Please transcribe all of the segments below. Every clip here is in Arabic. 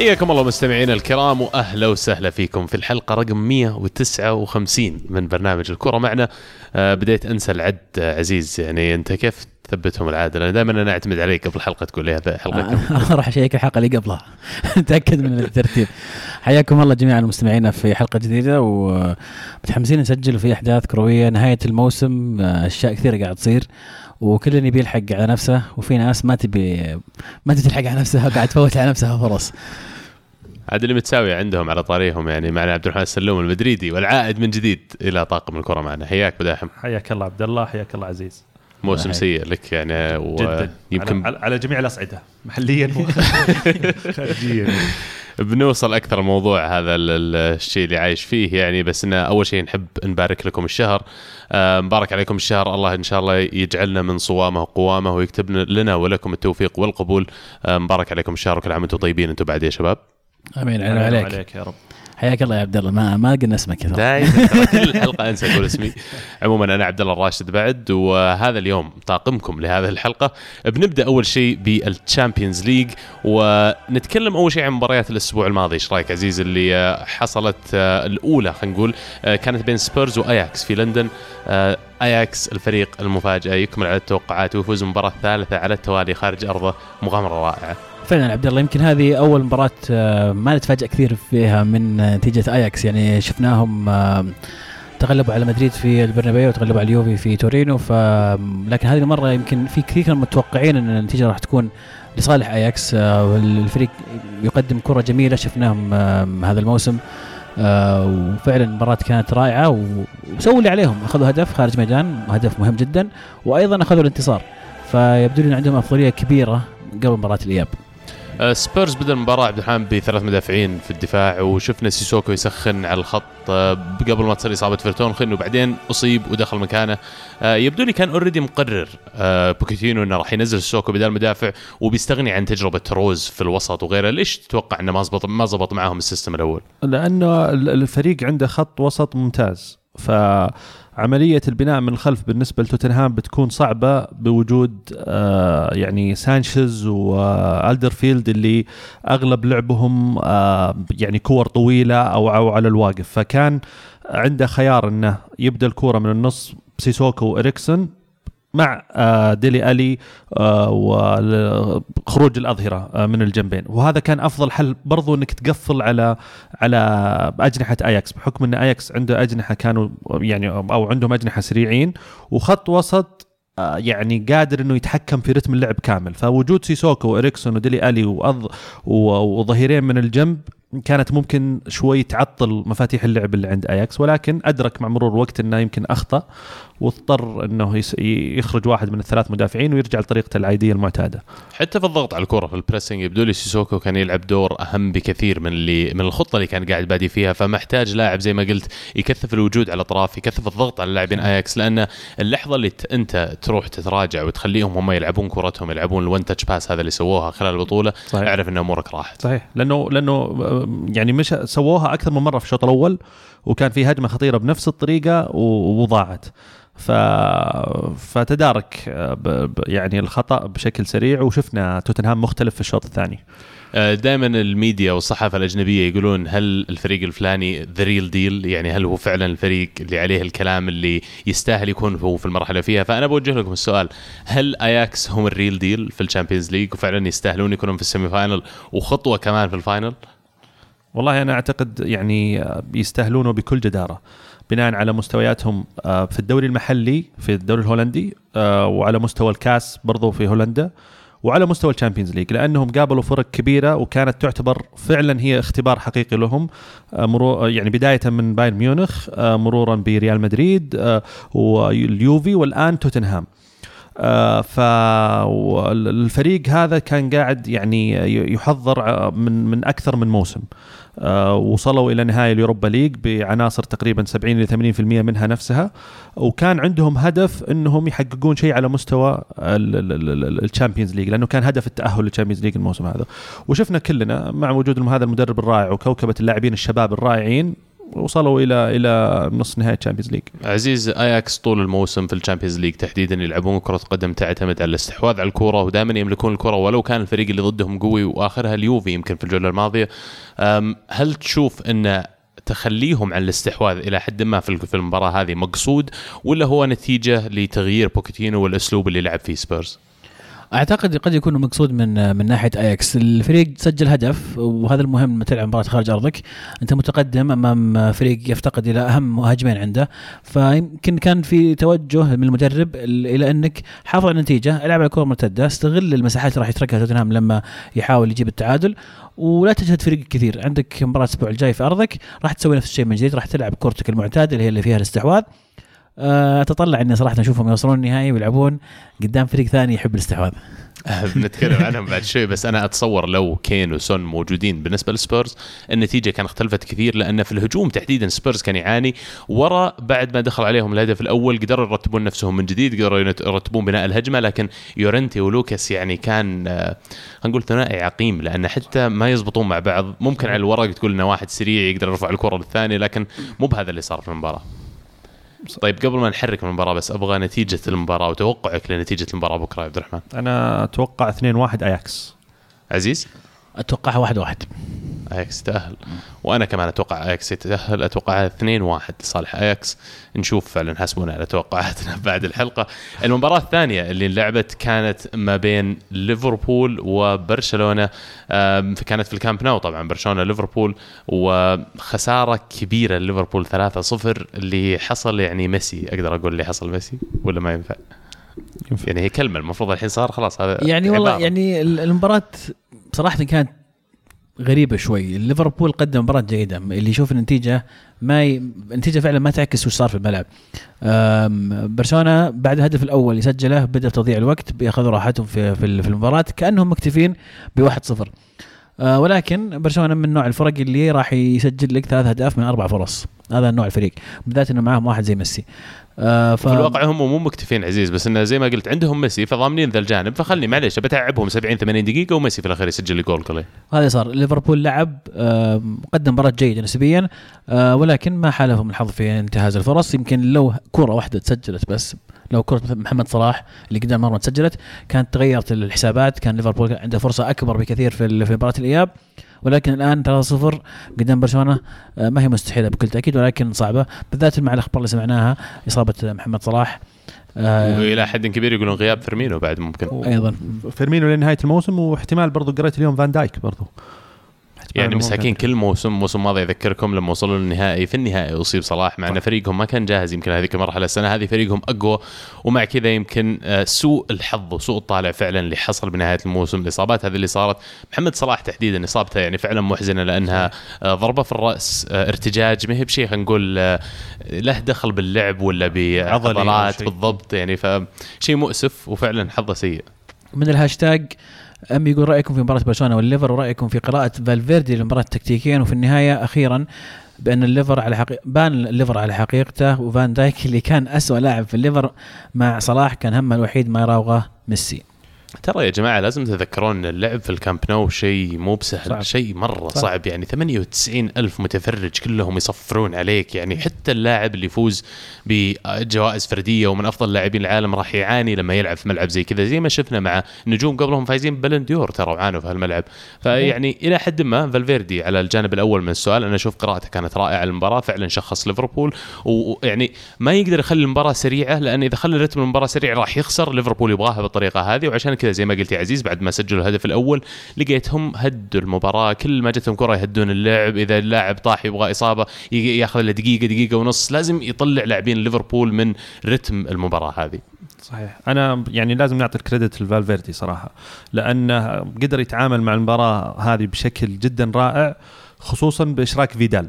حياكم الله مستمعينا الكرام وأهلا وسهلا فيكم في الحلقة رقم 159 من برنامج الكرة معنا. آه بديت أنسى العد آه، عزيز يعني أنت كيف تثبتهم العادة؟ أنا دائما أنا أعتمد عليك قبل الحلقة تقول لي هذا حلقة. أنا راح أشيك الحلقة اللي قبلها. تأكد من الترتيب. حياكم الله جميعا المستمعين في حلقة جديدة ومتحمسين نسجل في أحداث كروية. نهاية الموسم آه، أشياء كثيرة قاعد تصير. وكل يبي يلحق على نفسه وفي ناس ما تبي ما تبي تلحق على نفسها قاعد تفوت على نفسها فرص. هذا اللي متساوي عندهم على طاريهم يعني معنا عبد الرحمن السلوم المدريدي والعائد من جديد إلى طاقم الكرة معنا. حياك بداحم حياك الله عبد الله حياك الله عزيز. موسم سيء لك يعني جدا. يمكن على, على جميع الأصعدة محليا وخارجيا بنوصل أكثر الموضوع هذا الشيء اللي عايش فيه يعني بس إنه أول شيء نحب نبارك لكم الشهر. آه، مبارك عليكم الشهر. الله إن شاء الله يجعلنا من صوامه وقوامه ويكتب لنا ولكم التوفيق والقبول. آه، مبارك عليكم الشهر وكل عام وأنتم طيبين. أنتم بعد يا شباب. آمين. عليك. عليك يا رب. حياك الله يا عبد الله. ما ما قلنا اسمك دائما كل الحلقة أنسى أقول اسمي. عموما أنا عبد الله الراشد بعد وهذا اليوم طاقمكم لهذه الحلقة. بنبدأ أول شيء بال Champions League ونتكلم أول شيء عن مباريات الأسبوع الماضي. إيش رأيك عزيز اللي حصلت آه، الأولى خلينا نقول آه، كانت بين سبيرز واياكس في لندن. آه، اياكس الفريق المفاجئ يكمل على التوقعات ويفوز المباراه الثالثه على التوالي خارج أرضه. مغامرة رائعة. فعلا عبد الله يمكن هذه أول مباراة آه، ما نتفاجئ كثير فيها من نتيجة آياكس. يعني شفناهم آه، تغلبوا على مدريد في البرنابيو وتغلبوا على اليوفي في تورينو. ف لكن هذه المرة يمكن في كثير كانوا متوقعين إن النتيجة راح تكون لصالح آياكس. آه، الفريق يقدم كرة جميلة شفناهم هذا الموسم. وفعلا المباراة كانت رائعة وسووا اللي عليهم. أخذوا هدف خارج ميدان هدف مهم جدا وأيضا أخذوا الانتصار. فيبدو لي عندهم أفضلية كبيرة قبل مباراة الإياب. سبيرز بدا المباراة عبد الرحمن بثلاث مدافعين في الدفاع وشفنا سيسوكو يسخن على الخط آه، قبل ما تصير إصابة فيرتونخن وبعدين أصيب ودخل مكانه. آه، يبدو لي كان already مقرر بوكيتينو إنه راح ينزل سيسوكو بدال مدافع وبيستغني عن تجربة روز في الوسط وغيره. ليش تتوقع إنه ما زبط ما زبط معاهم ال system الأول؟ لأنه الفريق عنده خط وسط ممتاز ف عملية البناء من الخلف بالنسبة لتوتنهام بتكون صعبة بوجود آه يعني سانشيز وألدرفيريلد اللي أغلب لعبهم آه يعني كور طويلة أو أو على الواقف. فكان عنده خيار إنه يبدأ الكورة من النص سيسوكو واريكسون مع آه، ديلي ألي آه، وخروج الأظهرة آه، من الجنبين. وهذا كان أفضل حل برضو إنك تقفل على على أجنحة آياكس. بحكم إن آياكس عنده أجنحة كانوا يعني أو عندهم أجنحة سريعين وخط وسط يعني قادر إنه يتحكم في رتم اللعب كامل. فوجود سيسوكو وإريكسون وديلي ألي وظهيرين من الجنب كانت ممكن شوي تعطل مفاتيح اللعب اللي عند اياكس ولكن أدرك مع مرور الوقت إنه يمكن أخطأ واضطر إنه يخرج واحد من الثلاث مدافعين ويرجع لطريقته العادية المعتادة. حتى في الضغط على الكرة في ال pressing يبدو لي سيسوكو كان يلعب دور أهم بكثير من اللي من الخطة اللي كان قاعد بادي فيها فمحتاج لاعب زي ما قلت يكثف الوجود على الأطراف يكثف الضغط على اللاعبين اياكس لأن اللحظة اللي أنت تروح تتراجع وتخليهم هم يلعبون كرتهم يلعبون ال one touch pass هذا اللي سووها خلال البطولة صحيح. أعرف إن أمورك راحت. صحيح لأنه لأنه يعني مش سووها أكثر من مرة في الشوط الأول وكان في هجمة خطيرة بنفس الطريقة وضاعت. ف... فتدارك ب... ب... يعني الخطأ بشكل سريع وشفنا توتنهام مختلف في الشوط الثاني. آه، دائما الميديا والصحافة الأجنبية يقولون هل الفريق الفلاني the real deal يعني هل هو فعلا الفريق اللي عليه الكلام اللي يستاهل يكون هو في المرحلة فيها؟ فأنا بوجه لكم السؤال هل اياكس هم ال real deal في الشامبيونز ليج وفعلا يستاهلون يكونون في ال semi-final وخطوة كمان في ال final؟ والله أنا أعتقد يعني يستاهلونه بكل جدارة بناء على مستوياتهم آه، في الدوري المحلي في الدوري الهولندي آه، وعلى مستوى الكاس برضو في هولندا وعلى مستوى الشامبيونز ليج لأنهم قابلوا فرق كبيرة وكانت تعتبر فعلا هي اختبار حقيقي لهم آه، يعني بداية من بايرن ميونخ مرورا بريال مدريد واليوفي والآن توتنهام. فالفريق هذا كان قاعد يعني يحضر من من أكثر من موسم. آه، وصلوا إلى نهائي اليوروبا ليج بعناصر تقريبا 70 ل 80% منها نفسها. وكان عندهم هدف إنهم يحققون شيء على مستوى الشامبيونز ليج لأنه كان هدف التأهل للشامبيونز ليج الموسم هذا. وشفنا كلنا مع وجود هذا المدرب الرائع وكوكبة اللاعبين الشباب الرائعين وصلوا إلى إلى نصف نهائي تشامبيونز ليج عزيز اياكس طول الموسم في الشامبيونز ليج تحديدا يلعبون كرة قدم تعتمد على الاستحواذ على الكره ودائما يملكون الكره ولو كان الفريق اللي ضدهم قوي وآخرها اليوفي يمكن في الجولة الماضية هل تشوف إن تخليهم عن الاستحواذ إلى حد ما في المباراة هذه مقصود ولا هو نتيجة لتغيير بوكيتينو والأسلوب اللي لعب فيه سبيرز؟ أعتقد قد يكون مقصود من من ناحية اياكس الفريق سجل هدف وهذا المهم لما تلعب مباراة خارج أرضك. أنت متقدم أمام فريق يفتقد إلى أهم مهاجمين عنده. فيمكن كان في توجه من المدرب إلى أنك حافظ على النتيجة ألعب على الكره المرتده استغل المساحات اللي راح يتركها توتنهام لما يحاول يجيب التعادل ولا تجهد فريق كثير. عندك مباراة الأسبوع الجاي في أرضك راح تسوي نفس الشيء من جديد راح تلعب كورتك المعتادة اللي هي اللي فيها الاستحواذ. أتطلع إني صراحة أشوفهم يوصلون النهائي ويلعبون قدام فريق ثاني يحب الاستحواذ. بنتكلم عنهم بعد شوي بس أنا أتصور لو كين وسون موجودين بالنسبة للسبيرز النتيجة كان اختلفت كثير لأن في الهجوم تحديدا سبيرز كان يعاني. ورا بعد ما دخل عليهم الهدف الأول قدروا يرتبون نفسهم من جديد قدروا يرتبون بناء الهجمة لكن يورنتي ولوكاس يعني كان آه، نقول ثنائي عقيم لأن حتى ما يزبطون مع بعض. ممكن على الورق تقول إنه واحد سريع يقدر يرفع الكرة للثاني لكن مو بهذا اللي صار في المباراة. طيب قبل ما نحرك من المباراة بس أبغى نتيجة المباراة وتوقعك لنتيجة المباراة بكرة يا عبد الرحمن. أنا أتوقع 2-1 أياكس. عزيز؟ اتوقعها واحد واحد. اياكس تأهل. وأنا كمان أتوقع اياكس يتأهل. أتوقع 2 1 لصالح اياكس نشوف فعلا حسبونا على توقعاتنا بعد الحلقة. المباراة الثانية اللي انلعبت كانت ما بين ليفربول وبرشلونة. كانت في الكامب نو طبعا برشلونة ليفربول. وخسارة كبيرة لليفربول 3-0 اللي حصل يعني ميسي. أقدر أقول اللي حصل ميسي ولا ما ينفع؟ ينفع. يعني هي كلمة المفروض الحين صار خلاص هذا يعني والله. يعني ال- المباراة بصراحة كانت غريبة شوي. ليفربول قدم مباراة جيدة اللي يشوف النتيجة ما ي... النتيجة فعلا ما تعكس وش صار في الملعب. برشلونة بعد الهدف الأول اللي سجله بدأ تضيع الوقت بيأخذوا راحتهم في في المباراة كأنهم مكتفين بواحد صفر. آه ولكن برشلونة من نوع الفرق اللي راح يسجل لك ثلاث أهداف من أربع فرص. هذا نوع الفريق. بالذات إنه معاهم واحد زي ميسي. آه ف... في الواقع هم مو مكتفين عزيز بس إنه زي ما قلت عندهم ميسي فضامنين ذا الجانب. فخلني معلش بتعبهم 70 80 دقيقة وميسي في الأخير يسجل لي جول كله. هذا صار. ليفربول لعب آه قدم مباراة جيدة نسبيا آه ولكن ما حالفهم الحظ في انتهاز الفرص. يمكن لو كرة واحدة تسجلت بس لو كرة مثل محمد صلاح اللي قدام مرمى تسجلت كانت تغيرت الحسابات كان ليفربول عنده فرصة أكبر بكثير في في مباراة الإياب. ولكن الآن 3-0 قدام برشلونة آه، ما هي مستحيلة بكل تأكيد ولكن صعبة. بالذات مع الأخبار اللي سمعناها إصابة محمد صلاح آه، وإلى حد كبير يقولون غياب فيرمينو بعد ممكن. أيضا. فيرمينو لنهاية الموسم واحتمال برضو قريت اليوم فان دايك برضو. يعني مساكين. كل موسم الموسم الماضي أذكركم لما وصلوا للنهائي في النهائي أصيب صلاح مع أن. فريقهم ما كان جاهز يمكن هذيك المرحلة السنة هذه فريقهم أقوى ومع كذا يمكن آه، سوء الحظ وسوء الطالع فعلا اللي حصل بنهاية الموسم الإصابات هذه اللي صارت محمد صلاح تحديدا إصابته يعني فعلا محزنة لأنها آه، ضربة في الرأس آه، ارتجاج ما هي بشيء خلينا نقول له دخل باللعب ولا بعضلات. بالضبط يعني فشيء مؤسف وفعلا حظه سيء من الهاشتاج أم يقول رأيكم في مباراة برشلونة والليفر ورأيكم في قراءة فالفيردي للمباراة تكتيكيا وفي النهاية أخيرا بأن الليفر على حقيقة بان الليفر على حقيقته وفان دايك اللي كان أسوأ لاعب في الليفر مع صلاح كان همه الوحيد ما يراوغه ميسي. ترى يا جماعة لازم تتذكرون إن اللعب في الكامب نو شيء مو بسهل. شيء مرة صعب. صعب. يعني 98 ألف متفرج كلهم يصفرون عليك. يعني حتى اللاعب اللي يفوز بجوائز فردية ومن أفضل لاعبين العالم راح يعاني لما يلعب في ملعب زي كذا. زي ما شفنا مع نجوم قبلهم فايزين بالون دور ترى وعانوا في هالملعب. فيعني إلى حد ما فالفيردي على الجانب الأول من السؤال أنا أشوف قراءته كانت رائعة المباراه فعلا شخص ليفربول. ويعني ما يقدر يخلي المباراة سريعة لأن إذا خلى رتم المباراة سريع راح يخسر. ليفربول يبغاها بالطريقة هذه وعشان كذا زي ما قلت يا عزيز بعد ما سجلوا الهدف الأول لقيتهم هدوا المباراة. كل ما جتهم كرة يهدون اللعب إذا اللاعب طاح يبغى إصابة ياخذ له دقيقة دقيقة ونص. لازم يطلع لاعبين ليفربول من رتم المباراة هذه. صحيح. أنا يعني لازم نعطي الكريدت لفالفيردي صراحة لأنه قدر يتعامل مع المباراة هذه بشكل جدا رائع خصوصا بإشراك فيدال.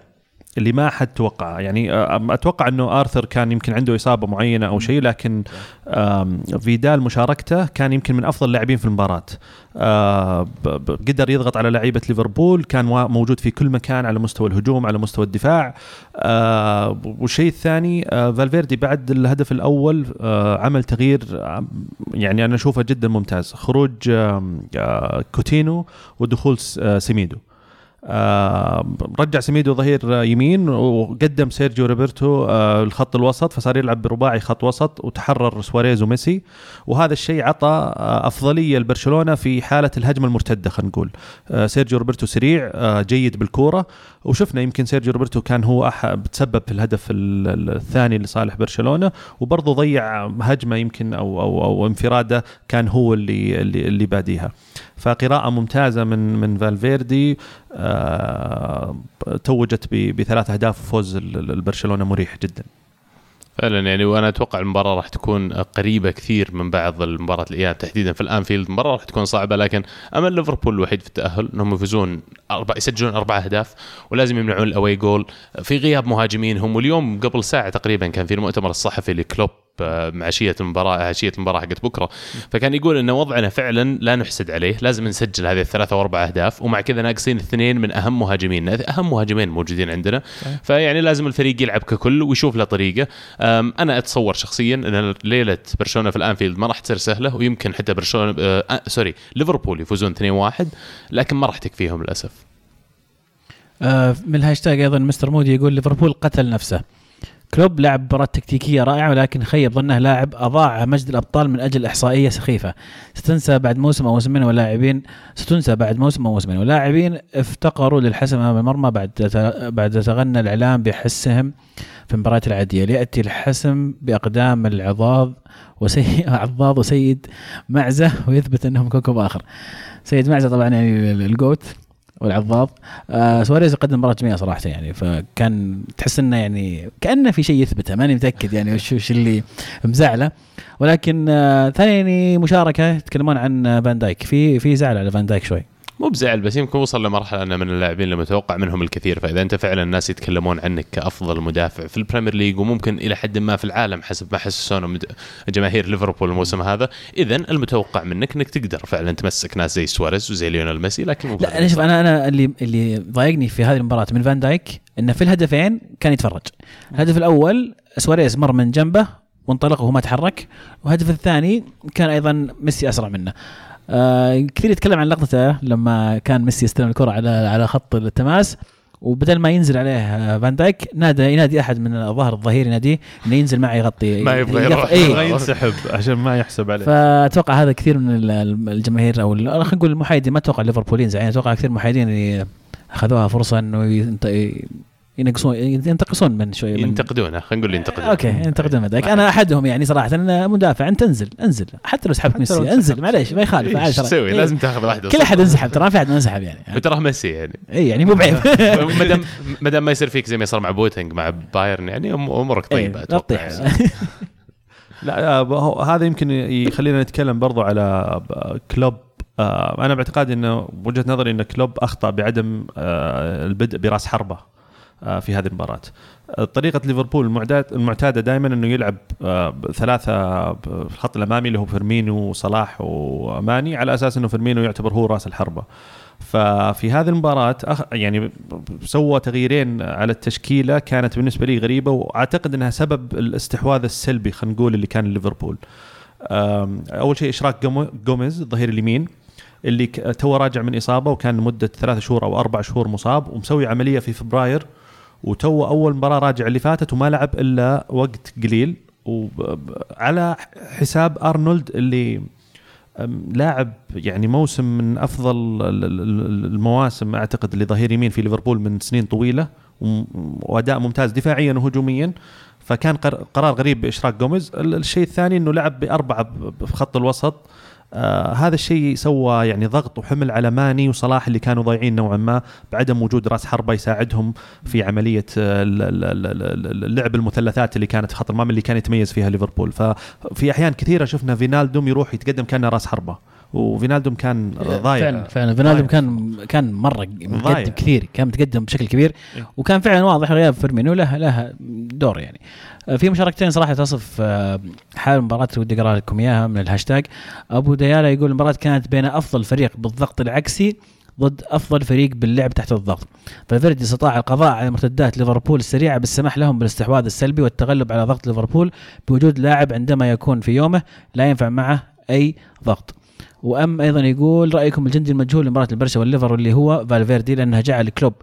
اللي ما حد توقعه يعني آه، أتوقع إنه آرثر كان يمكن عنده إصابة معينة أو شيء لكن فيدال مشاركته كان يمكن من أفضل اللاعبين في المباراة. آه، قدر يضغط على لعيبة ليفربول كان موجود في كل مكان على مستوى الهجوم على مستوى الدفاع. آه، والشيء الثاني فالفيردي بعد الهدف الأول عمل تغيير يعني أنا أشوفه جدا ممتاز. خروج كوتينو ودخول سيميدو. رجع سميدو ظهير يمين وقدم سيرجيو روبرتو آه الخط الوسط فصار يلعب برباعي خط وسط وتحرر سواريز وميسي. وهذا الشيء عطى آه أفضلية لبرشلونة في حالة الهجمة المرتدة خلينا نقول. آه سيرجيو روبرتو سريع آه جيد بالكورة. وشفنا يمكن سيرجيو روبرتو كان هو أحد بتسبب في الهدف الثاني لصالح برشلونة. وبرضه ضيع هجمة يمكن أو أو أو انفرادة كان هو اللي اللي, اللي باديها. فقراءة ممتازة من من فالفيردي. آه توجت بثلاث أهداف وفوز البرشلونة مريح جدا. فعلا يعني وأنا أتوقع المباراة راح تكون قريبة كثير من بعض المباراة الاياب تحديدا في الأنفيلد. المباراة راح تكون صعبة لكن امل ليفربول الوحيد في التأهل إنهم يفوزون أربع يسجلون أربع أهداف ولازم يمنعون ال away goal في غياب مهاجمينهم. واليوم قبل ساعة تقريبا كان في المؤتمر الصحفي لكلوب عشيه المباراة عشيه المباراة حقت بكرة. فكان يقول ان وضعنا فعلا لا نحسد عليه لازم نسجل هذه الثلاثة وأربع أهداف ومع كذا ناقصين اثنين من أهم مهاجمين. أهم مهاجمين موجودين عندنا. فيعني لازم الفريق يلعب ككل ويشوف له طريقة. أنا أتصور شخصيا إن ليلة برشلونة في الأنفيلد ما راح تصير سهلة ويمكن حتى برشلونة آه sorry ليفربول يفوزون 2-1 لكن ما راح تكفيهم للأسف. آه من الهاشتاج أيضا مستر مودي يقول ليفربول قتل نفسه. كلوب لعب مباراة تكتيكية رائعة ولكن خيب ظنه لاعب أضاع مجد الأبطال من أجل إحصائية سخيفة. ستنسى بعد موسم أو موسمين ولاعبين ستنسى بعد موسم أو موسمين. ولاعبين افتقروا للحسم أمام المرمى بعد بعد تغنى الإعلام بحسهم في المباريات العادية. ليأتي الحسم بأقدام العضاض وسيء عضاض وسيد معزة ويثبت أنهم كوكب آخر. سيد معزة طبعا يعني الجوت. والعضاض آه سواريز قدم مباراة جميلة صراحة يعني فكان تحس إنه يعني كأنه في شيء يثبته ماني متأكد يعني وش وش اللي مزعله. ولكن آه ثاني مشاركة يتكلمون عن فان دايك. في في زعل على فان دايك شوي. مو بزعل بس يمكن وصل لمرحلة أنه من اللاعبين اللي متوقع منهم الكثير. فإذا أنت فعلا الناس يتكلمون عنك كأفضل مدافع في البريمير ليج وممكن إلى حد ما في العالم حسب ما حسسونا جماهير ليفربول الموسم هذا اذا المتوقع منك إنك تقدر فعلا تمسك ناس زي سواريز وزي ليونيل ميسي لكن لا أنا شوف أنا أنا اللي اللي ضايقني في هذه المباراة من فان دايك انه في الهدفين كان يتفرج. الهدف الأول سواريز مر من جنبه وانطلق وهو ما تحرك والهدف الثاني كان أيضا ميسي أسرع منه. آه كثير يتكلم عن لقطته لما كان ميسي يستلم الكرة على على خط التماس وبدل ما ينزل عليه آه، فان دايك نادى ينادي أحد من الظهر الظهير يناديه إنه ينزل معي يغطي ما يبغى يروح. إيه. ينسحب عشان ما يحسب عليه. فأتوقع هذا كثير من الجماهير أو خلينا نقول المحايدين ما أتوقع الليفربوليين يعني أتوقع كثير محايدين أخذوها فرصة إنه ينقصون ينتقصون من شوي من ينتقدونه خلينا نقول ينتقدون okay ينتقدون مدرك أنا أحدهم يعني صراحة أنا مدافع أنت انزل انزل. حتى لو سحبت ميسي انزل معليش ما يخالف إيش تسوي؟ إيه. لازم تاخذ واحدة كل أحد انسحب ترى ما في أحد انسحب يعني. وتراه ميسي يعني. اي يعني مو بعيب. ما دام ما دام ما يصير فيك زي ما صار مع بوتنج مع بايرن يعني أمورك طيبة إيه، أتوقع يعني. لا هذا يمكن يخلينا نتكلم برضو على كلوب. آه، أنا باعتقادي إنه وجهة نظري إن كلوب أخطأ بعدم آه، البدء براس حربة. آه، في هذه المباراة طريقة ليفربول المعتادة دائما إنه يلعب ثلاثة في الخط الأمامي اللي هو فيرمينو وصلاح وماني على أساس إنه فيرمينو يعتبر هو رأس الحربة. ففي هذه المباراة يعني سوى تغييرين على التشكيلة كانت بالنسبة لي غريبة وأعتقد إنها سبب الاستحواذ السلبي خلينا نقول اللي كان ليفربول. أول شيء إشراك جوميز الظهير اليمين اللي تو راجع من إصابة وكان لمدة ثلاث شهور أو أربع شهور مصاب ومسوي عملية في فبراير وتو أول مباراة راجع اللي فاتت وما لعب إلا وقت قليل. وعلى حساب أرنولد اللي لاعب يعني موسم من أفضل المواسم أعتقد اللي ظهير يمين في ليفربول من سنين طويلة وأداء ممتاز دفاعيا وهجوميا. فكان قرار غريب باشراك جوميز. الشيء الثاني إنه لعب بأربعة في خط الوسط. آه هذا الشيء سوى يعني ضغط وحمل على ماني وصلاح اللي كانوا ضايعين نوعا ما بعدم وجود راس حربه يساعدهم في عملية اللعب المثلثات اللي كانت خط المرمى اللي كان يتميز فيها ليفربول. ففي أحيان كثيرة شفنا فينالدوم يروح يتقدم كأنه راس حربة. وفينالدوم كان ضايع. فعلا فعلا. فينالدوم كان كان مره متقدم كثير كان متقدم بشكل كبير. إيه. وكان فعلا واضح غياب فيرمينو له له دور يعني. آه، في مشاركتين صراحة تصف آه، حال المباراة ودي أقرأ لكم إياها من الهاشتاج. أبو ديالا يقول المباراة كانت بين أفضل فريق بالضغط العكسي ضد أفضل فريق باللعب تحت الضغط. فالفيردي استطاع القضاء على مرتدات ليفربول السريعة بالسماح لهم بالاستحواذ السلبي والتغلب على ضغط ليفربول بوجود لاعب عندما يكون في يومه لا ينفع معه أي ضغط. وأم أيضا يقول رأيكم الجندي المجهول لمباراة البرشا والليفر واللي هو فالفيردي لأنها جعل كلوب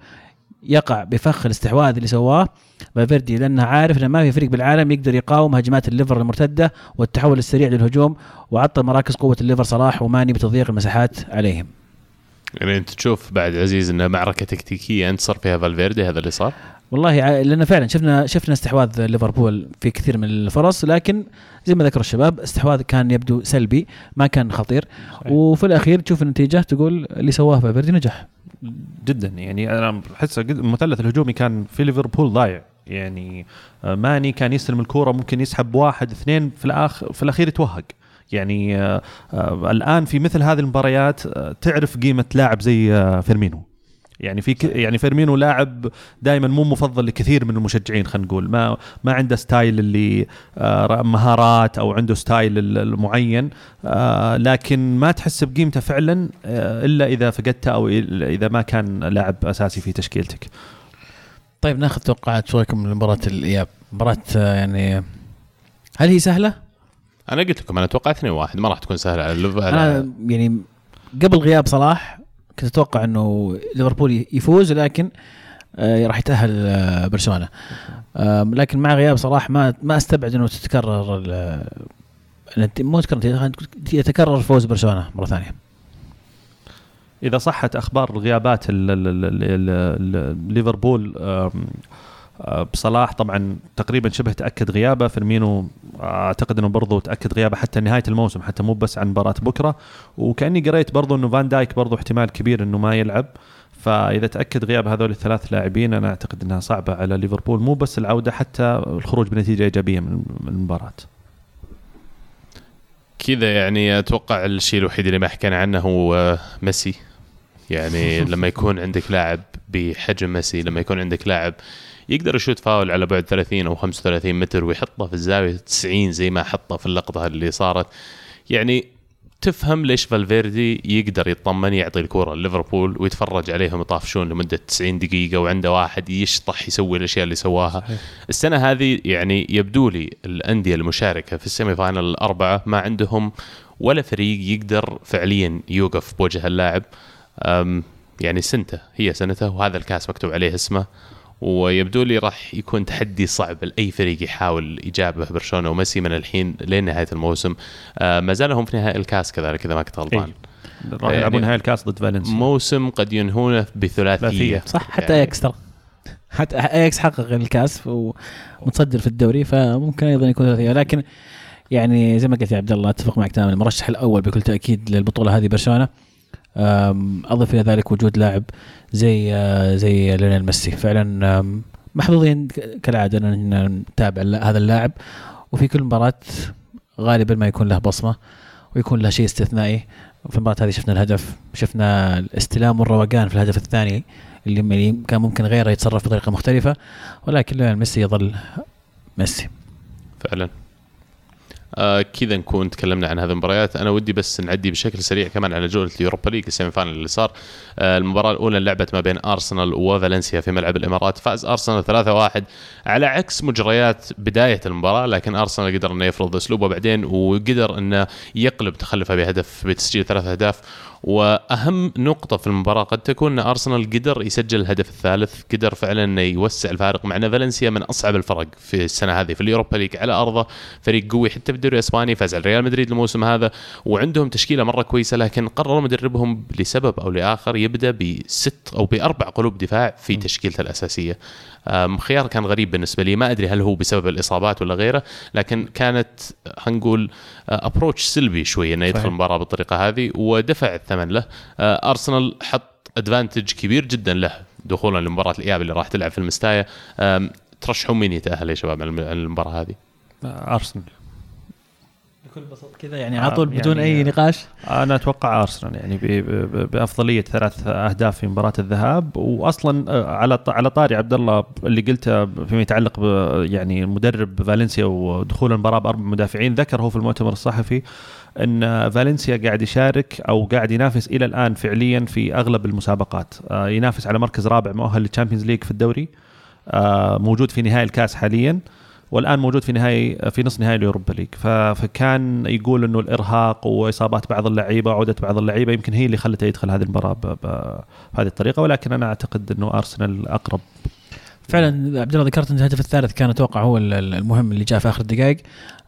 يقع بفخ الاستحواذ اللي سواه. فالفيردي لأنه عارف إنه ما في فريق بالعالم يقدر يقاوم هجمات الليفر المرتدة والتحول السريع للهجوم وعطل مراكز قوة الليفر صلاح وماني بتضييق المساحات عليهم. يعني أنت تشوف بعد عزيز انها معركة تكتيكية انتصر فيها فالفيردي هذا اللي صار؟ والله لأن فعلا شفنا شفنا استحواذ ليفربول في كثير من الفرص لكن زي ما ذكر الشباب استحواذ كان يبدو سلبي ما كان خطير. صحيح. وفي الأخير تشوف النتيجة تقول اللي سواه فالفيردي نجح. جدا يعني أنا احس المثلث الهجومي كان في ليفربول ضايع. يعني آه، ماني كان يستلم الكورة ممكن يسحب واحد اثنين في الآخر في الأخير يتوهق. يعني آه، آه، الآن في مثل هذه المباريات تعرف قيمة لاعب زي فيرمينو. يعني في ك... يعني فيرمينو لاعب دائما مو مفضل لكثير من المشجعين خلينا نقول. ما ما عنده ستايل اللي آه، مهارات أو عنده ستايل ال- المعين آه، لكن ما تحس بقيمته فعلا آه، إلا إذا فقدته أو إذا ما كان لاعب أساسي في تشكيلتك. طيب ناخذ توقعات شو رايكم لمباراه الاياب مباراة يعني هل هي سهلة؟ أنا قلت لكم أنا أتوقع 2 1 ما راح تكون سهلة على على أنا يعني قبل غياب صلاح كنت أتوقع إنه ليفربول يفوز لكن آه، راح يتأهل آه، برشلونة. لكن مع غياب صلاح ما ما أستبعد إنه تتكرر مو تتكرر يتكرر فوز برشلونة مرة ثانية. إذا صحت أخبار غيابات ال- ال- ال- ال- ال- ليفربول بصلاح طبعا تقريبا شبه تأكد غيابه. فيرمينو أعتقد إنه برضه تأكد غيابه حتى نهاية الموسم حتى مو بس عن مباراة بكرة. وكأني قريت برضه إنه فان دايك برضه احتمال كبير إنه ما يلعب. فإذا تأكد غياب هذول الثلاث لاعبين أنا أعتقد إنها صعبة على ليفربول. مو بس العودة حتى الخروج بنتيجة إيجابية من من المباراة. كذا يعني أتوقع الشيء الوحيد اللي ما حكينا عنه هو آه، ميسي. يعني لما يكون عندك لاعب بحجم ميسي لما يكون عندك لاعب يقدر يشوت فاول على بعد 30 أو 35 متر ويحطه في الزاوية 90 زي ما حطه في اللقطة اللي صارت. يعني تفهم ليش فالفيردي يقدر يطمن يعطي الكرة ليفربول ويتفرج عليهم يطافشون لمدة 90 دقيقة وعنده واحد يشطح يسوي الأشياء اللي سواها. السنة هذه يعني يبدو لي الأندية المشاركة في ال semi-final الأربعة ما عندهم ولا فريق يقدر فعليا يوقف بوجه اللاعب. يعني سنته هي سنته وهذا الكاس مكتوب عليه اسمه. ويبدو لي راح يكون تحدي صعب. لأي فريق يحاول يجابه برشلونة وميسي من الحين لين نهاية الموسم. آه ما زالوا هم في نهائي الكاس كذلك إذا ما كنت غلطان. راح يعني يلعبون نهائي الكاس ضد فالنسيا. موسم قد ينهونه بثلاثية. صح حتى يعني- أياكس ترى. حتى أياكس حقق الكاس ومتصدر في الدوري فممكن أيضا يكون ثلاثية. لكن يعني زي ما قلت يا عبد الله أتفق معك تماما. المرشح الأول بكل تأكيد للبطولة هذه برشلونة. أضف إلى ذلك وجود لاعب زي آه، زي ليونيل ميسي. فعلا محظوظين كالعادة إن نتابع هذا اللاعب. وفي كل مباراة غالبا ما يكون له بصمة ويكون له شيء استثنائي. في المباراة هذه شفنا الهدف شفنا الاستلام والروقان في الهدف الثاني اللي كان ممكن غيره يتصرف بطريقة مختلفة. ولكن ميسي يظل ميسي. فعلا. آه كذا نكون تكلمنا عن هذه المباريات. أنا ودي بس نعدي بشكل سريع كمان على جولة اليوروبا ليج ال semi-final اللي صار. آه المباراة الأولى لعبت ما بين أرسنال وفالنسيا في ملعب الإمارات. فاز أرسنال 3-1 على عكس مجريات بداية المباراة لكن أرسنال قدر إنه يفرض أسلوبه بعدين وقدر إنه يقلب تخلفه بهدف بتسجيل ثلاث أهداف. وأهم نقطة في المباراة قد تكون إن أرسنال قدر يسجل الهدف الثالث قدر فعلا إنه يوسع الفارق مع إن فالنسيا من أصعب الفرق في السنة هذه في اليوروبا ليج على أرضه فريق قوي حتى في الدوري الإسباني فاز على ريال مدريد الموسم هذا وعندهم تشكيلة مرة كويسة لكن قرر مدربهم لسبب أو لآخر يبدأ بست أو بأربع قلوب دفاع في تشكيلته الأساسية. خيار كان غريب بالنسبة لي ما أدري هل هو بسبب الإصابات ولا غيره لكن كانت خلينا نقول ابروتش سلبي شوي إنه يدخل. المباراة بالطريقة هذه ودفع الثمن له ارسنال حط ادفانتج كبير جدا له دخولا لمباراة الإياب اللي راح تلعب في المستايا ترشحون مين يتأهل يا شباب عن عن المباراة هذه؟ ارسنال بكل بساطة كذا يعني على طول آه، بدون يعني- أي نقاش؟ أنا أتوقع أرسنال يعني بأفضلية ثلاث أهداف في مباراة الذهاب واصلا آه، على على طاري عبد الله اللي قلته فيما يتعلق يعني مدرب فالنسيا ودخول المباراة بأربع مدافعين ذكر هو في المؤتمر الصحفي إن فالنسيا قاعد يشارك أو قاعد ينافس إلى الآن فعليا في أغلب المسابقات. آه، ينافس على مركز رابع مؤهل للتشامبيونز ليج في الدوري آه، موجود في نهائي الكاس حاليا. والآن موجود في نهائي في نصف نهائي اليوروبا ليج. فكان يقول إنه الإرهاق وإصابات بعض اللعيبة وعوده بعض اللعيبة يمكن هي اللي خلته يدخل هذه المباراة بهذه الطريقة. ولكن أنا أعتقد إنه أرسنال أقرب. فعلا عبد الله ذكرت ان الهدف الثالث كان أتوقع هو ال- ال- المهم اللي جاء في آخر الدقائق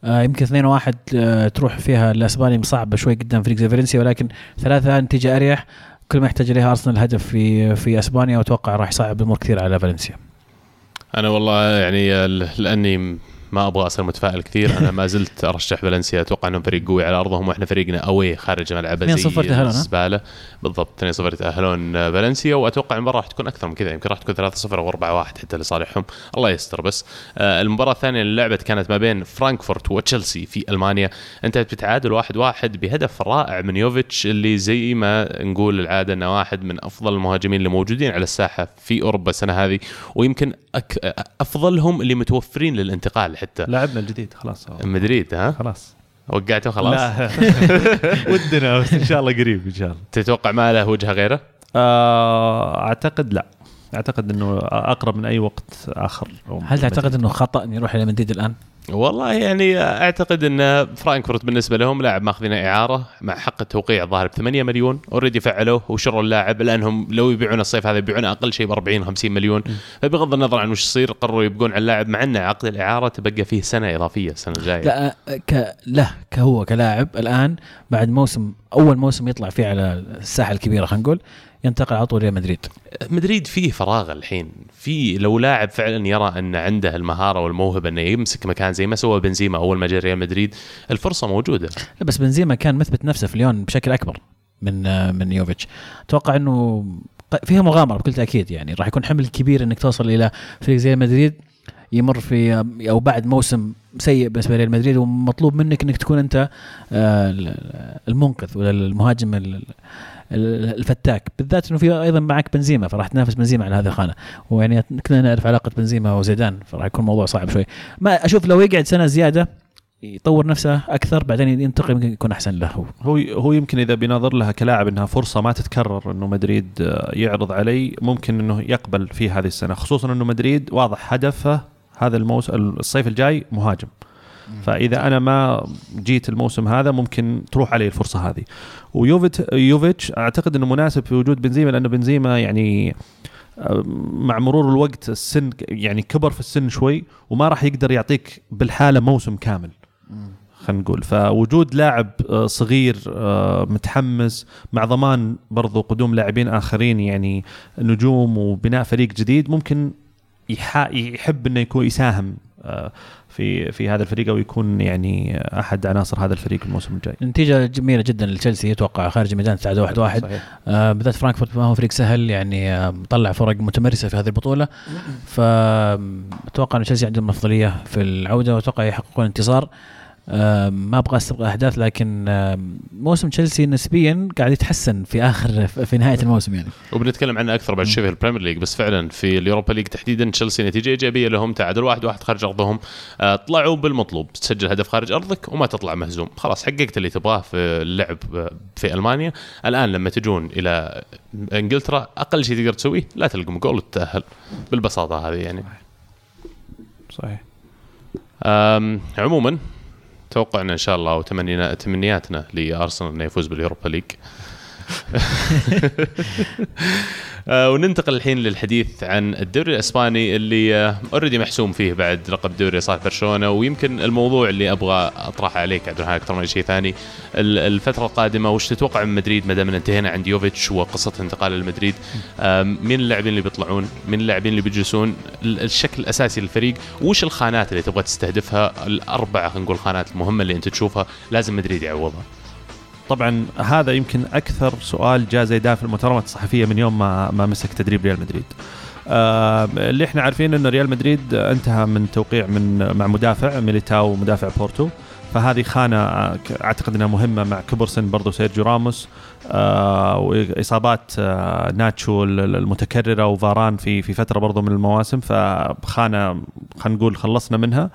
آه يمكن 2 1 آه تروح فيها الأسباني صعبة شوي قدام فريق زي فالنسيا ولكن ثلاثة نتيجة أريح. كل ما يحتاج إليها أرسنال هدف في في أسبانيا وأتوقع راح يصعب الأمور كثير على فالنسيا. أنا والله يعني لأني ما أبغى أصير متفائل كثير. أنا ما زلت أرشح فالنسيا. أتوقع إنهم فريق قوي على أرضهم وإحنا فريقنا أوي خارج ملعبه 2-0 تأهلون، ها؟ الزباله بالضبط 2-0 يتاهلون فالنسيا. وأتوقع المباراة راح تكون أكثر من كذا. يمكن راح تكون 3-0 أو 4-1 حتى لصالحهم. الله يستر بس. آه، المباراة الثانية اللي لعبت كانت ما بين فرانكفورت وتشيلسي في ألمانيا. انتهت بتعادل 1-1 بهدف رائع من يوفيتش اللي زي ما نقول العادة إنه واحد من أفضل المهاجمين اللي موجودين على الساحة في أوروبا السنة هذه. ويمكن أك... أفضلهم اللي متوفرين للانتقال. حتى. لاعبنا الجديد خلاص. مدريد ها؟ خلاص. وقعته خلاص؟ لا. ودنا بس إن شاء الله قريب إن شاء الله. تتوقع ما له وجهة غيره؟ آه، أعتقد لا. أعتقد إنه أقرب من أي وقت آخر. هل تعتقد إنه خطأ إنه يروح إلى مدريد الآن؟ والله يعني أعتقد إن فرانكفورت بالنسبة لهم لاعب ماخذين إعارة مع حق التوقيع الظاهر ب 8 مليون. already فعلوه وشروا اللاعب لأنهم لو يبيعون الصيف هذا يبيعون أقل شيء ب 40 50 مليون فبغض النظر عن وش يصير قرروا يبقون على اللاعب مع إن عقد الإعارة تبقى فيه سنة إضافية السنة الجايه لا ك له كهو كلاعب الآن بعد موسم أول موسم يطلع فيه على الساحة الكبيرة خلينا نقول ينتقل على طول إلى مدريد. مدريد فيه فراغ الحين. في لو لاعب فعلا يرى أن عنده المهارة والموهبة أنه يمسك مكان زي ما سوى بنزيما أول ما جاء ريال مدريد الفرصة موجودة. لا بس بنزيما كان مثبت نفسه في ليون بشكل أكبر من من يوفيتش. أتوقع إنه فيها مغامرة بكل تأكيد يعني. راح يكون حمل كبير إنك توصل إلى فريق زي مدريد يمر في أو بعد موسم سيء بالنسبة لريال مدريد ومطلوب منك إنك تكون أنت آه، ال- المنقذ ولا المهاجم ال- ال- الفتاك بالذات إنه في أيضا معك بنزيما فراح تنافس بنزيما على هذه الخانة. ويعني كلنا نعرف علاقة بنزيما وزيدان فراح يكون الموضوع صعب شوي. ما أشوف لو يقعد سنة زيادة يطور نفسه أكثر بعدين ينتقل يمكن يكون أحسن له. هو هو يمكن إذا بيناظر لها كلاعب إنها فرصة ما تتكرر إنه مدريد آه، يعرض علي ممكن إنه يقبل في هذه السنة خصوصا إنه مدريد واضح هدفه هذا الموسم الصيف الجاي مهاجم. فإذا أنا ما جيت الموسم هذا ممكن تروح علي الفرصة هذه. ويوفيت يوفيتش أعتقد إنه مناسب في وجود بنزيما لأنه بنزيما يعني آه، مع مرور الوقت السن يعني كبر في السن شوي وما راح يقدر يعطيك بالحالة موسم كامل. خلينا نقول. فوجود لاعب آه، صغير آه، متحمس مع ضمان برضو قدوم لاعبين آخرين يعني نجوم وبناء فريق جديد ممكن يح- يحب إنه يكون يساهم في في هذا الفريق أو يكون يعني أحد عناصر هذا الفريق الموسم الجاي. نتيجة جميلة جدا لتشيلسي أتوقع خارج الميدان تعادل واحد واحد. صحيح. آه بالذات فرانكفورت ما هو فريق سهل يعني آه مطلع فرق متمرسة في هذه البطولة. فأتوقع إن تشيلسي عندهم أفضلية في العودة وأتوقع يحققون انتصار. ما أبغى استبقى احداث لكن آه موسم تشيلسي نسبيا قاعد يتحسن في آخر في نهاية الموسم يعني. وبنتكلم عنه أكثر بعد شوي في البريمير ليج بس فعلا في اليوروبا ليج تحديدا تشيلسي نتيجة إيجابية لهم تعادل واحد واحد خارج أرضهم آه، طلعوا بالمطلوب. تسجل هدف خارج أرضك وما تطلع مهزوم. خلاص حققت اللي تبغاه في اللعب آه، في ألمانيا. الآن لما تجون إلى إنجلترا أقل شيء تقدر تسويه لا تلقم جول وتتأهل بالبساطة هذه يعني. صحيح. عموما توقعنا إن شاء الله وتمنينا تمنياتنا لأرسنال إنه يفوز باليوروبا ليج. وننتقل الحين للحديث عن الدوري الإسباني اللي already محسوم فيه بعد لقب دوري صالح برشلونة ويمكن الموضوع اللي أبغى أطرحه عليك عبد الرحمن أكثر من شيء ثاني. ال- الفترة القادمة وش تتوقع من مدريد ما دام انتهينا عند يوفيتش وقصة انتقاله لمدريد آم، مين اللاعبين اللي بيطلعون؟ مين اللاعبين اللي بيجلسون؟ ال- الشكل الأساسي للفريق. وش الخانات اللي تبغى تستهدفها؟ الاربع خلينا نقول خانات المهمة اللي أنت تشوفها لازم مدريد يعوضها. طبعا هذا يمكن أكثر سؤال جاء زيدان في المؤتمرات الصحفية من يوم ما ما مسك تدريب ريال مدريد. آه اللي إحنا عارفين إنه ريال مدريد انتهى من توقيع من مع مدافع ميليتاو مدافع بورتو. فهذه خانة أعتقد إنها مهمة مع كبر سن برضو سيرجيو راموس. آه وإصابات آه ناتشو ال- ال- المتكررة وفاران في في فترة برضو من المواسم. فخانة خلينا نقول خلصنا منها.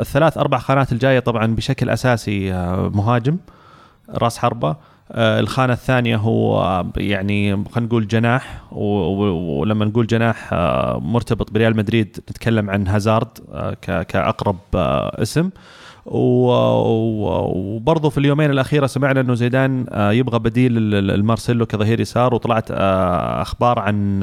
الثلاث أربع خانات الجاية طبعا بشكل أساسي مهاجم. راس حربة. آه، الخانة الثانية هو آه، يعني خلينا نقول جناح ولما نقول جناح آه، مرتبط بريال مدريد نتكلم عن هازارد كأقرب اسم. وبرضه في اليومين الأخيرة سمعنا إنه زيدان يبغى بديل المارسيلو كظهير يسار وطلعت أخبار عن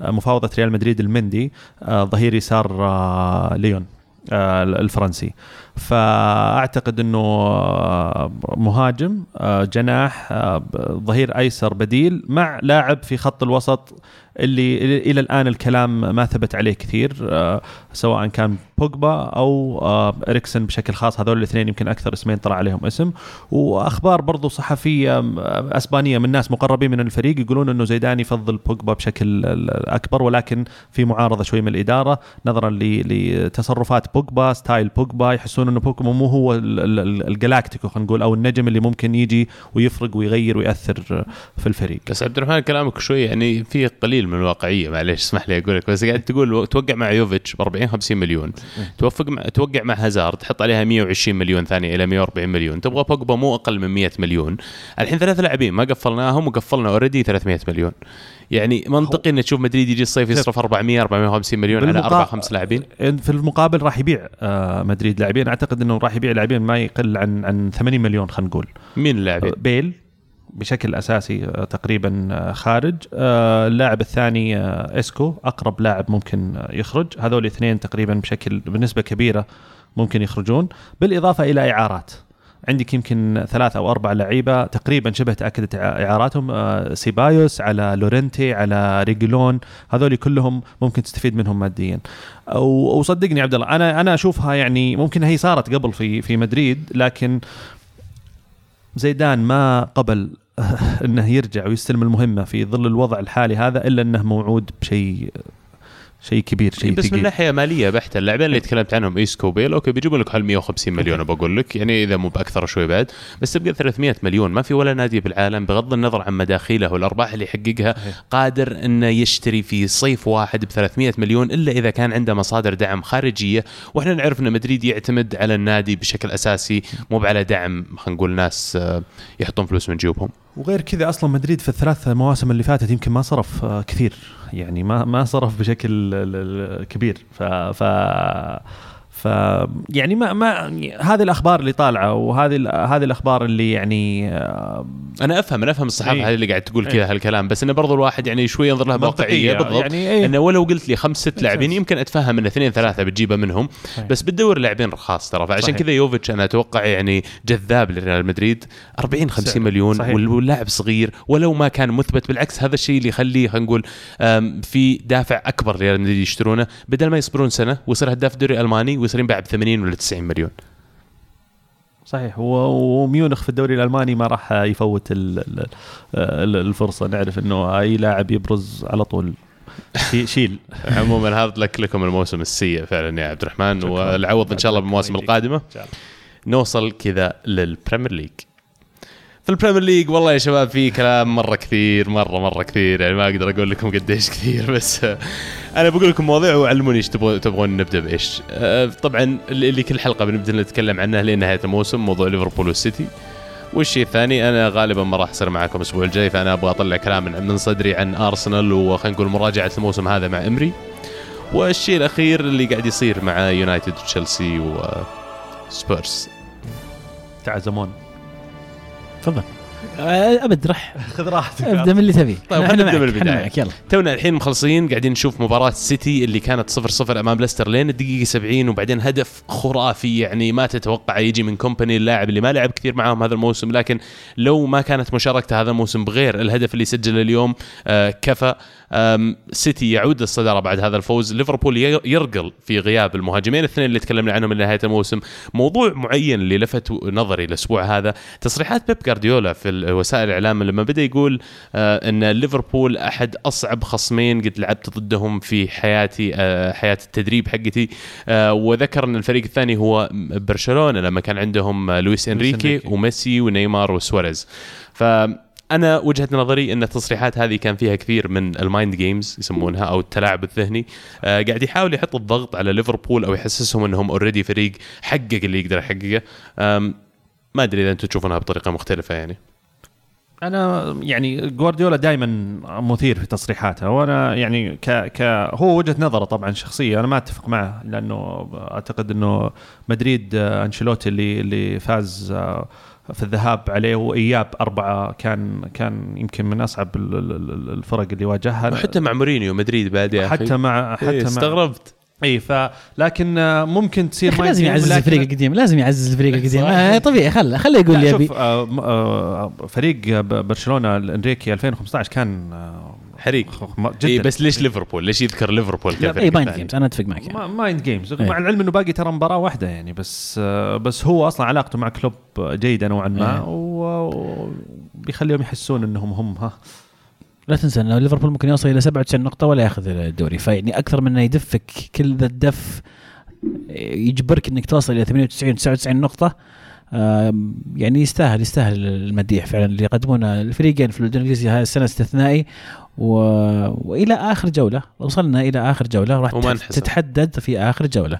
مفاوضة ريال مدريد المندي ظهير يسار ليون. الفرنسي. فأعتقد إنه آه، مهاجم آه، جناح آه، ظهير أيسر بديل مع لاعب في خط الوسط اللي إلى الآن الكلام ما ثبت عليه كثير آه، سواء كان بوجبا أو آه، إريكسن بشكل خاص. هذول الاثنين يمكن أكثر اسمين طلع عليهم اسم. وأخبار برضو صحفية أسبانية من ناس مقربين من الفريق يقولون إنه زيدان يفضل بوجبا بشكل أكبر ولكن في معارضة شوي من الإدارة نظرا لتصرفات بوجبا style بوجبا. يحسون إنه بوجبا مو هو ال- ال- ال- ال galáctico خلينا نقول أو النجم اللي ممكن يجي ويفرق ويغير ويأثر في الفريق. بس عبد الرحمن كلامك شوي يعني فيه قليل من الواقعية معليش اسمح لي أقول لك بس قاعد تقول توقع مع يوفيتش ب 40 50 مليون. توفق مع توقع مع هازارد تحط عليها 120 مليون ثانية إلى 140 مليون. تبغى بوجبا مو أقل من 100 مليون. الحين ثلاث لاعبين ما قفلناهم وقفلنا already 300 مليون. يعني منطقي ان تشوف مدريد يجي الصيف يصرف 400 450 مليون على أربع خمس لاعبين. في المقابل راح يبيع آه، مدريد لاعبين. أعتقد إنه راح يبيع لاعبين ما يقل عن عن 80 مليون خلينا نقول. مين اللاعبين؟ بيل. بشكل أساسي آه، تقريبا آه، خارج. آه، اللاعب الثاني إسكو أقرب لاعب ممكن يخرج. هذول الاثنين تقريبا بشكل بنسبة كبيرة ممكن يخرجون. بالإضافة إلى إعارات. عندك يمكن ثلاث أو أربع لعيبة تقريبا شبه تأكدت إعاراتهم. سيبايوس على لورنتي على ريجلون. هذول كلهم ممكن تستفيد منهم ماديا. وصدقني عبد الله أنا أنا أشوفها يعني ممكن هي صارت قبل في في مدريد لكن زيدان ما قبل انه يرجع ويستلم المهمة في ظل الوضع الحالي هذا إلا إنه موعود بشيء شيء كبير شيء بس من ثقيل. ناحية مالية بحتة اللاعبين اللي تكلمت عنهم إيسكو وبيل okay بيجيبوا لك حول 150 مليون بقول لك يعني إذا مو بأكثر شوي بعد بس تبقى 300 مليون. ما في ولا نادي بالعالم بغض النظر عن مداخيله والأرباح اللي يحققها قادر إنه يشتري في صيف واحد ب 300 مليون إلا إذا كان عنده مصادر دعم خارجية. وإحنا نعرف إن مدريد يعتمد على النادي بشكل أساسي مو على دعم خلينا نقول ناس آه، يحطون فلوس من جيوبهم. وغير كذا أصلا مدريد في الثلاث مواسم اللي فاتت يمكن ما صرف آه، كثير. يعني ما ما صرف بشكل كبير. ف ف ف يعني ما ما هذه الأخبار اللي طالعة وهذه هذه الأخبار اللي يعني آه، أنا أفهم أنا أفهم الصحافة إيه. هذه اللي قاعد تقول إيه. كذا هالكلام بس انه برضو الواحد يعني شوي ينظر لها بواقعية منطقية. بالضبط يعني إيه. إنه ولو قلت لي خمس ست لاعبين sense. يمكن أتفهم إن اثنين ثلاثة بتجيبه منهم صحيح. بس بتدور لاعبين رخاص ترى فعشان صحيح. كذا يوفيتش أنا أتوقع يعني جذاب لريال مدريد 40 50 سعر. مليون صحيح. وال- واللاعب صغير ولو ما كان مثبت بالعكس هذا الشيء اللي يخليه خلينا نقول في دافع أكبر ريال مدريد يشترونه بدل ما يصبرون سنة ويصير هداف الدوري الألماني ويصير ينباع ب 80 ولا 90 مليون. صحيح. وميونخ في الدوري الألماني ما راح يفوت ال- ال- ال- الفرصة. نعرف إنه أي لاعب يبرز على طول. شي- شيل. عموما هذا لك لكم الموسم السيء فعلا يا عبد الرحمن. والعوض إن شاء الله بالمواسم القادمة. نوصل كذا لل Premier League. في ال Premier League والله يا شباب في كلام مرة كثير مرة مرة كثير. يعني ما أقدر أقول لكم قديش كثير بس آه، أنا بقول لكم مواضيع وعلموني إيش تبغون تبغون نبدأ بإيش. آه، طبعا اللي كل حلقة بنبدأ نتكلم عنه لنهاية الموسم موضوع ليفربول والسيتي. والشيء الثاني أنا غالبا ما راح أصير معاكم الأسبوع الجاي فأنا أبغى أطلع كلام من صدري عن أرسنال وخلينا نقول مراجعة الموسم هذا مع إمري. والشيء الأخير اللي قاعد يصير مع يونايتد وتشيلسي وسبيرز تعزمون. تفضل. آه، أبد رح. خذ راحتك. أبدأ من اللي تبي. طيب، خلينا معك، من. معك، يلا. تونا الحين مخلصين قاعدين نشوف مباراة سيتي اللي كانت 0 0 أمام ليستر لين الدقيقة 70 وبعدين هدف خرافي يعني ما تتوقع يجي من كومباني اللاعب اللي ما لعب كثير معاهم هذا الموسم لكن لو ما كانت مشاركته هذا الموسم بغير الهدف اللي سجله اليوم آه كفى سيتي يعود للصدارة بعد هذا الفوز. ليفربول يرقل في غياب المهاجمين. الاثنين اللي تكلمنا عنهم من نهاية الموسم. موضوع معين اللي لفت نظري الأسبوع هذا تصريحات بيب جارديولا في وسائل الإعلام لما بدأ يقول آه إن ليفربول أحد أصعب خصمين قد لعبت ضدهم في حياتي آه حياة التدريب حقتي. آه وذكر إن الفريق الثاني هو برشلونة لما كان عندهم لويس إنريكي. وميسي ونيمار وسواريز. ف أنا وجهة نظري إن التصريحات هذه كان فيها كثير من ال mind games يسمونها أو التلاعب الذهني. آه قاعد يحاول يحط الضغط على ليفربول أو يحسسهم إنهم already فريق حقق اللي يقدر يحققه. ما أدري إذا أنتم تشوفونها بطريقة مختلفة يعني. أنا يعني جوارديولا دائما مثير في تصريحاته وأنا يعني ك ك هو وجهة نظره طبعا شخصيه أنا ما أتفق معه لأنه أعتقد إنه مدريد آه، أنشيلوتي اللي اللي فاز آه، في الذهاب عليه وإياب أربعة كان كان يمكن من أصعب ال- ال- ال- الفرق اللي واجهها وحتى مع مورينيو مدريد بعد يا حتى. مع حتى إيه، مع استغربت إي ف لكن ممكن تصير mind لازم يعزز لكن- الفريق القديم لازم يعزز الفريق القديم. آه طبيعي خله خله يقول يبي شوف آه آه فريق برشلونة الإنريكي 2015 كان آه حريق جدا إيه بس ليش ليفربول؟ ليش يذكر ليفربول إي ثاني؟ games أنا أتفق معك يعني. ما mind games. مع العلم إنه باقي ترى مباراة واحدة يعني بس بس هو أصلا علاقته مع كلوب جيدة نوعا ما. و- وبيخليهم يحسون إنهم هم ها لا تنسى انه ليفربول ممكن يوصل إلى 97 نقطة ولا ياخذ الدوري. فيعني أكثر من انه يدفك كل ذا الدف يجبرك إنك توصل إلى 98 99 نقطة يعني يستاهل يستاهل المديح فعلا اللي يقدمونه. الفريقين في الدوري الإنجليزي هذه السنة استثنائي و... وإلى آخر جولة وصلنا إلى آخر جولة راح. تتحدد في آخر جولة.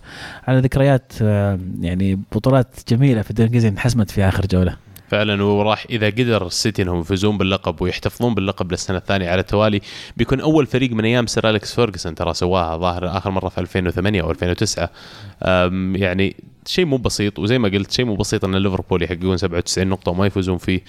على ذكريات يعني بطولات جميلة في الدوري الإنجليزي انحسمت في آخر جولة. فعلا وراح إذا قدر السيتي إنهم يفوزون باللقب ويحتفظون باللقب للسنة الثانية على التوالي بيكون أول فريق من أيام سير أليكس فيرجسون ترى سواها ظاهر آخر مرة في 2008 أو 2009 أم، يعني شيء مو بسيط وزي ما قلت شيء مو بسيط إن ليفربول يحققون 97 نقطة وما يفوزون فيه.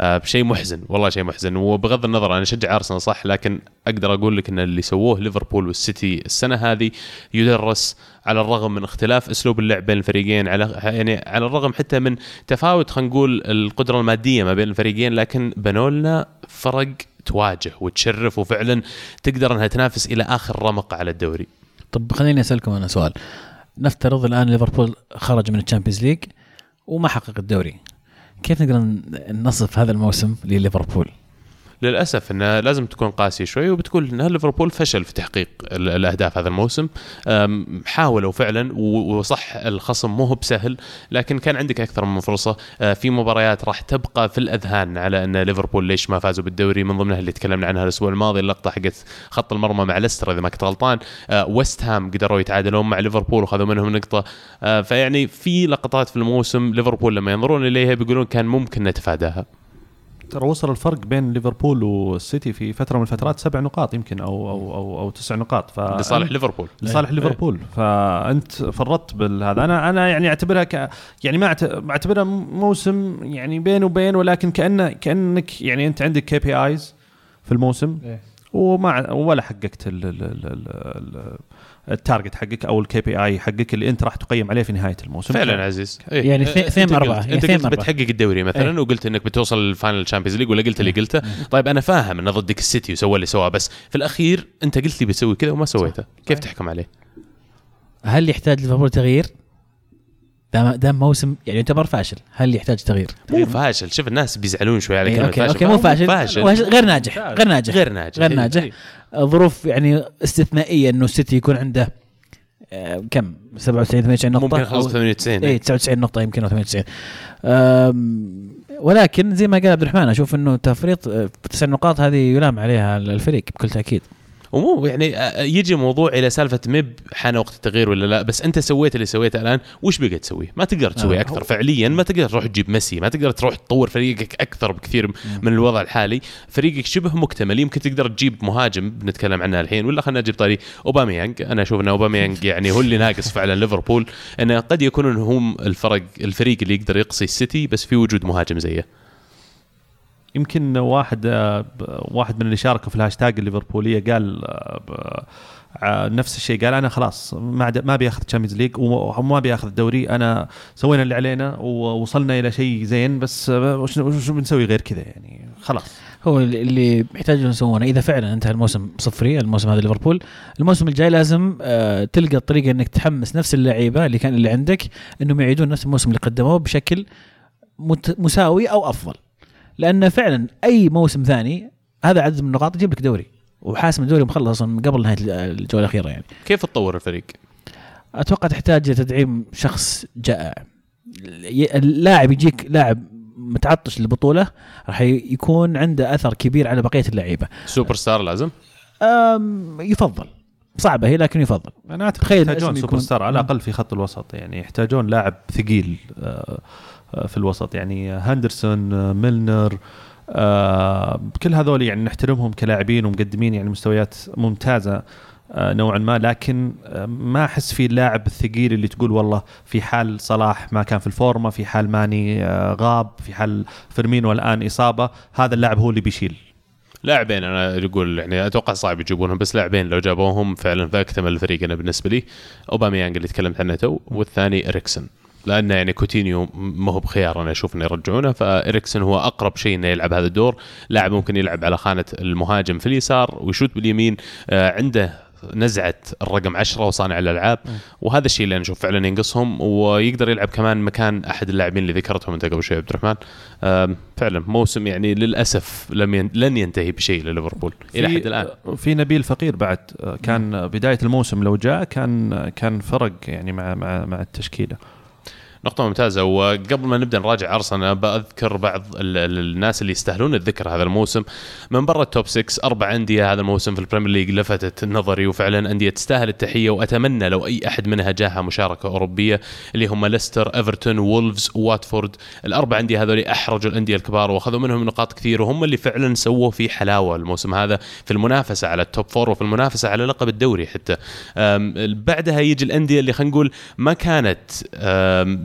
أه، شيء محزن والله شيء محزن. وبغض النظر أنا أشجع أرسنال صح لكن أقدر أقول لك إن اللي سووه ليفربول والسيتي السنة هذه يدرس على الرغم من اختلاف أسلوب اللعب بين الفريقين على يعني على الرغم حتى من تفاوت خلينا نقول القدرة المادية ما بين الفريقين لكن بنوا لنا فرق تواجه وتشرف وفعلا تقدر إنها تنافس إلى آخر رمق على الدوري. طب خليني أسألكم أنا سؤال. نفترض الآن ليفربول خرج من ال Champions League وما حقق الدوري كيف نقدر نصف هذا الموسم لليفربول؟ للأسف إنه لازم تكون قاسي شوي وبتقول ان ليفربول فشل في تحقيق ال- الأهداف هذا الموسم. حاولوا فعلا وصح الخصم مو هو بسهل لكن كان عندك أكثر من فرصة. أه، في مباريات راح تبقى في الأذهان على إن ليفربول ليش ما فازوا بالدوري من ضمنها اللي تكلمنا عنها الأسبوع الماضي اللقطة حقت خط المرمى مع ليستر إذا ما كنت غلطان. أه، ويست هام قدروا يتعادلون مع ليفربول وخذوا منهم نقطة. أه، فيعني في لقطات في الموسم ليفربول لما ينظرون إليها بيقولون كان ممكن نتفاداها. ترى وصل الفرق بين ليفربول والسيتي في فترة من الفترات سبع نقاط يمكن أو أو أو, أو تسع نقاط. ف لصالح ليفربول. لصالح إيه. ليفربول. فأنت فرطت بالهذا. أنا أنا يعني أعتبرها ك يعني ما أعتبرها موسم يعني بين وبين ولكن كانه كأنك يعني أنت عندك KPIs في الموسم. وما ولا حققت ال- ال- ال- ال- ال- ال target حقك أو ال KPI حقك اللي أنت راح تقيم عليه في نهاية الموسم فعلا عزيز إيه. يعني اثنين-. قلت- يعني أنت قلت أربعة. بتحقق الدوري مثلا إيه. وقلت إنك بتوصل ال final Champions League ولا قلت اللي قلته طيب أنا فاهم انه ضدك السيتي وسوى اللي سواه بس في الأخير أنت قلت لي بتسوي كذا وما سويته كيف تحكم عليه هل يحتاج ليفربول تغيير؟ دام دام موسم يعني يعتبر فاشل. هل يحتاج تغيير؟ مو فاشل. شوف الناس بيزعلون شوي على إيه، كلمة فاشل. okay مو فاشل, فاشل. غير ناجح غير ناجح. غير ناجح. غير إيه. ناجح. ظروف يعني استثنائية إنه السيتي يكون عنده آه، كم؟ 97 98 نقطة؟ ممكن يخلص أو- 98 اي 99 نقطة يمكن أو 98 أم، ولكن زي ما قال عبد الرحمن أشوف إنه تفريط آه، تسع نقاط هذه يلام عليها الفريق بكل تأكيد. ومو يعني يجي موضوع إلى سالفة مب حان وقت التغيير ولا لا بس أنت سويت اللي سويته الآن وش بقى تسوي؟ ما تقدر تسوي آه، أكثر فعليا ما تقدر تروح تجيب ميسي ما تقدر تروح تطور فريقك أكثر بكثير من الوضع الحالي. فريقك شبه مكتمل يمكن تقدر تجيب مهاجم بنتكلم عنه الحين ولا خلينا نجيب طاري أوباميانج. أنا أشوف إن أوباميانج يعني هو اللي ناقص فعلا ليفربول انه قد يكونون هم الفرق الفريق اللي يقدر يقصي السيتي بس في وجود مهاجم زيه. يمكن واحد آه، واحد من اللي شاركوا في الهاشتاج الليفربولية قال آه، آه، نفس الشيء. قال أنا خلاص ما ما أبي أخذ Champions League وما أبي أخذ الدوري. أنا سوينا اللي علينا ووصلنا إلى شيء زين. بس وش بنسوي غير كذا يعني؟ خلاص. هو اللي يحتاجون يسوونه. إذا فعلا انتهى الموسم صفري الموسم هذا ليفربول. الموسم الجاي لازم تلقى الطريقة إنك تحمس نفس اللعيبة اللي كان اللي عندك إنهم يعيدون نفس الموسم اللي قدموه بشكل مساوي أو أفضل. لأن فعلا أي موسم ثاني هذا عدد من النقاط يجيب لك دوري. وحاسم الدوري مخلص من قبل نهاية الجولة الأخيرة يعني. كيف تطور الفريق؟ أتوقع تحتاج تدعيم شخص جائع. اللاعب يجيك لاعب متعطش للبطولة راح يكون عنده أثر كبير على بقية اللعيبة. سوبر ستار لازم؟ يفضل. صعبة هي لكن يفضل. أنا أعتقد يحتاجون سوبر ستار على مم. الأقل في خط الوسط يعني يحتاجون لاعب ثقيل آه، في الوسط. يعني هاندرسون آه، ميلنر آه كل هذول يعني نحترمهم كلاعبين ومقدمين يعني مستويات ممتازة آه نوعا ما. لكن آه ما أحس في اللاعب الثقيل اللي تقول والله في حال صلاح ما كان في الفورمة في حال ماني آه غاب في حال فيرمينو الآن إصابة. هذا اللاعب هو اللي بيشيل. لاعبين أنا أقول يعني أتوقع صعب يجيبونهم بس لاعبين لو جابوهم فعلا فاكتمل الفريق أنا بالنسبة لي. أوباميانج اللي تكلمت عنه تو والثاني اريكسن لأنه يعني كوتينيو ما هو بخيار أنا أشوف إنه يرجعونه فاريكسن هو أقرب شيء إنه يلعب هذا الدور. لاعب ممكن يلعب على خانة المهاجم في اليسار ويشوت باليمين آه عنده نزعة الرقم 10 وصانع الألعاب. وهذا الشيء اللي أنا أشوف فعلا ينقصهم ويقدر يلعب كمان مكان أحد اللاعبين اللي ذكرتهم أنت قبل شوي عبد الرحمن. فعلا موسم يعني للأسف لم ين... لن ينتهي بشيء لليفربول إلى حد الآن. في نبيل فقير بعد. كان بداية الموسم لو جاء كان كان فرق يعني مع مع مع التشكيلة. نقطة ممتازة. وقبل ما نبدأ نراجع أرسنال بذكر بعض الناس اللي يستاهلون الذكر هذا الموسم. من برا ال top 6 أربع أندية هذا الموسم في ال Premier League لفتت نظري وفعلا أندية تستاهل التحية. وأتمنى لو أي أحد منها جاها مشاركة أوروبية اللي هم ليستر، إيفرتون، وولفز، واتفورد، الأربع أندية هذول أحرجوا الأندية الكبار وأخذوا منهم نقاط كثير وهم اللي فعلا سووا في حلاوة الموسم هذا في المنافسة على ال top four وفي المنافسة على لقب الدوري حتى. بعدها يجي الأندية اللي خلينا نقول ما كانت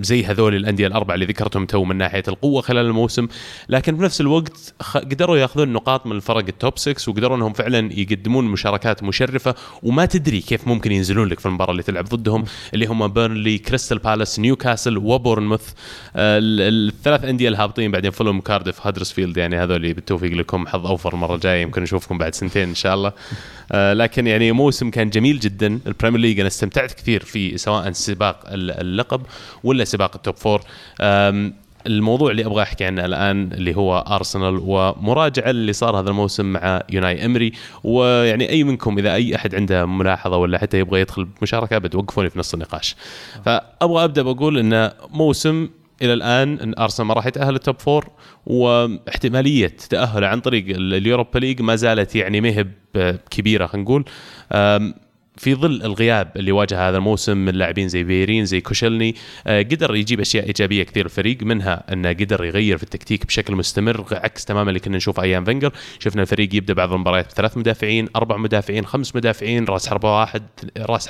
زي هذول الأندية الأربعة اللي ذكرتهم تو من ناحية القوة خلال الموسم. لكن بنفس الوقت قدروا ياخذون نقاط من الفرق ال top 6 وقدروا إنهم فعلا يقدمون مشاركات مشرفة. وما تدري كيف ممكن ينزلون لك في المباراة اللي تلعب ضدهم اللي هم بيرنلي كريستال بالاس نيوكاسل وبورنموث الثلاث أندية الهابطين بعدين فولهام كاردف هادرسفيلد يعني هذول بالتوفيق لكم. حظ أوفر المره الجايه يمكن نشوفكم بعد سنتين إن شاء الله. آه لكن يعني موسم كان جميل جدا. ال Premier League أنا استمتعت كثير في سواء سباق اللقب ولا سباق ال top four الموضوع اللي أبغى أحكي عنه الآن اللي هو ارسنال ومراجعة اللي صار هذا الموسم مع يوناي امري ويعني أي منكم إذا أي أحد عنده ملاحظة ولا حتى يبغى يدخل بمشاركه بتوقفوني في نص النقاش. فأبغى أبدأ بقول انه موسم إلى الآن إن ارسنال ما راح يتأهل ال top four واحتمالية تأهله عن طريق ال Europa League ما زالت يعني مهيب كبيرة خلينا نقول. في ظل الغياب اللي واجه هذا الموسم من لاعبين زي بيليرين زي كوشيلني آه قدر يجيب أشياء إيجابية كثير الفريق منها انه قدر يغير في التكتيك بشكل مستمر عكس تماما اللي كنا نشوفه أيام فينجر. شفنا الفريق يبدأ بعض المباريات بثلاث مدافعين أربع مدافعين خمس مدافعين راس حربة واحد راس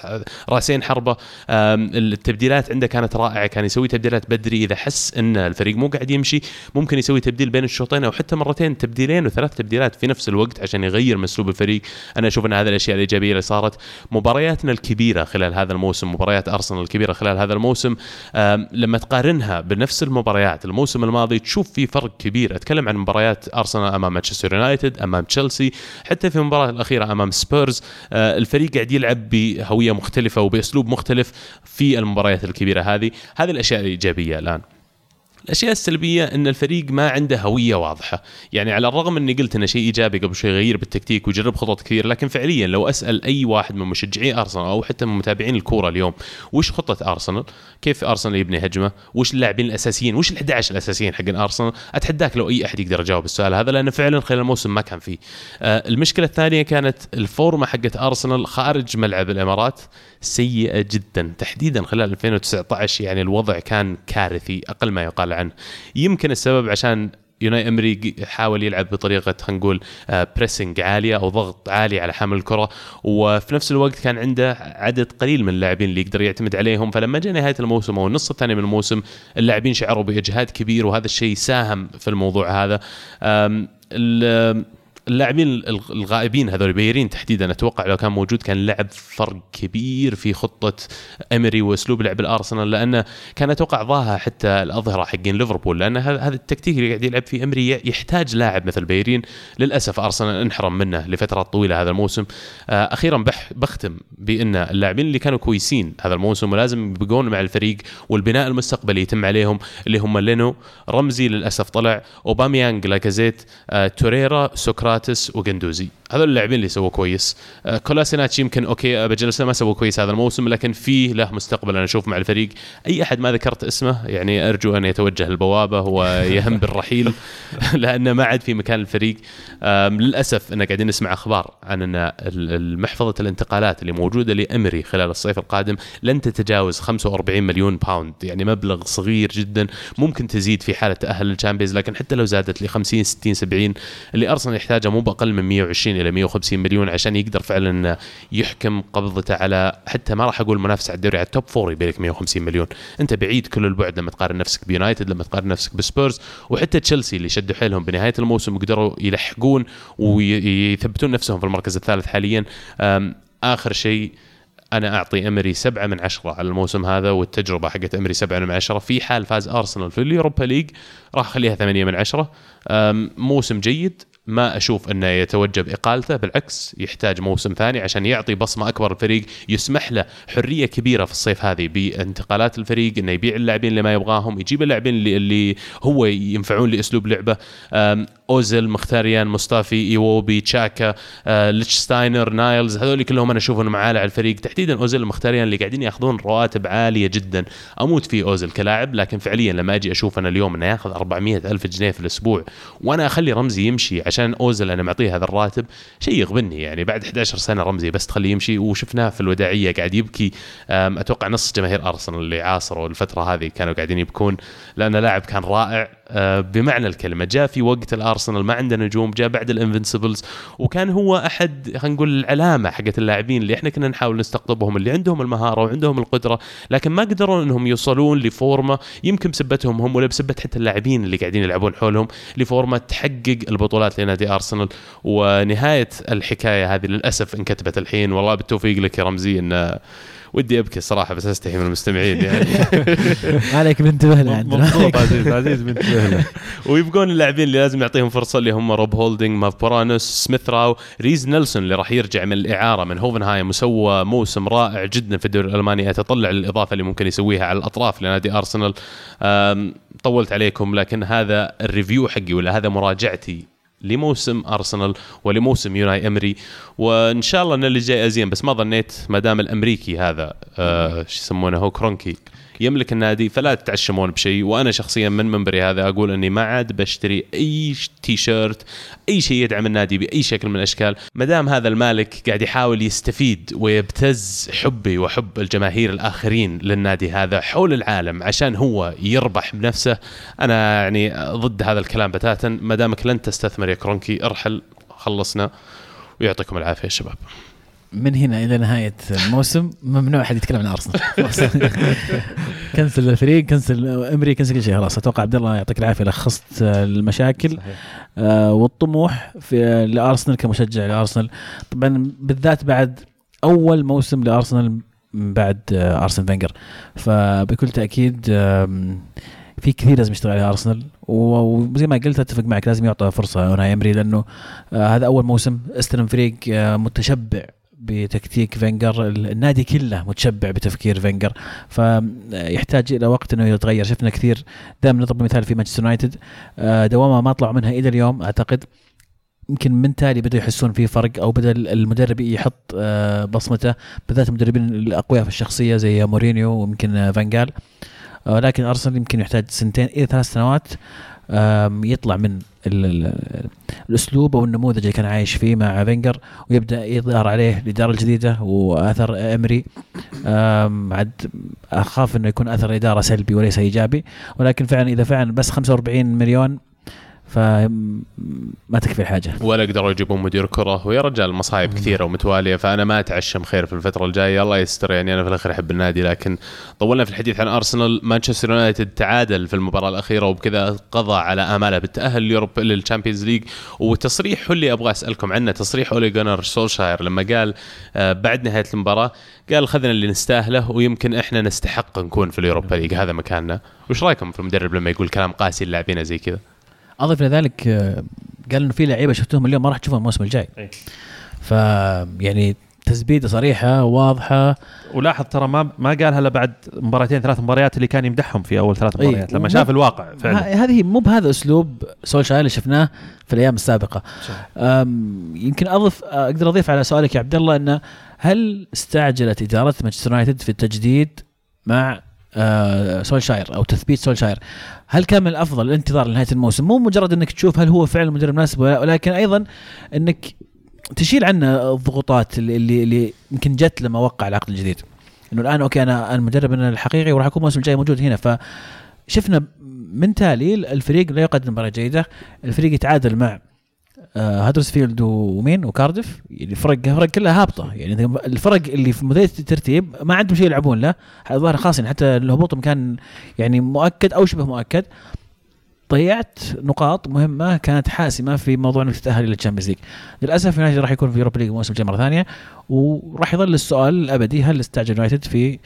راسين حربة. التبديلات عنده كانت رائعة كان يسوي تبديلات بدري. إذا حس أن الفريق مو قاعد يمشي ممكن يسوي تبديل بين الشوطين أو حتى مرتين تبديلين وثلاث تبديلات في نفس الوقت عشان يغير من أسلوب الفريق. أنا أشوف أن هذه الأشياء الإيجابية اللي صارت. مبارياتنا الكبيرة خلال هذا الموسم مباريات أرسنال الكبيرة خلال هذا الموسم لما تقارنها بنفس المباريات الموسم الماضي تشوف في فرق كبير. أتكلم عن مباريات أرسنال أمام مانشستر يونايتد أمام تشيلسي حتى في المباراة الأخيرة أمام سبيرز. الفريق قاعد يلعب بهوية مختلفة وبأسلوب مختلف في المباريات الكبيرة هذه. هذه الأشياء الإيجابية الآن. الأشياء السلبية إن الفريق ما عنده هوية واضحة. يعني على الرغم إني قلت إنه شيء إيجابي قبل شوي يغير بالتكتيك ويجرب خطط كثير لكن فعليا لو أسأل أي واحد من مشجعي أرسنال أو حتى من متابعين الكورة اليوم وش خطة أرسنال؟ كيف أرسنال يبني هجمة؟ وش اللاعبين الأساسيين؟ وش ال11 الأساسيين حق أرسنال؟ أتحداك لو أي أحد يقدر يجاوب السؤال هذا لأنه فعلا خلال الموسم ما كان فيه. آه المشكلة الثانية كانت الفورمة حقت أرسنال خارج ملعب الإمارات. سيئة جدا. تحديدا خلال 2019 يعني الوضع كان كارثي أقل ما يقال عنه. يمكن السبب عشان يوناي أمري حاول يلعب بطريقة خلينا نقول بريسنج عالية أو ضغط عالي على حامل الكرة وفي نفس الوقت كان عنده عدد قليل من اللاعبين اللي يقدر يعتمد عليهم. فلما جاء نهاية الموسم أو النصف الثاني من الموسم اللاعبين شعروا بإجهاد كبير وهذا الشيء ساهم في الموضوع هذا. اللاعبين الغائبين هذول بيرين تحديدا أتوقع لو كان موجود كان لعب فرق كبير في خطة امري وأسلوب لعب الأرسنال لأنه كان أتوقع ضاهى حتى الأظهرة حقين ليفربول لأن هذا التكتيك اللي قاعد يلعب فيه امري يحتاج لاعب مثل بيليرين للأسف أرسنال انحرم منه لفترات طويلة هذا الموسم. أخيرا بختم بأن اللاعبين اللي كانوا كويسين هذا الموسم ولازم يبقون مع الفريق والبناء المستقبلي يتم عليهم اللي هم لينو رمزي للأسف طلع أوباميانج لاكازيت توريرا سوكراتيس مافروبانوس وجندوزي هذول اللاعبين اللي سووا كويس. آه، كولاسيناتش يمكن okay بجلسه ما سووا كويس هذا الموسم لكن فيه له مستقبل أنا أشوف مع الفريق. أي أحد ما ذكرت اسمه يعني أرجو أن يتوجه البوابه ويهم بالرحيل لأنه ما عاد في مكان الفريق. للأسف إنا قاعدين نسمع أخبار عن أن محفظة الانتقالات اللي موجودة لإمري خلال الصيف القادم لن تتجاوز 45 مليون pound يعني مبلغ صغير جدا ممكن تزيد في حالة تاهل لل Champions لكن حتى لو زادت ل 50 60 70 اللي أرسنال يحتاجه مو بأقل من 120 إلى 150 مليون عشان يقدر فعلا يحكم قبضته على حتى ما راح أقول منافسه على الدوري على ال top four يبي لك 150 مليون. أنت بعيد كل البعد لما تقارن نفسك بيونايتد لما تقارن نفسك بسبيرز وحتى تشيلسي اللي شدوا حيلهم بنهاية الموسم وقدروا يلحقون ويثبتون نفسهم في المركز الثالث حاليا. آخر شيء أنا أعطي أمري سبعة من عشرة على الموسم هذا والتجربة حقت أمري سبعة من عشرة. في حال فاز أرسنال في ال Europa League راح أخليها ثمانية من عشرة. موسم جيد. ما أشوف أنه يتوجه باقالته بالعكس يحتاج موسم ثاني عشان يعطي بصمة أكبر الفريق يسمح له حرية كبيرة في الصيف هذه بانتقالات الفريق إنه يبيع اللاعبين اللي ما يبغاهم يجيب اللاعبين اللي, اللي هو ينفعون لأسلوب لعبه. اوزل مخيتاريان مصطفي ايووبي تشاكا آه، ليتشستاينر نايلز هذول كلهم أنا أشوفهم معالي على الفريق. تحديدا اوزل مختاريان اللي قاعدين ياخذون رواتب عالية جدا. أموت في اوزل كلاعب لكن فعليا لما أجي أشوف أنا اليوم إنه ياخذ 400 ألف جنيه في الأسبوع وأنا أخلي رمزي يمشي عشان اوزل أنا معطيه هذا الراتب شيء يغبني يعني. بعد 11 سنة رمزي بس تخليه يمشي وشفناه في الوداعية قاعد يبكي. أتوقع نص جماهير أرسنال اللي عاصروا الفترة هذه كانوا قاعدين يبكون لأن لاعب كان رائع. بمعنى الكلمة جاء في وقت الأرسنال ما عنده نجوم جاء بعد الانفنسبلز وكان هو أحد خلينا نقول العلامة حقت اللاعبين اللي إحنا كنا نحاول نستقطبهم اللي عندهم المهارة وعندهم القدرة لكن ما قدروا إنهم يوصلون لفورمة يمكن بسبتهم هم ولا بسبه حتى اللاعبين اللي قاعدين يلعبون حولهم لفورمة تحقق البطولات لنادي أرسنال. ونهاية الحكاية هذه للأسف انكتبت الحين والله بالتوفيق لك يا رمزي إن ودي أبكي الصراحه بس أستحي من المستمعين يعني. عليك بنتبه له عندنا. عزيز عزيز بنتبه له ويبقون اللاعبين اللي لازم نعطيهم فرصة اللي هم روب هولدنج ماف بورانوس سميث راو ريز نيلسون اللي راح يرجع من الإعارة من هوفنهايم وسوى موسم رائع جدا في الدوري الألماني. أتطلع للإضافة اللي ممكن يسويها على الأطراف لنادي أرسنال. طولت عليكم لكن هذا ال review حقي ولا هذا مراجعتي لموسم أرسنال ولموسم يوناي إمري. وإن شاء الله إن اللي جاي أزين. بس ما ظنيت ما دام الأمريكي هذا آه شو يسمونه هو كرونكي. يملك النادي فلا تتعشمون بشيء. وأنا شخصيا من منبري هذا أقول إني ما عاد بشتري أي تي شيرت أي شيء يدعم النادي بأي شكل من الأشكال. ما دام هذا المالك قاعد يحاول يستفيد ويبتز حبي وحب الجماهير الآخرين للنادي هذا حول العالم عشان هو يربح بنفسه أنا يعني ضد هذا الكلام بتاتا. ما دامك لن تستثمر يا كرونكي ارحل خلصنا ويعطيكم العافية يا شباب. من هنا إلى نهاية الموسم ممنوع أحد يتكلم عن أرسنال. cancel الفريق cancel أمري cancel كل شيء خلاص. أتوقع عبد الله يعطيك العافية لخصت المشاكل آه والطموح في لأرسنال كمشجع لأرسنال. طبعا بالذات بعد أول موسم لأرسنال بعد آه ارسنال فينجر. فبكل تأكيد في كثير لازم يشتغل على أرسنال. وزي ما قلت أتفق معك لازم يعطى فرصة اوناي أمري لأنه آه هذا أول موسم أستلم فريق آه متشبع. بتكتيك فينجر النادي كله متشبع بتفكير فينجر. فيحتاج إلى وقت إنه يتغير. شفنا كثير دائما نضرب مثال في مانشستر يونايتد. آه، دوامه ما طلعوا منها إلى اليوم أعتقد يمكن من تالي بدأوا يحسون في فرق أو بدأ المدرب يحط آه، بصمته بالذات المدربين الأقوياء في الشخصية زي مورينيو ويمكن فانجال آه، لكن أرسنال يمكن يحتاج سنتين إلى ثلاث سنوات. يطلع من الأسلوب أو النموذج اللي كان عايش فيه مع فينجر ويبدأ يظهر عليه الاداره الجديده وأثر أمري. عاد أخاف إنه يكون أثر الاداره سلبي وليس إيجابي. ولكن فعلا إذا فعلا بس 45 مليون فما تكفي الحاجة. ولا قدروا يجيبون مدير كرة. ويا رجال مصايب كثيرة ومتوالية فأنا ما أتعشم خير في الفترة الجاية. الله يستر يعني أنا في الأخير أحب النادي لكن طولنا في الحديث عن أرسنال. مانشستر يونايتد تعادل في المباراة الأخيرة وبكذا قضى على آماله بالتأهل ل Europa لل Champions League. وتصريح اللي أبغى أسألكم عنه تصريح أولي جونر سولشاير لما قال آه، بعد نهاية المباراة قال خذنا اللي نستاهله ويمكن إحنا نستحق نكون في ال Europa League. هذا مكاننا. وش رأيكم في المدرب لما يقول كلام قاسي للاعبين زي كذا؟ أضف لذلك آه، قال إنه في لعيبة شفتهم اليوم ما راح تشوفهم الموسم الجاي. ف يعني تزبيده صريحة واضحة. ولاحظ ترى ما ما قالها الا بعد مباراتين ثلاث مباريات اللي كان يمدحهم في أول ثلاث أي. مباريات لما شاف الواقع فعلا. هذه مو بهذا أسلوب سولشاير اللي شفناه في الأيام السابقة. يمكن أضف أقدر أضيف على سؤالك يا عبد الله إنه هل استعجلت إدارة مانشستر يونايتد في التجديد مع آه، سولشاير أو تثبيت سولشاير. هل كان من الأفضل الانتظار لنهاية الموسم؟ مو مجرد إنك تشوف هل هو فعلا مدرب مناسب ولا لا، ولكن أيضا إنك تشيل عنه الضغوطات اللي اللي, يمكن جت لما وقع العقد الجديد. إنه الآن okay أنا المدرب أنا الحقيقي وراح أكون الموسم الجاي موجود هنا. فشفنا من تالي الفريق لا يقدم مباراة جيدة الفريق يتعادل مع هدرسفيلد ومين وكاردف يعني فرق فرق كلها هابطة. يعني الفرق اللي في مديريه الترتيب ما عندهم شيء يلعبون له. الظاهر خلاص يعني حتى الهبوط كان يعني مؤكد أو شبه مؤكد. ضيعت نقاط مهمة كانت حاسمة في موضوع انك تتأهل إلى ال Champions League للأسف يونايتد راح يكون في Europa League الموسم الجاي مره ثانية وراح يظل السؤال الأبدي هل استعجل يونايتد في آه،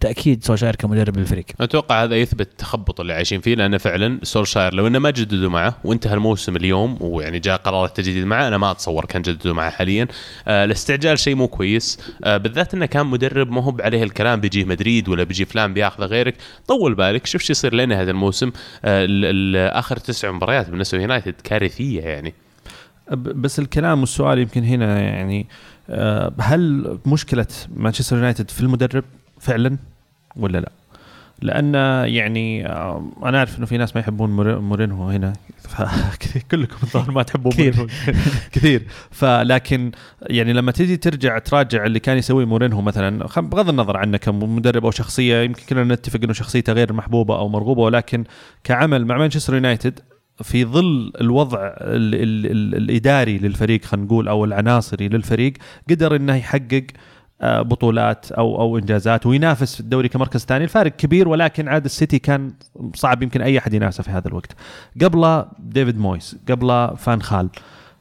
تأكيد سولشاير كمدرب للفريق. أتوقع هذا يثبت التخبط اللي عايشين فيه لأنه فعلا سولشاير لو إنه ما جددوا معه وانتهى الموسم اليوم ويعني جاء قرار التجديد معه أنا ما أتصور كان جددوا معه حاليا. آه الاستعجال شيء مو كويس. آه بالذات إنه كان مدرب ما هو عليه الكلام بيجي مدريد ولا بيجي فلان بياخذه غيرك. طول بالك شوف شو يصير لنا هذا الموسم. آه ال- ال- آخر تسع مباريات بالنسبة ليونايتد كارثية يعني. بس الكلام والسؤال يمكن هنا يعني آه، هل مشكلة مانشستر يونايتد في المدرب؟ فعلا ولا لا؟ لأن يعني آه، أنا أعرف إنه في ناس ما يحبون مور- مورينهو هنا كلكم الظاهر ما تحبون كثير. كثير فلكن يعني لما تيجي ترجع تراجع اللي كان يسويه مورينهو مثلا بغض النظر عنه كمدرب أو شخصية يمكن كلنا نتفق إنه شخصيته غير محبوبة أو مرغوبة ولكن كعمل مع مانشستر يونايتد في ظل الوضع ال ال ال الإداري للفريق خلينا نقول أو العناصري للفريق قدر إنه يحقق بطولات أو أو إنجازات وينافس في الدوري كمركز ثاني. الفارق كبير ولكن عاد السيتي كان صعب يمكن أي أحد ينافسه في هذا الوقت. قبل ديفيد مويس قبل فان خال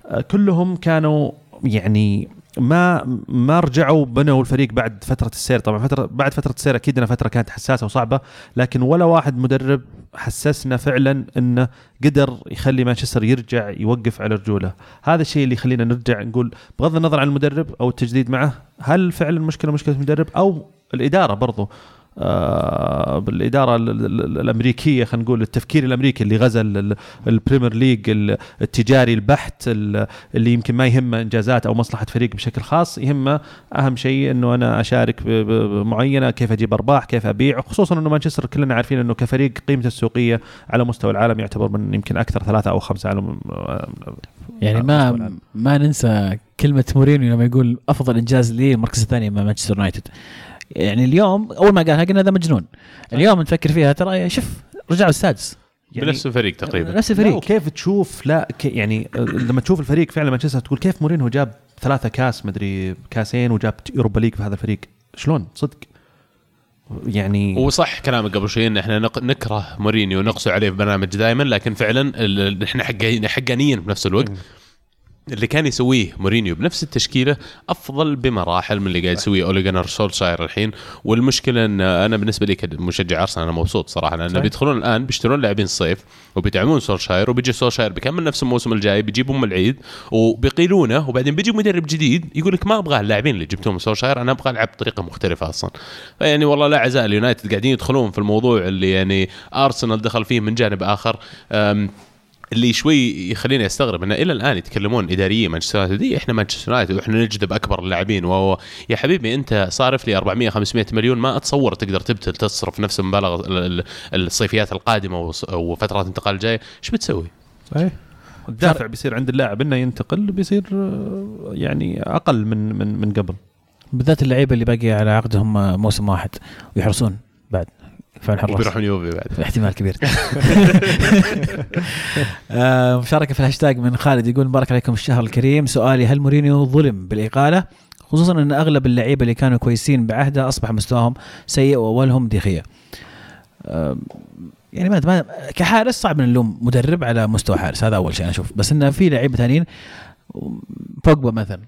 آه، كلهم كانوا يعني ما ما رجعوا بنوا الفريق بعد فترة السير. طبعا فتره بعد فترة السير أكيد إنها فترة كانت حساسة وصعبة لكن ولا واحد مدرب حسسنا فعلا إنه قدر يخلي مانشستر يرجع يوقف على رجوله. هذا الشيء اللي يخلينا نرجع نقول بغض النظر عن المدرب أو التجديد معه هل فعلا المشكلة مشكلة المدرب؟ أو الإدارة برضو. بالإدارة ال- ال- الأمريكية خلينا نقول التفكير الأمريكي اللي غزا ال- ال- ال Premier League ال- التجاري البحت ال- اللي يمكن ما يهمه إنجازات أو مصلحة فريق بشكل خاص يهمه أهم شيء إنه أنا أشارك بمعينة كيف أجيب أرباح كيف أبيع خصوصا إنه مانشستر كلنا عارفين إنه كفريق قيمته السوقية على مستوى العالم يعتبر من يمكن أكثر ثلاثة أو خمسة على يعني على مستوى ما. ما ننسى كلمة مورينيو لما يقول أفضل إنجاز لي المركز الثاني مع مانشستر يونايتد يعني اليوم أول ما قالها قلنا هذا مجنون. اليوم نفكر فيها ترى شوف رجعوا السادس. يعني بنفس الفريق تقريبا. نفس الفريق. وكيف تشوف لا يعني لما تشوف الفريق فعلا مانشستر تقول كيف مورينهو جاب ثلاثة كاس مدري كاسين وجاب Europa League في هذا الفريق؟ شلون؟ صدق. يعني وصح كلامك قبل شوي إن إحنا نق- نكره مورينيو ونقسو عليه في برنامج دائما لكن فعلا إحنا حقانيين حقانيين بنفس الوقت. اللي كان يسويه مورينيو بنفس التشكيلة أفضل بمراحل من اللي قاعد يسويه اولي سولشاير الحين. والمشكلة إن أنا بالنسبة لي كمشجع أرسنال أنا مبسوط صراحة لأن. بيدخلون الآن بيشترون لاعبين الصيف وبيدعمون سولشاير وبيجي سولشاير بيكمل نفس الموسم الجاي بيجيبوا ام العيد وبيقيلونه وبعدين بيجي مدرب جديد يقول لك ما أبغى اللاعبين اللي جبتهم من سولشاير أنا أبغى ألعب بطريقة مختلفة أصلا. فيعني والله لا عزاء اليونايتد قاعدين يدخلون في الموضوع اللي يعني أرسنال دخل فيه من جانب آخر. اللي شوي يخليني أستغرب إنه إلى الآن يتكلمون إداريين مانشستر يونايتد. إيه إحنا مانشستر يونايتد وإحنا نجذب أكبر اللاعبين. وهو يا حبيبي أنت صارف لي 400 500 مليون ما أتصور تقدر تبتل تصرف نفس المبالغ ال- ال- الصيفيات القادمة وص- وفترات الانتقال الجايه إيش بتسوي؟ صحيح الدافع بيصير عند اللاعب إنه ينتقل بيصير آه، يعني أقل من من من قبل. بالذات اللعيبة اللي باقي على عقدهم موسم واحد ويحرصون بعد. فعل حراس وبيروحون يوفي بعد. احتمال كبير. آه، مشاركة في الهاشتاج من خالد يقول مبارك عليكم الشهر الكريم. سؤالي هل مورينيو ظلم بالإقالة؟ خصوصا إن أغلب اللعيبة اللي كانوا كويسين بعهده أصبح مستواهم سيء وأولهم ديخيه آه، يعني ما كحارس صعب نلوم مدرب على مستوى حارس. هذا أول شيء أنا أشوف. بس انه في لعيبة ثانيين بوجبا مثلا.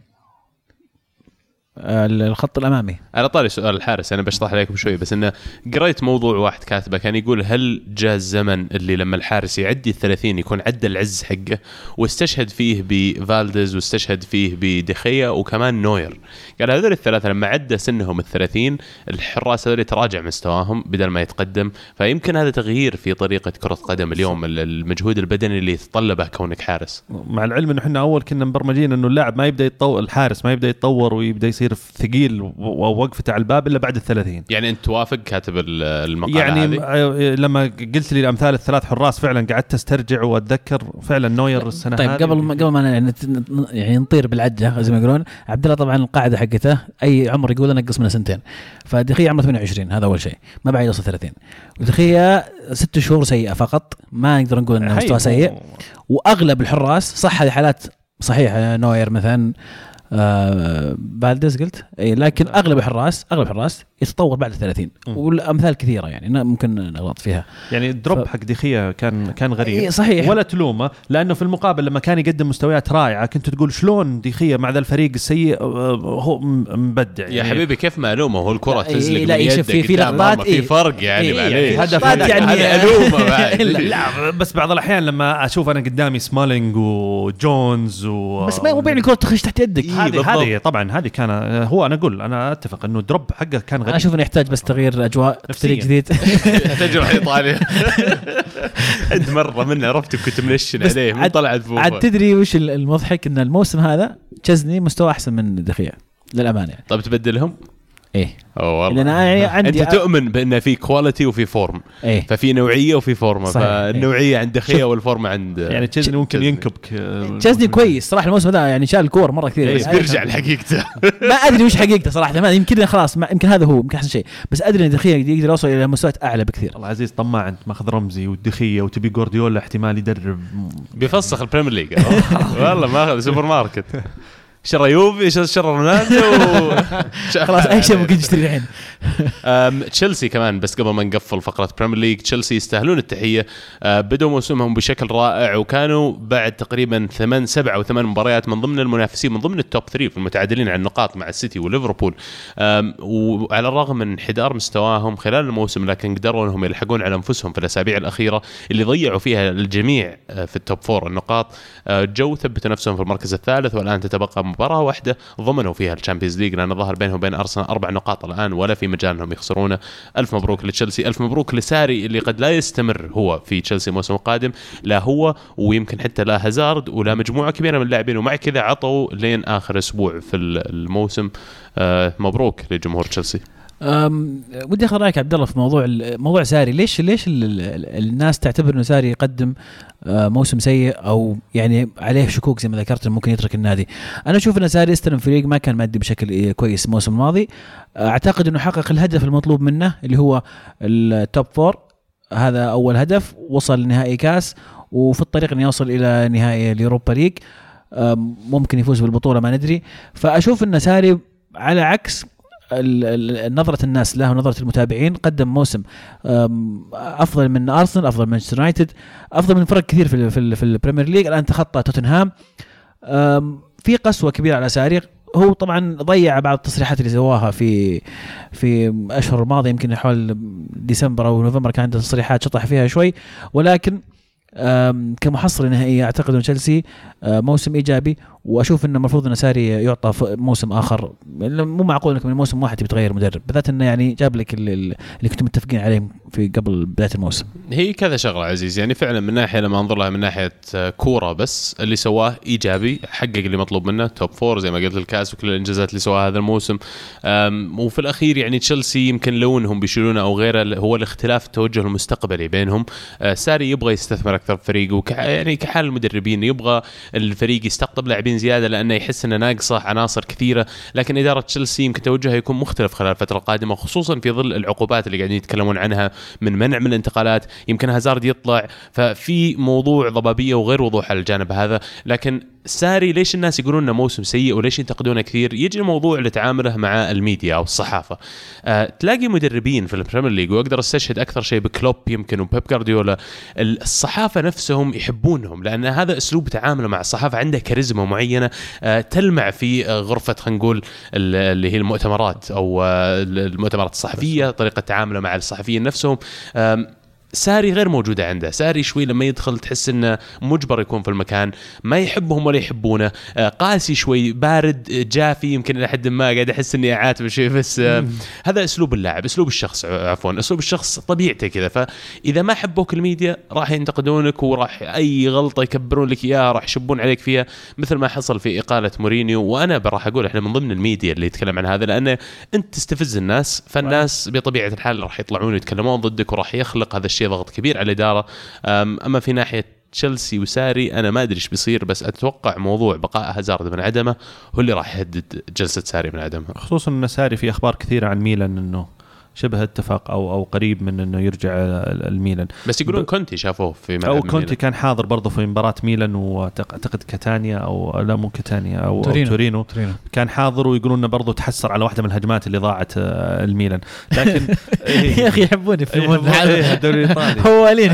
الخط الأمامي. على طاري سؤال الحارس أنا بشرح عليكم شوي بس إنه قريت موضوع واحد كاتبه كان يقول هل جاء الزمن اللي لما الحارس يعدي ال 30 يكون عدى العز حقه واستشهد فيه بفالدز واستشهد فيه بدخيا وكمان نوير؟ قال هذول الثلاثة لما عدى سنهم ال 30 الحراس هذول تراجع مستواهم بدل ما يتقدم فيمكن هذا تغيير في طريقة كرة قدم اليوم المجهود البدني اللي يتطلبه كونك حارس. مع العلم إنه إحنا أول كنا مبرمجين إنه اللاعب ما يبدأ يتطور الحارس ما يبدأ يتطور ويبدأ يصير ثقيل ووقفته على الباب إلا بعد ال 30 يعني أنت توافق كاتب المقالة يعني هذه؟ آه، لما قلت لي الأمثال الثلاث حراس فعلا قعدت أسترجع وأتذكر فعلا نوير السنة طيب قبل ما قبل ما يعني يعني نطير بالعجة زي ما يقولون عبد الله طبعا القاعدة حقته أي عمر يقول انقص منه سنتين. فدخيا عمره 28 هذا أول شيء. ما بعد يوصل 30 ودخيا ست شهور سيئة فقط ما نقدر نقول إنه مستوى سيء. وأغلب الحراس صح هذه حالات صحيح نوير مثلا آه بالدز قلت؟ اي لكن أغلب الحراس أغلب الحراس يتطور بعد ال 30 والأمثال كثيرة يعني ممكن نغلط فيها. يعني ال drop ف... حق دخيا كان كان غريب. إيه صحيح. ولا تلومه لأنه في المقابل لما كان يقدم مستويات رائعة كنت تقول شلون دخيا مع ذا الفريق السيء آه، هو مبدع يعني. يا حبيبي كيف ما الومه هو الكرة تزلق إيه لا يدك في في لقطات في فرق يعني إيه معليش. هدف يعني هذا ألومه لا بس بعض الأحيان لما أشوف أنا قدامي سمالينج وجونز و بس ما مو يعني الكره تخش تحت يدك. هذه هذه طبعا هذه كان هو أنا أقول أنا أتفق إنه drop حقه كان غريب. أنا أشوف إنه يحتاج بس تغيير أجواء فريق جديد. يحتاج يروح ايطاليا عند مرة من عرفت كنت منشن عليه من طلعت فوق عاد تدري وش المضحك؟ إن الموسم هذا تشزني مستوى أحسن من دخيا للأمانة يعني. طيب تبدلهم؟ إيه. أوه والله. أنا يعني عندي انت تؤمن بأن في quality وفي form إيه. ففي نوعية وفي فورمه صحيح. فالنوعية عند دخيه والفورمه عند يعني تشيزني ممكن ينكبك تشيزني كويس صراحة الموسم ذا يعني شال الكور مرة كثير. إيه بيرجع لحقيقته ما أدري وش حقيقته صراحة ما يمكن خلاص ما يمكن هذا هو يمكن أحسن شيء. بس أدري إن الدخيل يقدر يوصل إلى مستويات أعلى بكثير. والله عزيز طماع أنت ماخذ رمزي والدخيه وتبي جوارديولا احتمال يدرب. بيفسخ ال Premier League. والله ماخذ سوبر ماركت. شرى يوفي شرى رونالدو. خلاص أي شيء ممكن تشتري الحين. تشيلسي كمان بس قبل ما نقفل فقرة Premier League تشيلسي يستاهلون التحية. أه بدوا موسمهم بشكل رائع وكانوا بعد تقريبا ثمان سبع أو ثمان مباريات من ضمن المنافسين من ضمن ال top 3 في المتعادلين على النقاط مع السيتي وليفربول. وعلى الرغم من انحدار مستواهم خلال الموسم لكن قدروا إنهم يلحقون على أنفسهم في الأسابيع الأخيرة اللي ضيعوا فيها الجميع في ال top four النقاط. أه جو ثبتوا نفسهم في المركز الثالث والآن تتبقى مباراة واحدة ضمنوا فيها ال Champions League لأن ظهر بينهم وبين أرسنال أربع نقاط الآن ولا في مجال انهم يخسرونه. ألف مبروك لتشيلسي ألف مبروك لساري اللي قد لا يستمر هو في تشيلسي الموسم القادم لا هو ويمكن حتى لا هازارد ولا مجموعة كبيرة من اللاعبين ومع كذا عطوا لين آخر أسبوع في الموسم. آه مبروك لجمهور تشيلسي. ودي أخذ رأيك عبد الله في موضوع موضوع ساري. ليش ليش الناس تعتبر إنه ساري يقدم موسم سيء أو يعني عليه شكوك زي ما ذكرت ممكن يترك النادي؟ أنا أشوف إن ساري استلم فريق ما كان مؤدي بشكل كويس الموسم الماضي. أعتقد إنه حقق الهدف المطلوب منه اللي هو ال top four هذا أول هدف وصل لنهائي كاس وفي الطريق إنه يوصل إلى نهائي ال Europa League. ممكن يفوز بالبطولة ما ندري. فأشوف إن ساري على عكس نظرة الناس له ونظرة المتابعين قدم موسم أفضل من أرسنال أفضل من مانشستر يونايتد أفضل من فرق كثير في في, في ال Premier League الآن تخطى توتنهام. في قسوة كبيرة على ساري هو طبعا ضيع بعض التصريحات اللي سواها في في اشهر الماضية يمكن حول ديسمبر أو نوفمبر كان عنده تصريحات شطح فيها شوي. ولكن كمحصله نهائيه أعتقد ان تشيلسي موسم إيجابي. وأشوف انه المفروض إن ساري يعطى موسم آخر. مو معقول إنك من موسم واحد تغير مدرب. بالذات إنه يعني جاب لك اللي, كنتم متفقين عليه في قبل بداية الموسم. هي كذا شغلة عزيز. يعني فعلا من ناحية لما أنظر لها من ناحية كورة بس اللي سواه إيجابي حقق اللي مطلوب منه top four زي ما قلت الكاس وكل الإنجازات اللي سواها هذا الموسم. وفي الأخير يعني تشيلسي يمكن لو انهم بيشيلونه أو غيره هو الاختلاف التوجه المستقبلي بينهم. ساري يبغى يستثمر أكثر في فريقه يعني كحال المدربين يبغى الفريق يستقطب لاعبين زيادة لأنه يحس إنه ناقصه عناصر كثيرة. لكن إدارة تشيلسي يمكن توجهها يكون مختلف خلال الفترة القادمة خصوصا في ظل العقوبات اللي قاعدين يتكلمون عنها من منع من الانتقالات. يمكن هازارد يطلع ففي موضوع ضبابية وغير وضوح على الجانب هذا. لكن ساري ليش الناس يقولون إنه موسم سيء وليش ينتقدونه كثير؟ يجي الموضوع لتعامله مع الميديا أو الصحافة. أه تلاقي مدربين في ال Premier League وأقدر أستشهد أكثر شيء بكلوب يمكن وبيب جارديولا الصحافة نفسهم يحبونهم لأن هذا أسلوب تعامله مع الصحافة عنده كاريزما معينة أه تلمع في غرفة خلينا نقول اللي هي المؤتمرات أو آه، المؤتمرات الصحفية طريقة تعامله مع الصحفيين نفسهم. ساري غير موجودة عنده. ساري شوي لما يدخل تحس إنه مجبر يكون في المكان ما يحبهم ولا يحبونه. آه، قاسي شوي بارد جاف يمكن إلى حد ما قاعد أحس إني اعاتب شوي بس آه، هذا أسلوب اللاعب أسلوب الشخص عفوا أسلوب الشخص طبيعته كذا. فإذا ما حبوك الميديا راح ينتقدونك وراح أي غلطة يكبرون لك إياها راح يشبون عليك فيها. مثل ما حصل في إقالة مورينيو وأنا راح أقول إحنا من ضمن الميديا اللي يتكلم عن هذا لأنه أنت تستفز الناس فالناس بطبيعة الحال راح يطلعون يتكلمون ضدك وراح يخلق هذا الشيء الشيء ضغط كبير على الإدارة. أما في ناحية تشيلسي وساري أنا ما أدري إيش بيصير بس أتوقع موضوع بقاء هازارد من عدمة هو اللي راح يهدد جلسة ساري من عدمها خصوصا إن ساري في أخبار كثيرة عن ميلان إنه شبه اتفق أو أو قريب من إنه يرجع الميلان. بس يقولون كونتي شافوه في ملعب أو كونتي كان حاضر برضه في مباراة ميلان وأعتقد كاتانيا أو لا مو كاتانيا أو تورينو, أو تورينو, تورينو. كان حاضر ويقولون إنه برضه تحسر على واحدة من الهجمات اللي ضاعت آه، الميلان. لكن يا أخي يحبوني في الدوري الإيطالي. هوالين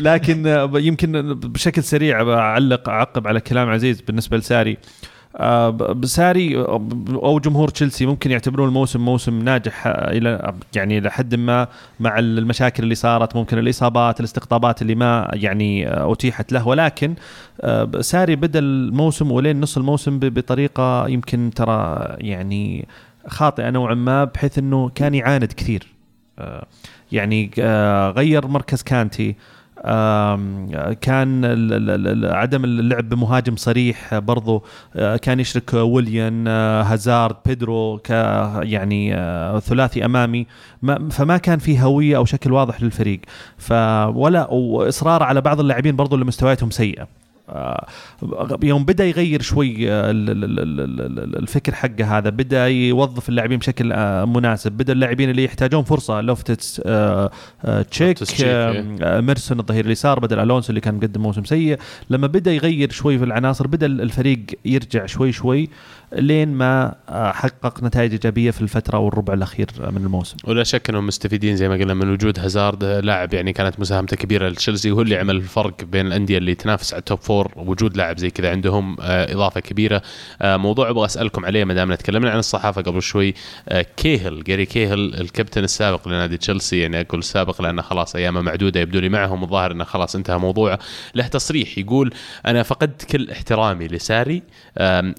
لكن آه، يمكن بشكل سريع بعلق أعقب على كلام عزيز بالنسبة لساري. آه، ساري أو جمهور تشيلسي ممكن يعتبرون الموسم موسم ناجح إلى يعني لحد ما مع المشاكل اللي صارت ممكن الإصابات الاستقطابات اللي ما يعني أتيحت له. ولكن ساري بدأ الموسم ولين نص الموسم بطريقة يمكن ترى يعني خاطئة نوعا ما بحيث إنه كان يعاند كثير. يعني غير مركز كانتي كان عدم اللعب بمهاجم صريح برضو آه، كان يشرك ويليان آه، هازارد بيدرو ك يعني آه، ثلاثي أمامي. فما كان في هوية أو شكل واضح للفريق. فولا واصرار على بعض اللاعبين برضو اللي مستوياتهم سيئة. آه، يوم بدأ يغير شوي آه، الفكر حقه هذا. بدأ يوظف اللاعبين بشكل آه، مناسب. بدأ اللاعبين اللي يحتاجون فرصة لوفتس شيك إيمرسون الظهير اليسار بدل الونسو اللي كان مقدم موسم سيء. لما بدأ يغير شوي في العناصر بدأ الفريق يرجع شوي شوي. لين ما آه، حقق نتائج إيجابية في الفترة والربع الأخير من الموسم. ولا شك أنهم مستفيدين زي ما قلنا من وجود هازارد لاعب يعني كانت مساهمته كبيرة لتشيلسي وهو اللي عمل الفرق بين الأندية اللي تنافس على ال top four وجود لاعب زي كذا عندهم آه، إضافة كبيرة. آه، موضوع أبغى أسألكم عليه ما دامنا تكلمنا عن الصحافة قبل شوي كيهل جاري كيهل الكابتن السابق لنادي تشيلسي يعني أقول السابق لأنه خلاص أيامه معدودة يبدو لي معهم الظاهر إنه خلاص انتهى موضوعه له تصريح يقول أنا فقدت كل احترامي لساري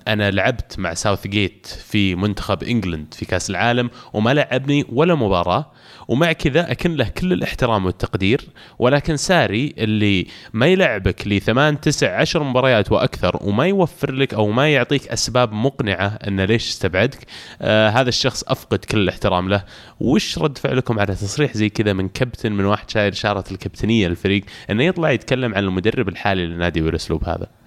أنا لعبت مع ساوث جيت في منتخب إنجلند في كأس العالم وما لعبني ولا مباراة ومع كذا أكن له كل الاحترام والتقدير ولكن ساري اللي ما يلعبك لثمان تسع عشر مباريات وأكثر وما يوفر لك أو ما يعطيك أسباب مقنعة انه ليش استبعدك آه هذا الشخص أفقد كل الاحترام له. وش رد فعلكم على تصريح زي كذا من كابتن من واحد شايل شارة الكابتنية للفريق إنه يطلع يتكلم عن المدرب الحالي للنادي بالاسلوب هذا؟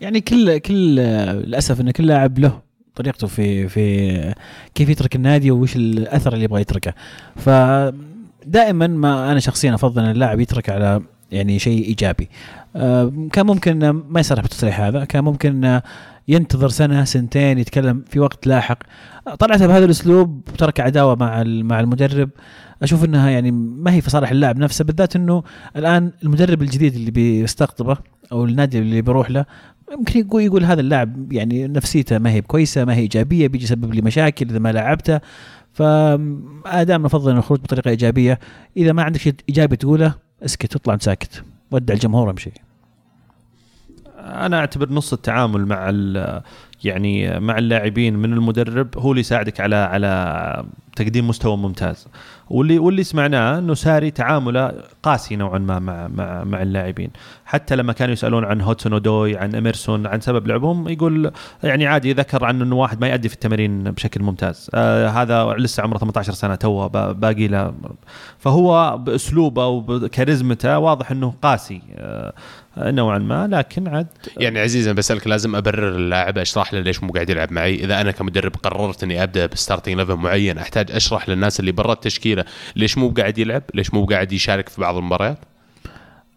يعني كل كل للأسف إن كل لاعب له طريقته في في كيف يترك النادي وش الأثر اللي يبغى يتركه. فدائما ما أنا شخصيا أفضل إن اللاعب يترك على يعني شيء إيجابي. آه، كان ممكن ما يصرح بالتصريح هذا كان ممكن ينتظر سنة سنتين يتكلم في وقت لاحق. طلعتها بهذا الأسلوب ترك عداوة مع مع المدرب. أشوف إنها يعني ما هي في صالح اللاعب نفسه بالذات إنه الآن المدرب الجديد اللي بيستقطبه أو النادي اللي بيروح له يمكن يقول يقول هذا اللاعب يعني نفسيته ما هي كويسه ما هي إيجابية بيجي يسبب لي مشاكل إذا ما لعبته. فادام نفضل الخروج بطريقة إيجابية إذا ما عندك شيء إيجابي تقوله اسكت اطلع ساكت ودع الجمهور امشي أنا أعتبر نص التعامل مع يعني مع اللاعبين من المدرب هو اللي يساعدك على على تقديم مستوى ممتاز. واللي واللي سمعناه إنه ساري تعامله قاسي نوعا ما مع مع مع اللاعبين. حتى لما كانوا يسألون عن هوتسون ودوي عن إميرسون عن سبب لعبهم يقول يعني عادي ذكر عن إنه واحد ما يؤدي في التمارين بشكل ممتاز. آه هذا لسه عمره 18 سنة توه باقي له. فهو بأسلوبه وكاريزمته واضح إنه قاسي. آه نوعا ما لكن عاد يعني عزيز أنا بسألك لازم أبرر اللاعب أشرح له ليش مو قاعد يلعب معي. إذا أنا كمدرب قررت إني أبدأ ب starting eleven معين أحتاج أشرح للناس اللي برا التشكيلة ليش مو قاعد يلعب ليش مو قاعد يشارك في بعض المباريات؟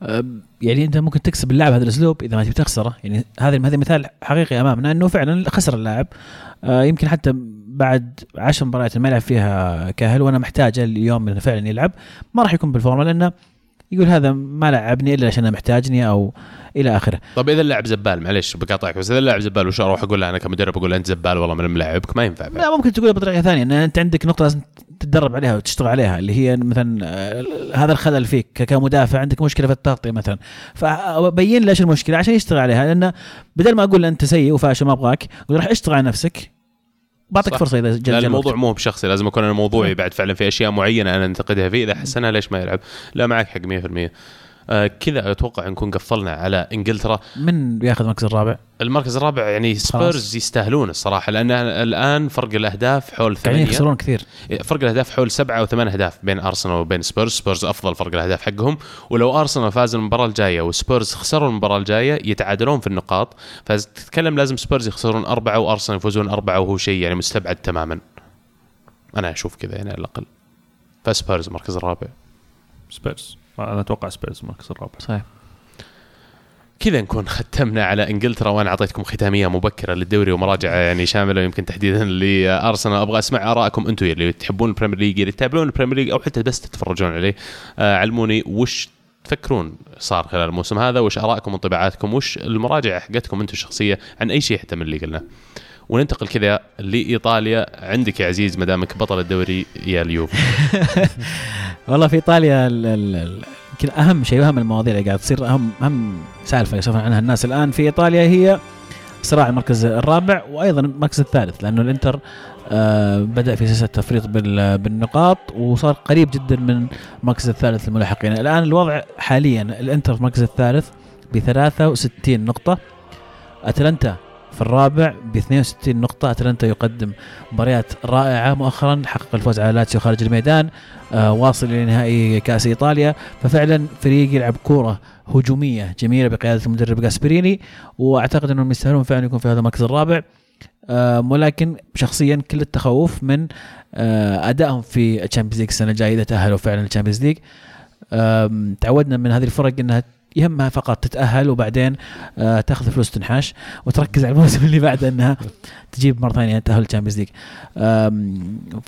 أه، يعني أنت ممكن تكسب اللاعب هذا الأسلوب إذا ما تبي تخسره. يعني هذا هذا مثال حقيقي أمامنا إنه فعلا خسر اللاعب. يمكن حتى بعد عشر مباريات ما يلعب فيها كاهل وأنا محتاجه اليوم إنه فعلا يلعب. ما راح يكون بالفورمة لأنه يقول هذا ما لعبني إلا عشان محتاجني أو إلى آخره. طب إذا اللاعب زبال معليش بقاطعك بس إذا اللاعب زبال وش أروح أقول له أنا كمدرب أقول أنت زبال والله من ملاعبك ما ينفع. لا ممكن تقولها بطريقة ثانية إن أنت عندك نقطة لازم تتدرب عليها وتشتغل عليها اللي هي مثلا آه، هذا الخلل فيك كمدافع عندك مشكلة في التغطية مثلا. فبين له إيش المشكلة؟ عشان يشتغل عليها لأنه بدل ما أقول له أنت سيء وفاشل ما أبغاك راح اشتغل على نفسك بعطيك. فرصة إذا جا لا الموضوع. مو بشخصي لازم أكون أنا موضوعي بعد فعلا في أشياء معينة أنا أنتقدها فيه اذا حسنها ليش ما يلعب لا معك حق 100% آه كذا أتوقع نكون قفلنا على إنجلترا. من بياخذ المركز الرابع؟ المركز الرابع يعني سبيرز. يستاهلون الصراحة لأن الآن فرق الأهداف حول ثمانية. يخسرون كثير. فرق الأهداف حول سبعة أو ثمان أهداف بين أرسنال وبين سبيرز. سبيرز أفضل فرق الأهداف حقهم. ولو أرسنال فاز المباراة الجاية وسبيرز خسروا المباراة الجاية يتعادلون في النقاط. فتتكلم لازم سبيرز يخسرون أربعة وأرسنال يفوزون أربعة وهو شيء يعني مستبعد تماما. أنا أشوف كذا يعني على الأقل. فسبيرز المركز الرابع. سبيرز. أنا أتوقع سبيرز المركز الرابع. صحيح. كذا نكون ختمنا على إنجلترا وأنا أعطيتكم ختامية مبكرة للدوري ومراجعه يعني شاملة يمكن تحديدا لأرسنال. أبغى أسمع آرائكم أنتم اللي تحبون ال Premier League اللي تتابعون ال Premier League أو حتى بس تتفرجون عليه. آه علموني وش تفكرون صار خلال الموسم هذا وش آرائكم وانطباعاتكم وش المراجعه حقتكم أنتم الشخصية عن أي شيء حتى من اللي قلناه. وننتقل كذا لإيطاليا. عندك يا عزيز ما دامك بطل الدوري يا اليوفي. والله في إيطاليا ال- ال- ال- يمكن أهم شيء وأهم المواضيع اللي قاعد تصير اهم أهم سالفة يسولفون عنها الناس الآن في إيطاليا هي صراع المركز الرابع وأيضا المركز الثالث لأنه الإنتر آه بدأ في سلسلة تفريط بال- بالنقاط وصار قريب جدا من المركز الثالث الملاحقين الآن الوضع حاليا الإنتر في المركز الثالث ب 63 نقطة أتلانتا في الرابع ب 62 نقطة أتلانتا يقدم مباريات رائعة مؤخرا حقق الفوز على لاتسيو خارج الميدان آه واصل إلى نهائي كأس إيطاليا. ففعلا فريق يلعب كوره هجومية جميلة بقيادة المدرب جاسبريني وأعتقد أنهم يستاهلون فعلا يكون في هذا المركز الرابع. آه ولكن شخصيا كل التخوف من آه أدائهم في ال Champions League السنة الجاية إذا تأهلوا فعلا ال Champions League تعودنا من هذه الفرق إنها يهمها فقط تتأهل وبعدين آه تاخذ فلوس تنحاش وتركز على الموسم اللي بعده إنها تجيب مرة ثانية تأهل ال Champions League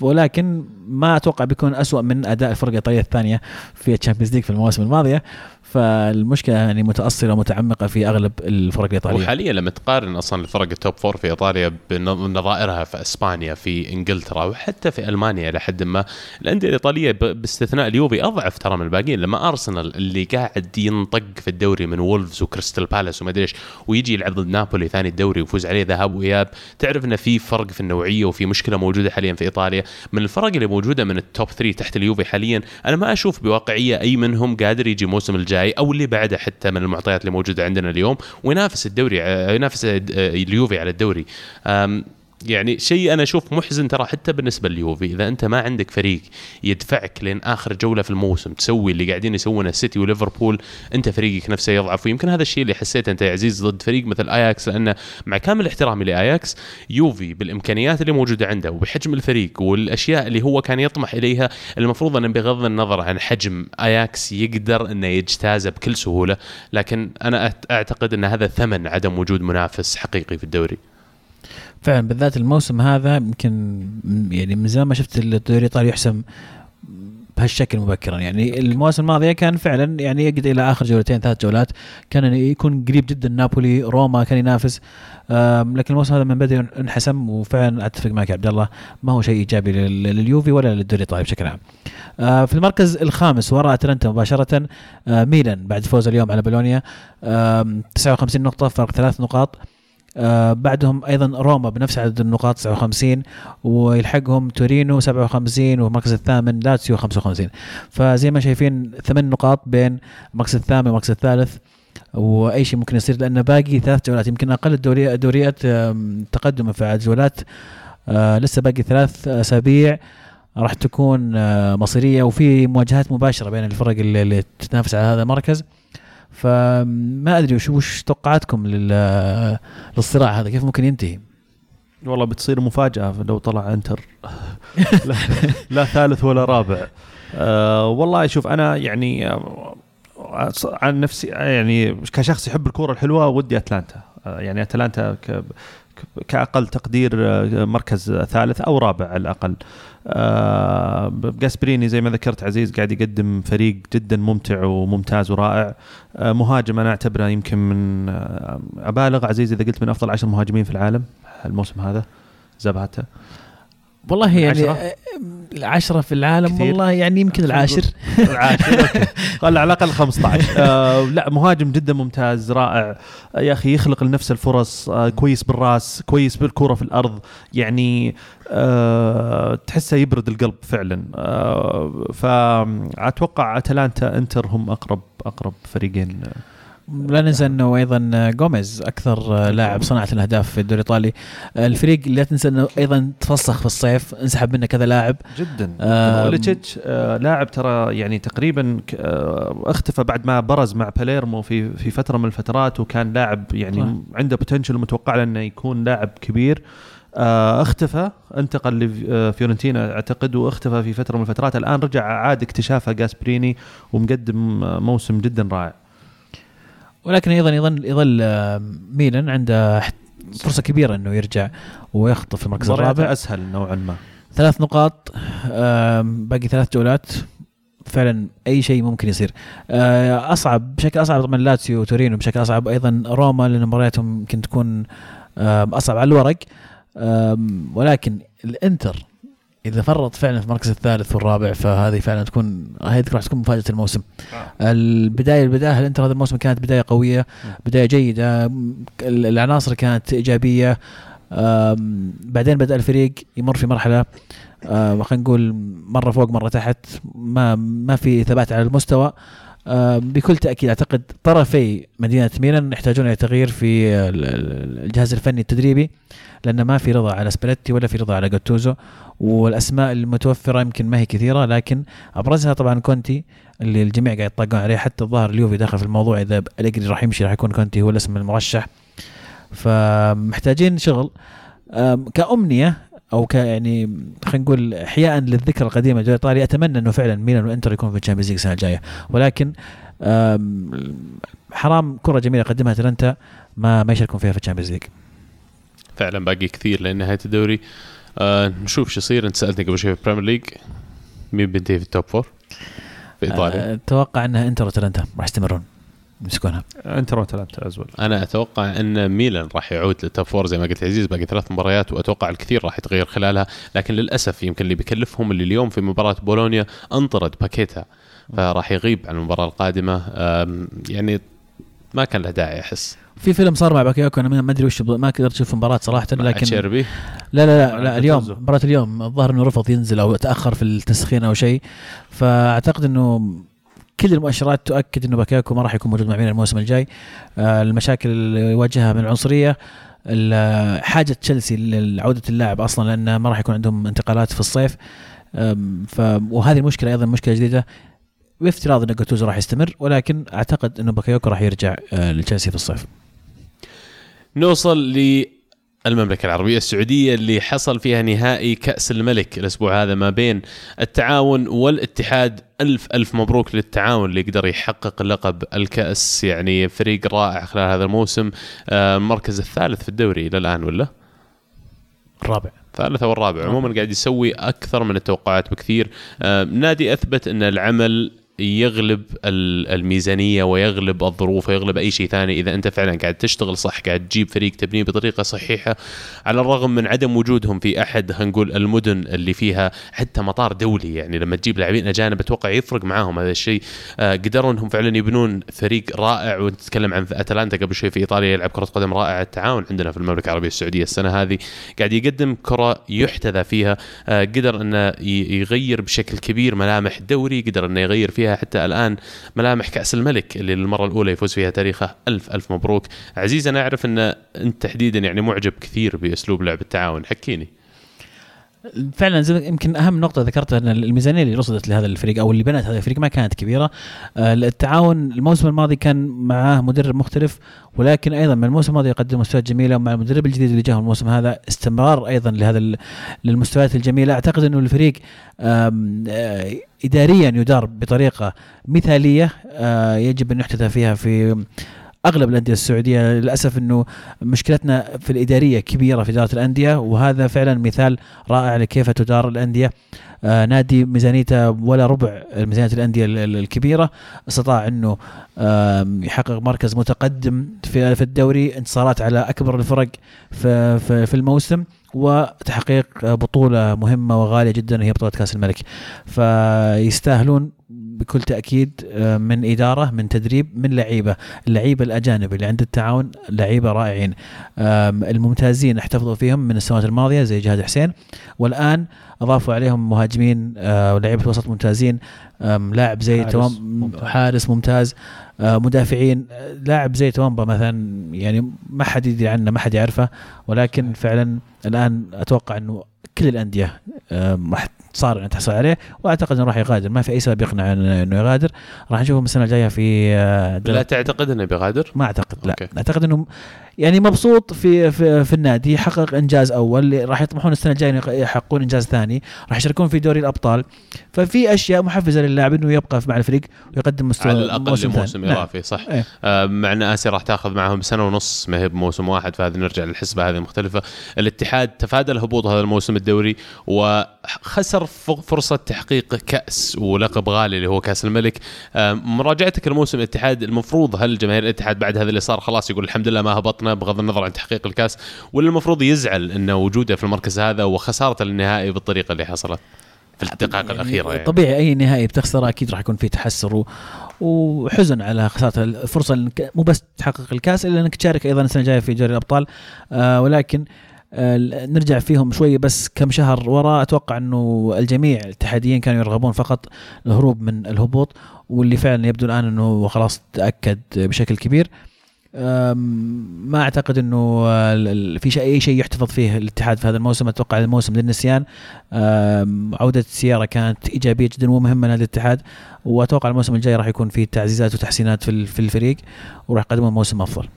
ولكن ما أتوقع بيكون أسوأ من أداء الفرق الإيطالية الثانية في ال Champions League في المواسم الماضية. فالمشكلة يعني متاصله ومتعمقة في أغلب الفرق الإيطالية. وحاليا لما تقارن أصلا الفرق ال top four في إيطاليا بنظائرها في إسبانيا في إنجلترا وحتى في ألمانيا إلى حد ما الأندية الإيطالية باستثناء اليوفي أضعف ترى من الباقيين لما أرسنال اللي قاعد ينطق في الدوري من وولفز وكريستال بالاس وما أدري إيش ويجي يلعب ضد نابولي ثاني الدوري ويفوز عليه ذهاب وإياب. تعرف إن في فرق في النوعية وفي مشكلة موجودة حاليا في إيطاليا؟ من الفرق اللي موجودة من ال top 3 تحت اليوفي حاليا أنا ما أشوف بواقعية أي منهم قادر يجي الموسم الجاي أو اللي بعده حتى من المعطيات اللي موجودة عندنا اليوم وينافس الدوري ينافس اليوفي على الدوري. يعني شيء أنا أشوف محزن ترى حتى بالنسبة لليوفي. إذا أنت ما عندك فريق يدفعك لين آخر جولة في الموسم تسوي اللي قاعدين يسوونه السيتي وليفربول أنت فريقك نفسه يضعف. ويمكن هذا الشيء اللي حسيته أنت يا عزيز ضد فريق مثل آياكس لأنه مع كامل احترامي لآياكس يوفي بالإمكانيات اللي موجودة عنده وبحجم الفريق والأشياء اللي هو كان يطمح إليها المفروض انه بغض النظر عن حجم آياكس يقدر أنه يجتازه بكل سهولة. لكن أنا أعتقد أن هذا ثمن عدم وجود منافس حقيقي في الدوري. فعلا بالذات الموسم هذا يمكن يعني من زمان ما شفت الدوري الإيطالي يحسم بهالشكل مبكرا. يعني المواسم الماضية كان فعلا يعني يقعد إلى آخر جولتين ثلاث جولات. كان يكون قريب جدا نابولي روما كان ينافس. لكن الموسم هذا من بدا انحسم وفعلا أتفق معك يا عبد الله ما هو شيء إيجابي لل- لليوفي ولا للدوري الإيطالي بشكل عام. آه، في المركز الخامس وراء أتلانتا مباشرة آه، ميلان بعد فوز اليوم على بولونيا. آم، 59 نقطة فرق ثلاث نقاط. آه بعدهم أيضا روما بنفس عدد النقاط 59 ويلحقهم تورينو 57 والمركز الثامن لاتسيو 55 فزي ما شايفين ثمان نقاط بين المركز الثامن والمركز الثالث وأي شيء ممكن يصير لأن باقي ثلاث جولات يمكن أقل الدوري الدوريات تقدما في عدد جولات. آه لسه باقي ثلاث أسابيع راح تكون آه مصيرية وفي مواجهات مباشرة بين الفرق اللي, اللي تتنافس على هذا المركز. فما أدري وش وش توقعاتكم لل- للصراع هذا؟ كيف ممكن ينتهي؟ والله بتصير مفاجأة لو طلع انتر لا, لا ثالث ولا رابع. أه والله شوف أنا يعني آه، عن نفسي يعني كشخص يحب الكورة الحلوة ودي أتلانتا. آه، يعني أتلانتا كأقل تقدير آه، مركز ثالث أو رابع على الأقل. آه جاسبريني زي ما ذكرت عزيز قاعد يقدم فريق جدا ممتع وممتاز ورائع. آه مهاجم أنا أعتبره يمكن من أبالغ. عزيز إذا قلت من أفضل عشر مهاجمين في العالم الموسم هذا زباتا والله يعني عشرة, العشرة في العالم كثير. والله يعني يمكن العاشر. العاشر على الأقل 15 آه لا مهاجم جدا ممتاز رائع. يا أخي يخلق لنفسه الفرص آه كويس بالراس كويس بالكرة في الأرض. يعني آه تحسه يبرد القلب فعلا. آه فأتوقع أتلانتا إنتر هم أقرب أقرب فريقين. لا ننسى أنه أيضا جوميز أكثر لاعب صناعة للأهداف في الدوري الإيطالي. الفريق لا تنسى أنه أيضا تفسخ في الصيف انسحب منه كذا لاعب. جدا. ايليتشيتش آه لاعب ترى يعني تقريبا آه اختفى بعد ما برز مع باليرمو في في فترة من الفترات وكان لاعب يعني آه. عنده potential ومتوقع له إنه يكون لاعب كبير. آه اختفى انتقل لفيورنتينا أعتقد واختفى في فترة من الفترات. الآن رجع عاد اكتشافه جاسبريني ومقدم موسم جدا رائع. ولكن أيضا يظل يظل آه، ميلان عنده فرصة كبيرة إنه يرجع ويخطف المركز الرابع. أسهل نوعا ما. ثلاث نقاط باقي ثلاث جولات. فعلا أي شيء ممكن يصير. آه، اصعب بشكل أصعب طبعا لاتسيو وتورينو بشكل أصعب أيضا روما لأن مبارياتهم يمكن تكون أصعب على الورق. ولكن الإنتر إذا فرط فعلا في المركز الثالث والرابع فهذه فعلا تكون هذه راح تكون مفاجأة الموسم. آه. البدايه البداية الانتر هذا الموسم كانت بداية قوية؟ بداية جيدة. العناصر كانت إيجابية. بعدين بدأ الفريق يمر في مرحلة خلينا نقول مرة فوق مرة تحت. ما ما في ثبات على المستوى. بكل تأكيد أعتقد طرفي مدينة ميلان يحتاجون إلى تغيير في الجهاز الفني التدريبي لأن ما في رضا على سباليتي ولا في رضا على جاتوزو والأسماء المتوفرة يمكن ما هي كثيرة لكن أبرزها طبعا كونتي اللي الجميع قاعد يطلقون عليه حتى الظاهر اليوفي داخل في الموضوع إذا أليجري راح يمشي راح يكون كونتي هو الاسم المرشح. فمحتاجين شغل. كأمنية أو ك يعني خلينا نقول احياء للذكرى القديمة للدوري الايطالي أتمنى إنه فعلا ميلان وإنتر يكون في ال Champions League السنة الجاية. ولكن حرام كرة جميلة قدمها أتلانتا ما ما يشاركون فيها في ال Champions League. فعلا باقي كثير لنهاية الدوري. آه نشوف شو يصير. أنت سألتني قبل شوي في ال Premier League مين بينتهي في ال top four في إيطاليا؟ آه، أتوقع إنها إنتر وأتلانتا راح يستمرون. يمسكونها انتر وأتلانتا ازول أنا أتوقع أن ميلان راح يعود لل top four زي ما قلت عزيز باقي ثلاث مباريات وأتوقع الكثير راح يتغير خلالها لكن للأسف يمكن اللي بيكلفهم اللي اليوم في مباراة بولونيا أنطرد باكيتا فراح يغيب عن المباراة القادمة. يعني ما كان له داعي أحس. في فيلم صار مع باكايوكو أنا ما أدري وش ما قدرت أشوف المباراه صراحة لكن تشيربي؟ لا لا لا, لا اليوم مباراة اليوم الظاهر إنه رفض ينزل أو تأخر في التسخين أو شيء فأعتقد إنه كل المؤشرات تؤكد إنه باكايوكو ما راح يكون موجود مع ميلان الموسم الجاي. آه المشاكل اللي يواجهها من العنصرية حاجة تشيلسي لعودة اللاعب أصلا لأن ما راح يكون عندهم انتقالات في الصيف. ف وهذه المشكلة أيضا مشكلة جديدة. بافتراض إن جاتوزو راح يستمر ولكن أعتقد إنه باكيوكو راح يرجع آه، لتشيلسي في الصيف. نوصل للمملكة العربية السعودية اللي حصل فيها نهائي كأس الملك الأسبوع هذا ما بين التعاون والاتحاد. ألف ألف مبروك للتعاون اللي قدر يحقق لقب الكأس. يعني فريق رائع خلال هذا الموسم. آه، المركز الثالث في الدوري إلى الآن ولا؟ الرابع الثالث أو الرابع عموما قاعد يسوي أكثر من التوقعات بكثير. آه، نادي أثبت أن العمل يغلب الميزانية ويغلب الظروف ويغلب أي شيء ثاني. إذا أنت فعلا قاعد تشتغل صح قاعد تجيب فريق تبنيه بطريقة صحيحة على الرغم من عدم وجودهم في أحد خلينا نقول المدن اللي فيها حتى مطار دولي. يعني لما تجيب لاعبين أجانب أتوقع يفرق معاهم هذا الشيء. آه قدروا إنهم فعلا يبنون فريق رائع. ونتكلم عن أتلانتا قبل شوي في إيطاليا يلعب كرة قدم رائعة. التعاون عندنا في المملكة العربية السعودية السنة هذه. قاعد يقدم كرة يحتذى فيها. آه قدر إنه يغير بشكل كبير ملامح الدوري قدر إنه يغير فيها حتى الآن ملامح كأس الملك اللي للمرة الأولى يفوز فيها تاريخه. ألف ألف مبروك. عزيز أنا أعرف أن أنت تحديدا يعني معجب كثير بأسلوب لعب التعاون. حكيني. فعلا يمكن أهم نقطة ذكرتها إن الميزانية اللي رصدت لهذا الفريق أو اللي بنت هذا الفريق ما كانت كبيرة. آه، التعاون الموسم الماضي كان معاه مدرب مختلف ولكن أيضا من الموسم الماضي يقدم مستويات جميلة ومع المدرب الجديد اللي جاه الموسم هذا استمرار أيضا لهذا للمستويات الجميلة. أعتقد إنه الفريق آه، اداريا يدار بطريقة مثالية آه، يجب أن يحتذى فيها في أغلب الأندية السعودية للأسف إنه مشكلتنا في الإدارية كبيرة في إدارة الأندية وهذا فعلا مثال رائع لكيف تدار الأندية. آه نادي ميزانيته ولا ربع ميزانية الأندية ال- ال- الكبيرة استطاع إنه آم، يحقق مركز متقدم في في الدوري انتصارات على أكبر الفرق في في, في الموسم. وتحقيق آه، بطولة مهمة وغالية جدا هي بطولة كأس الملك. فيستاهلون بكل تأكيد آه، من إدارة من تدريب من لعيبة. اللعيبه الأجانب اللي عند التعاون لعيبة رائعين. الممتازين احتفظوا فيهم من السنوات الماضية زي جهاد حسين. والآن أضافوا عليهم مهاجمين آه، ولاعيبه وسط ممتازين. لاعب زي حارس. ممتاز. حارس ممتاز. آه، مدافعين آه، لاعب زي توامبا مثلا يعني ما حد يدري عنه ما حد يعرفه ولكن فعلا الآن أتوقع إنه كل الأندية آم، راح صار انها تحصل عليه وأعتقد إنه راح يغادر ما في أي سبب يقنع انه يغادر راح نشوفه من السنة الجاية في آه، لا تعتقد إنه بيغادر؟ ما أعتقد لا أوكي. أعتقد إنه يعني مبسوط في في, في النادي حقق إنجاز أول راح يطمحون السنة الجاية يحققون إنجاز ثاني راح يشاركون في دوري الأبطال ففي أشياء محفزة للاعب إنه يبقى مع الفريق ويقدم مستوى على الأقل موسم لموسم ثاني. نعم. إضافي صح إيه. آه، مع إن آسيا راح تاخذ معهم سنة ونص ما هي بموسم واحد فهذه نرجع للحسبة هذه مختلفة الاتحاد تفادى الهبوط هذا الموسم الدوري وخسر ف- فرصة تحقيق كأس ولقب غالي اللي هو كأس الملك مراجعتك الموسم الاتحاد المفروض هل جماهير الاتحاد بعد هذا اللي صار خلاص يقول الحمد لله ما هبطنا بغض النظر عن تحقيق الكأس ولا المفروض يزعل انه وجوده في المركز هذا وخسارته للنهائي بالطريقة اللي حصلت في الدقائق الأخيرة يعني. طبيعي أي نهائي بتخسره أكيد راح يكون فيه تحسر. وحزن على خسارة الفرصه انك مو بس تحقق الكأس إلا إنك تشارك أيضا السنة الجاية في دوري الأبطال آه ولكن نرجع فيهم شوي بس كم شهر وراء أتوقع إنه الجميع الاتحاديين كانوا يرغبون فقط الهروب من الهبوط واللي فعلا يبدو الآن إنه خلاص تأكد بشكل كبير. ما أعتقد إنه في شيء أي شيء يحتفظ فيه الاتحاد في هذا الموسم. أتوقع الموسم للنسيان. عودة السياره كانت إيجابية جدا ومهمة لنادي الاتحاد وأتوقع الموسم الجاي راح يكون في تعزيزات وتحسينات في الفريق وراح يقدمون موسم أفضل.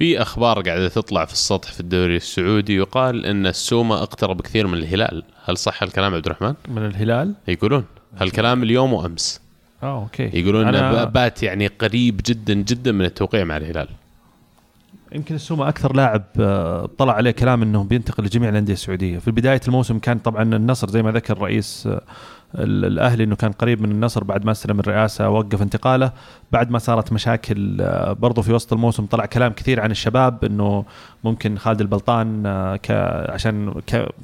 في أخبار قاعدة تطلع في السطح في الدوري السعودي يقال إن السومة أقترب كثير من الهلال. هل صح الكلام عبد الرحمن؟ من الهلال؟ يقولون. هالكلام اليوم وأمس. آه أوكي. يقولون أنا انه بات يعني قريب جدا جدا من التوقيع مع الهلال. يمكن السومة أكثر لاعب آه، طلع عليه كلام إنه بينتقل لجميع الأندية السعودية. في بداية الموسم كان طبعا النصر زي ما ذكر رئيس آه، الأهلي إنه كان قريب من النصر بعد ما استلم الرئاسة وقف انتقاله. بعد ما صارت مشاكل آه، برضو في وسط الموسم طلع كلام كثير عن الشباب إنه ممكن خالد البلطان آه، ك عشان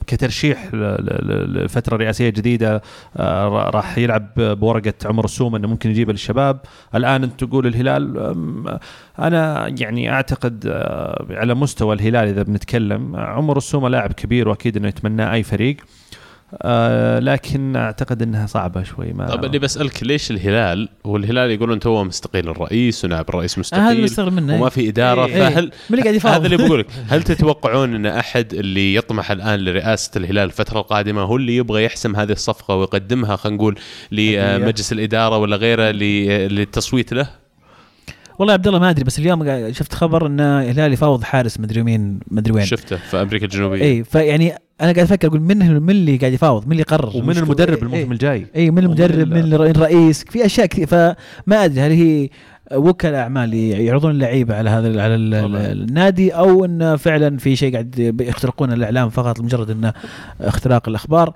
كترشيح لفترة رئاسية جديدة آه، را- راح يلعب بورقة عمر السومه إنه ممكن يجيبها للشباب الآن أنت تقول الهلال أنا يعني أعتقد على مستوى الهلال إذا بنتكلم عمر السومه لاعب كبير وأكيد إنه يتمناه أي فريق. آه، لكن أعتقد إنها صعبة شوي ما طب اللي بسألك ليش الهلال؟ والهلال يقولون تو مستقيل الرئيس ونائب الرئيس هذا مستقيل مستغرب منه وما في إدارة إيه. فهل من اللي قاعد يفاوض هذا اللي بقول لك هل تتوقعون إن أحد اللي يطمح الآن لرئاسة الهلال الفترة القادمة هو اللي يبغى يحسم هذه الصفقة ويقدمها خلينا نقول لمجلس الإدارة ولا غيره للتصويت له؟ والله يا عبد الله ما أدري بس اليوم شفت خبر إن الهلال يفاوض حارس مدري مين مدري وين. شفته في أمريكا الجنوبية. اي فيعني أنا قاعد أفكر أقول من من اللي قاعد يفاوض؟ من اللي يقرر؟ ومن مش- المدرب إيه، الموسم الجاي. اي من المدرب ومن من الر- الرئيس في أشياء كثير فما أدري هل هي وكلاء أعمال يعرضون اللعيبة على هذا على. النادي أو انه فعلا في شيء قاعد يخترقون الإعلام فقط لمجرد انه اختراق الأخبار.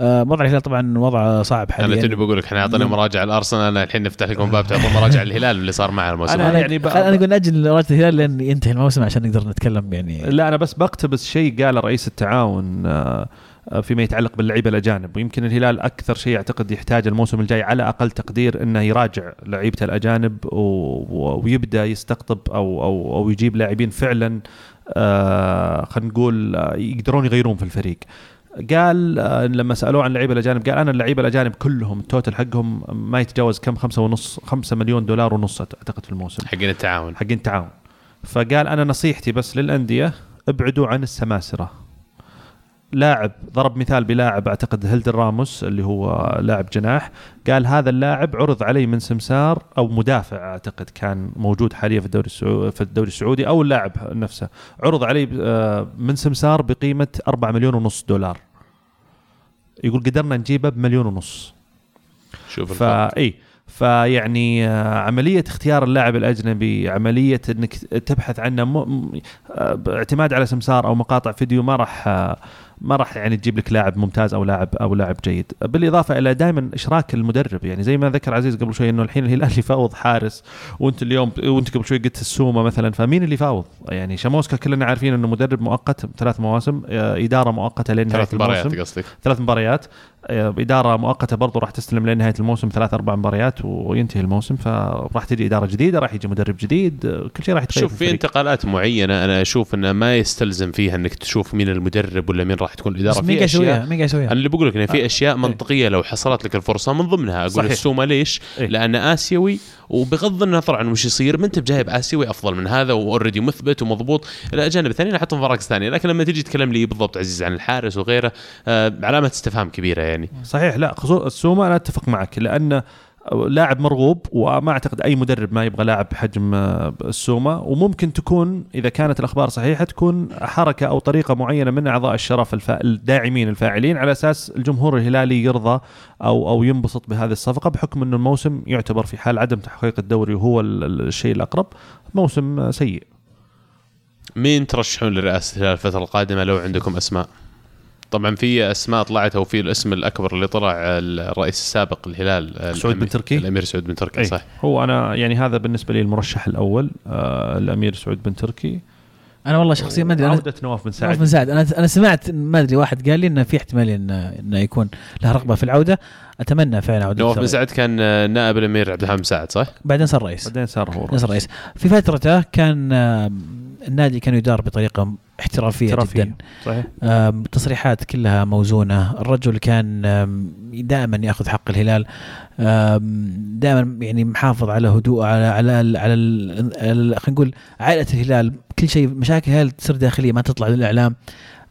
وضع الهلال طبعا وضع صعب أنا حاليا توني بقول لك إحنا أعطينا. مراجعة الأرسنال أنا الحين نفتح لكم باب تعطون مراجعة الهلال اللي صار معه الموسم. أنا يعني يعني بقى- أنا أقول ناجل مباراه الهلال لين ينتهي الموسم عشان نقدر نتكلم يعني لا أنا بس بقتبس شيء قاله رئيس التعاون آه، آه، فيما يتعلق باللعيبة الأجانب ويمكن الهلال أكثر شيء اعتقد يحتاج الموسم الجاي على أقل تقدير إنه يراجع لعيبة الأجانب و... و- ويبدأ يستقطب أو أو أو يجيب لاعبين فعلا آه خلينا نقول آه، يقدرون يغيرون في الفريق قال آه، لما سألوه عن اللعيبه الأجانب قال أنا اللعيبه الأجانب كلهم التوتل حقهم ما يتجاوز كم خمسة ونص خمسة مليون دولار ونص أعتقد في الموسم. حقين التعاون. حقين التعاون. فقال أنا نصيحتي بس للأندية ابعدوا عن السماسرة. لاعب ضرب مثال بلاعب أعتقد هيلدر راموس اللي هو لاعب جناح قال هذا اللاعب عرض علي من سمسار أو مدافع أعتقد كان موجود حاليا في الدوري السعودي في الدوري السعودي أو اللاعب نفسه عرض علي آه، من سمسار بقيمة 4 مليون ونص دولار يقول قدرنا نجيبه بمليون ونص شوف الفرق. فاي فيعني آه، عملية اختيار اللاعب الأجنبي عملية أنك تبحث عنه م... آه، باعتماد على سمسار أو مقاطع فيديو ما راح ما راح يعني تجيب لك لاعب ممتاز أو لاعب أو لاعب جيد. بالإضافة إلى دائما إشراك المدرب. يعني زي ما ذكر عزيز قبل شوي إنه الحين الهلال يفاوض حارس وأنت اليوم وأنت قبل شوي قلت السومة مثلا فمين اللي يفاوض يعني شاموسكا كلنا عارفين إنه مدرب مؤقت ثلاث مواسم آه، إدارة مؤقتة لين نهاية ثلاث مباريات قصدك؟ ثلاث مباريات. إدارة مؤقتة برضو راح تستلم لين نهاية الموسم ثلاث أربع مباريات وينتهي الموسم فراح تجي إدارة جديدة راح يجي مدرب جديد آه، كل شيء راح يتغير شوف في. انتقالات معينة أنا أشوف إنه ما يستلزم فيها إنك تشوف مين المدرب ولا مين راح تكون الإدارة في؟ اشياء مين يسويها؟ أنا اللي بقول لك ان في آه. أشياء منطقية لو حصلت لك الفرصة من ضمنها أقول. السومة ليش؟ إيه. لأنه آسيوي وبغض النظر عن وش يصير ما انت بجايب اسيوي أفضل من هذا وأوريدي مثبت ومضبوط الاجانب الثانيين أحطهم في مراكز ثانية. لكن لما تجي تتكلم لي بالضبط عزيز عن الحارس وغيره آه علامة استفهام كبيرة يعني. صحيح. لا خصوصا السومه أنا أتفق معك. لأن لاعب مرغوب وما أعتقد أي مدرب ما يبغى لاعب بحجم آه، السومة. وممكن تكون إذا كانت الأخبار صحيحة تكون حركة أو طريقة معينة من أعضاء الشرف الفا... الداعمين الفاعلين على أساس الجمهور الهلالي يرضى أو أو ينبسط بهذه الصفقة بحكم انه الموسم يعتبر في حال عدم تحقيق الدوري وهو ال- ال- الشيء الأقرب. موسم سيء. مين ترشحون لرئاسة الهلال الفترة القادمة؟ لو عندكم أسماء؟ طبعا في أسماء طلعت أو في الاسم الأكبر اللي طلع الرئيس السابق للهلال سعود بن الأمير- تركي؟ الأمير سعود بن تركي أي. صح هو أنا يعني هذا بالنسبة لي المرشح الأول آه الأمير سعود بن تركي. أنا والله شخصيا ما أدري عودة نواف بن نواف سعد بن سعد. أنا أنا سمعت ما أدري واحد قال لي إنه في احتماليه انه إنه يكون له رغبة في العودة. أتمنى فعلا عودة نواف بن سعد كان آه، نائب الأمير عبد الحميد سعد صح؟ بعدين صار رئيس بعدين صار هو نصر رئيس في فترته كان آم، النادي كان يدار بطريقة احترافية, احترافية. جدا. صحيح. آم، تصريحات كلها موزونة. الرجل كان دائما يأخذ حق الهلال. دائما يعني محافظ على هدوء على على على ال- خلينا نقول عائلة الهلال. كل شيء مشاكل الهلال تصير داخلية ما تطلع للإعلام.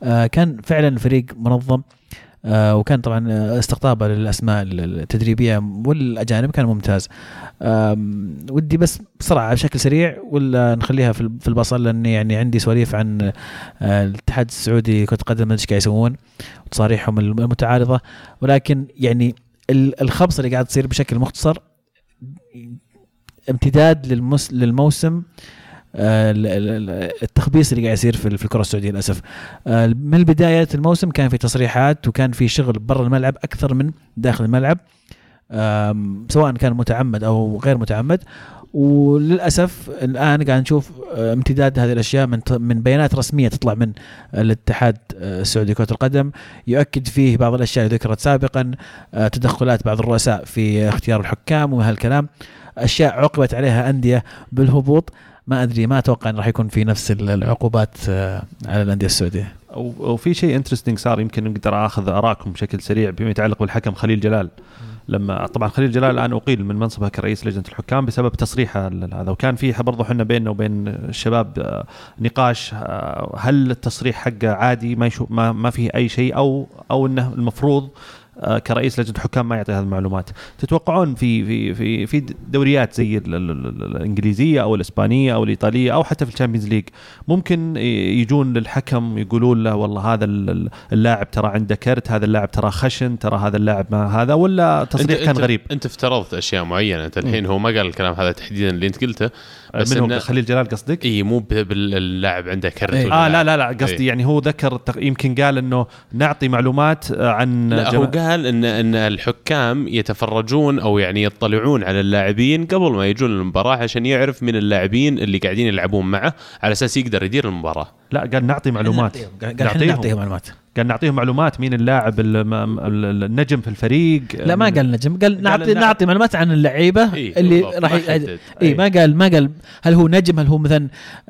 آه، كان فعلا فريق منظم. آه، وكان طبعا استقطابه للأسماء التدريبية والأجانب كان ممتاز. ودي بس بسرعة بشكل سريع ولا نخليها في ال- في البصل؟ لأن يعني عندي سواليف عن آه، الاتحاد السعودي كرة أدري إيش قاعد يسوون وتصاريحهم الم- المتعارضة. ولكن يعني ال- الخبصه اللي قاعد تصير بشكل مختصر امتداد للموسم التخبيص اللي قاعد يصير في ال- في الكرة السعودية للأسف. آه، من بدايه الموسم كان في تصريحات وكان في شغل برا الملعب أكثر من داخل الملعب سواء كان متعمد أو غير متعمد. وللأسف الآن قاعد نشوف آه، امتداد هذه الأشياء من من بيانات رسمية تطلع من الاتحاد آه، السعودي لكره القدم. يؤكد فيه بعض الأشياء اللي ذكرت سابقا آه، تدخلات بعض الرؤساء في اختيار الحكام وهالكلام. أشياء عوقبت عليها أندية بالهبوط. ما أدري ما أتوقع إن راح يكون في نفس ال- العقوبات آه، على الأندية السعودية. وفي شيء انترستنج صار يمكن أقدر أخذ آرائكم بشكل سريع بما يتعلق بالحكم خليل جلال. لما طبعا خليل جلال الآن أقيل من منصبه كرئيس لجنة الحكام بسبب تصريحه هذا. وكان في برضه إحنا بيننا وبين الشباب آه، نقاش آه، هل التصريح حقه عادي ما ما, ما فيه أي شيء أو أو إنه المفروض كرئيس لجنة الحكام ما يعطي هذه المعلومات تتوقعون في في في في دوريات زي ال- ال- ال- الإنجليزية أو الإسبانية أو الإيطالية أو حتى في ال Champions League ممكن يجون للحكم يقولون له والله هذا ال- اللاعب ترى عنده كرت هذا اللاعب ترى خشن ترى هذا اللاعب ما هذا ولا تصريح كان غريب أنت افترضت أشياء معينة أنت الحين هو ما قال الكلام هذا تحديدا اللي أنت قلته بس من هو إنه- خليل جلال قصدك؟ إي مو باللاعب عنده كرت. ولا آه لا لا لا قصدي إيه. يعني هو ذكر يمكن قال إنه نعطي معلومات آه، عن لا هو قال ان إن الحكام يتفرجون أو يعني يطلعون على اللاعبين قبل ما يجون المباراه عشان يعرف من اللاعبين اللي قاعدين يلعبون معه على أساس يقدر يدير المباراة. لا قال نعطي معلومات. قال قال إحنا نعطيهم. معلومات. قال نعطيهم معلومات مين اللاعب النجم في الفريق. لا ما قال نجم قال نعطي. نعطي. معلومات عن اللعيبة إيه، اللي راح. اي إيه. ما قال ما قال هل هو نجم هل هو مثلا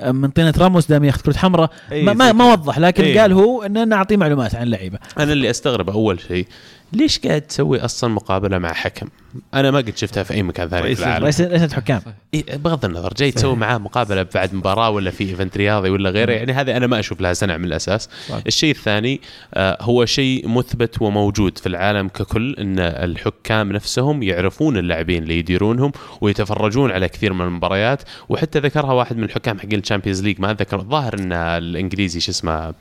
من طينة راموس دائما ياخذ كرة حمراء؟ إيه، ما, ما, ما وضح لكن إيه. قال هو ان نعطي معلومات عن اللعيبة. أنا اللي أستغرب أول شيء ليش قاعد تسوي أصلا مقابلة مع حكم؟ أنا ما قد شفتها في أي مكان ثاني رئيس في العالم. رئيس لجنه حكام إيه بغض النظر جاي تسوي معاه مقابلة بعد مباراة ولا في إيفنت رياضي ولا غيره يعني هذه هذه أنا ما أشوف لها سنه من الأساس صح. الشيء الثاني آه، هو شيء مثبت وموجود في العالم ككل إن الحكام نفسهم يعرفون اللاعبين اللي يديرونهم ويتفرجون على كثير من المباريات وحتى ذكرها واحد من الحكام حقين ال Champions League ما أتذكر الظاهر إن الإنجليزي شو اسمه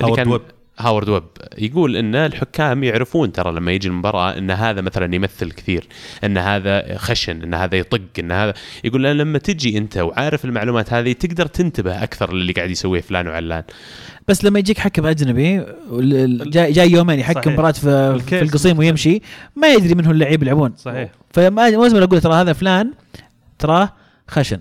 هاورد ويب. هاورد ويب يقول إن الحكام يعرفون ترى لما يجي المباراة إن هذا مثلا يمثل كثير إن هذا خشن إن هذا يطق إن هذا يقول لأن لما تجي أنت وعارف المعلومات هذه تقدر تنتبه أكثر للي قاعد يسويه فلان وعلان بس لما يجيك حكم أجنبي جاي, جاي يومين يحكم. مباراة في, في القصيم ويمشي ما يدري من هو اللعيب يلعبون صحيح فما ما لازم أقول ترى هذا فلان تراه خشن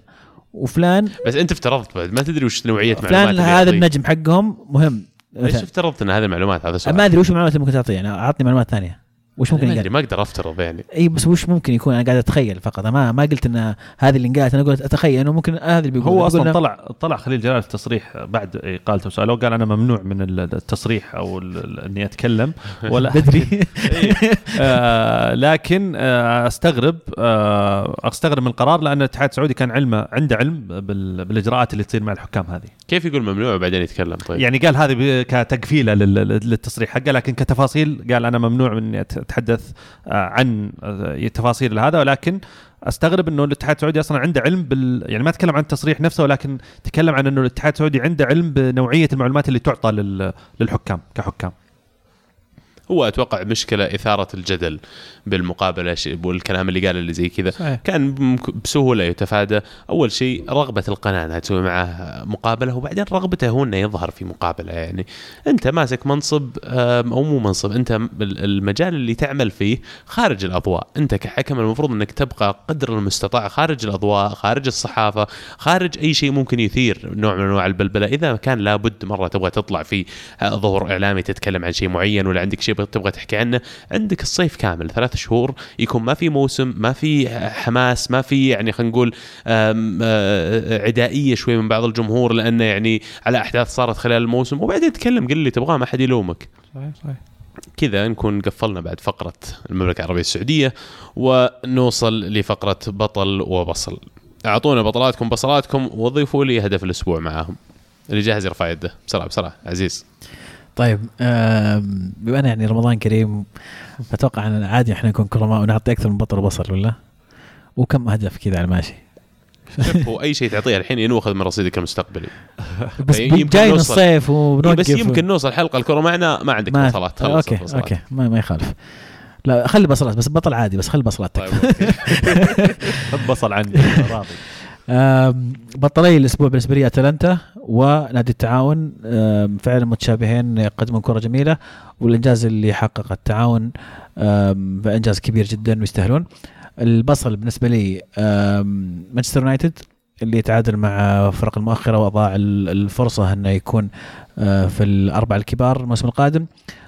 وفلان بس أنت افترضت بعد ما تدري وش نوعية معلومات فلان هذا. النجم حقهم مهم ليش. افترضت ان هذه المعلومات هذا سؤال. ما أدري وش المعلومات اللي ممكن تعطيه يعني أعطني معلومات ثانية. وش ممكن ما أدري ما أقدر أفترض يعني. إي بس وش ممكن يكون؟ أنا قاعد أتخيل فقط. ما ما قلت إن هذه اللي انقالت أنا قلت أتخيل إنه ممكن هذا اللي بيقول هو أصلا طلع طلع خليل جلال في تصريح بعد إقالته سالوه قال أنا ممنوع من التصريح أو ال- ال- إني أتكلم ولا بدري. آه لكن آه أستغرب آه أستغرب من القرار لأن الاتحاد السعودي كان علمه عنده علم بال- بالإجراءات اللي تصير مع الحكام هذه. كيف يقول ممنوع وبعدين يتكلم؟ طيب. يعني قال هذه كتقفيلة لل- للتصريح. حقه لكن كتفاصيل قال أنا ممنوع من اني أتحدث آه، عن آه، تفاصيل هذا ولكن أستغرب إنه الاتحاد السعودي أصلا عنده علم بال يعني ما تكلم عن التصريح نفسه ولكن تكلم عن إنه الاتحاد السعودي عنده علم بنوعية المعلومات اللي تعطى لل- للحكام كحكام. هو أتوقع مشكلة إثارة الجدل. بالمقابلة والكلام اللي قال اللي زي كذا. صحيح. كان بسهولة يتفادى. أول شيء رغبة القناة إنها تسوي معه مقابلة وبعدين رغبته هو إنه يظهر في مقابلة. يعني أنت ماسك منصب أو مو منصب أنت المجال اللي تعمل فيه خارج الأضواء. أنت كحكم المفروض إنك تبقى قدر المستطاع خارج الأضواء خارج الصحافة خارج أي شيء ممكن يثير نوع من أنواع البلبلة. إذا كان لابد مرة تبغى تطلع في ظهور إعلامي تتكلم عن شيء معين ولا عندك شيء تبغى تحكي عنه عندك الصيف كامل ثلاث شهور يكون ما في موسم ما في حماس ما في يعني خلينا نقول آه، عدائية شوي من بعض الجمهور لأنه يعني على أحداث صارت خلال الموسم. وبعدين تكلم قل اللي تبغاه ما حد يلومك. صحيح صحيح. كذا نكون قفلنا بعد فقرة المملكة العربية السعودية ونوصل لفقرة بطل وبصل. أعطونا بطلاتكم بصلاتكم وضيفوا لي هدف الأسبوع معاهم. اللي جاهز يرفع يده. بسرعة بسرعة. عزيز. طيب بما أن يعني رمضان كريم أتوقع أن عادي إحنا نكون كرماء ونعطي أكثر من بطل وبصل ولا؟ وكم هدف كذا على الماشي شوف هو أي شيء تعطيه الحين ينوخذ من رصيدك المستقبلي بس يمكن بي- جاي نوصل. الصيف وبنوقف بس يمكن نوصل حلقة الكرة معنا ما عندك ما بصلات خلص okay البصلات. okay ما, ما يخالف لا خلي بصلات بس بطل عادي بس خلي بصلات طيب بصل عندي راضي بطلي الأسبوع بالنسبة لي أتلانتا ونادي التعاون فعلا متشابهين يقدمون كرة جميلة والإنجاز اللي حقق التعاون انجاز كبير جدا ويستاهلون. البصل بالنسبة لي مانشستر يونايتد اللي تعادل مع فرق المؤخرة وأضاع ال- الفرصة إنه يكون آه، في الأربعة الكبار الموسم القادم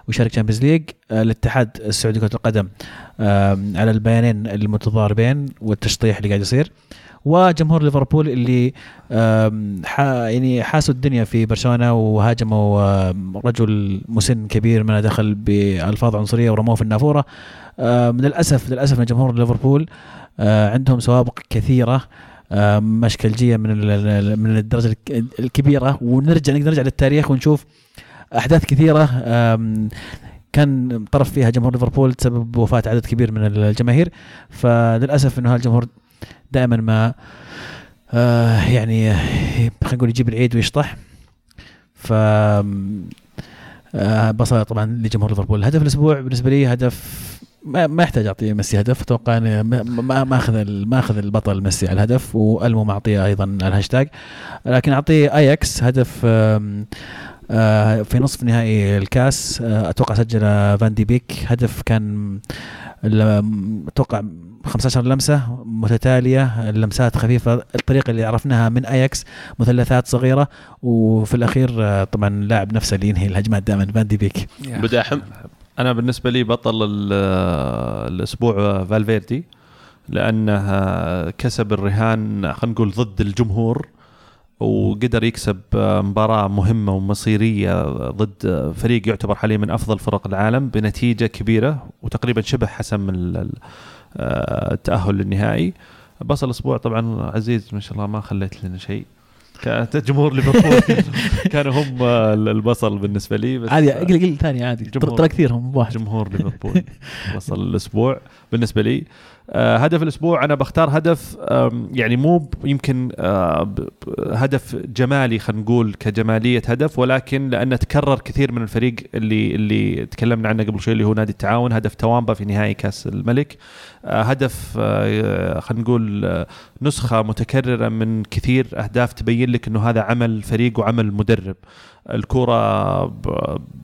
ويشارك Champions League آه، الاتحاد السعودي لكره القدم على البيانين المتضاربين والتشطيح اللي قاعد يصير. وجمهور ليفربول اللي يعني حاسوا الدنيا في برشلونة وهاجموا رجل مسن كبير من دخل بألفاظ عنصرية ورموه في النافورة. للأسف للأسف ان جمهور ليفربول آه، عندهم سوابق كثيرة مشكلجيه من من الدرجة الك- الكبيرة. ونرجع نقدر نرجع للتاريخ ونشوف أحداث كثيرة كان طرف فيها جمهور ليفربول تسبب وفاة عدد كبير من الجماهير. فللأسف إنه هالجمهور دائما ما آه يعني خلينا نقول يجيب العيد ويشطح. ف آه بصل طبعا لجمهور ليفربول. هدف الأسبوع بالنسبة لي هدف ما, ما يحتاج اعطيه ميسي هدف. أتوقع ما ما أخذ ما أخذ البطل ميسي على الهدف وألمو معطيه أيضا على الهاشتاج. لكن اعطيه أياكس هدف آه، في نصف نهائي الكاس. آه، أتوقع سجل فان دي بيك. هدف كان أتوقع 15 لمسة متتالية اللمسات خفيفة الطريقة اللي عرفناها من اياكس مثلثات صغيرة وفي الأخير آه، طبعا اللاعب نفسه اللي ينهي الهجمات دائما فان دي بيك أنا بالنسبة لي بطل ال- الأسبوع فالفيردي لأنه كسب الرهان خلينا نقول ضد الجمهور. وقدر يكسب مباراة مهمة ومصيرية ضد فريق يعتبر حاليا من أفضل فرق العالم بنتيجة كبيرة وتقريبا شبه حسم ال- التأهل للنهائي. بصل الأسبوع طبعا عزيز ما شاء الله ما خليت لنا شيء. كانت جمهور ليفربول كانوا هم البصل بالنسبة لي بس عادي أقل أقل ثاني عادي. ترى كثير هم واحد. جمهور ليفربول وصل الأسبوع بالنسبة لي. آه هدف الأسبوع أنا بختار هدف يعني مو يمكن آه هدف جمالي خلينا نقول كجمالية هدف ولكن لأنه تكرر كثير من الفريق اللي اللي تكلمنا عنه قبل شوي اللي هو نادي التعاون هدف توامبا في نهائي كأس الملك. آه هدف آه خلينا نقول آه نسخة متكررة من كثير أهداف تبين لك إنه هذا عمل فريق وعمل مدرب. الكرة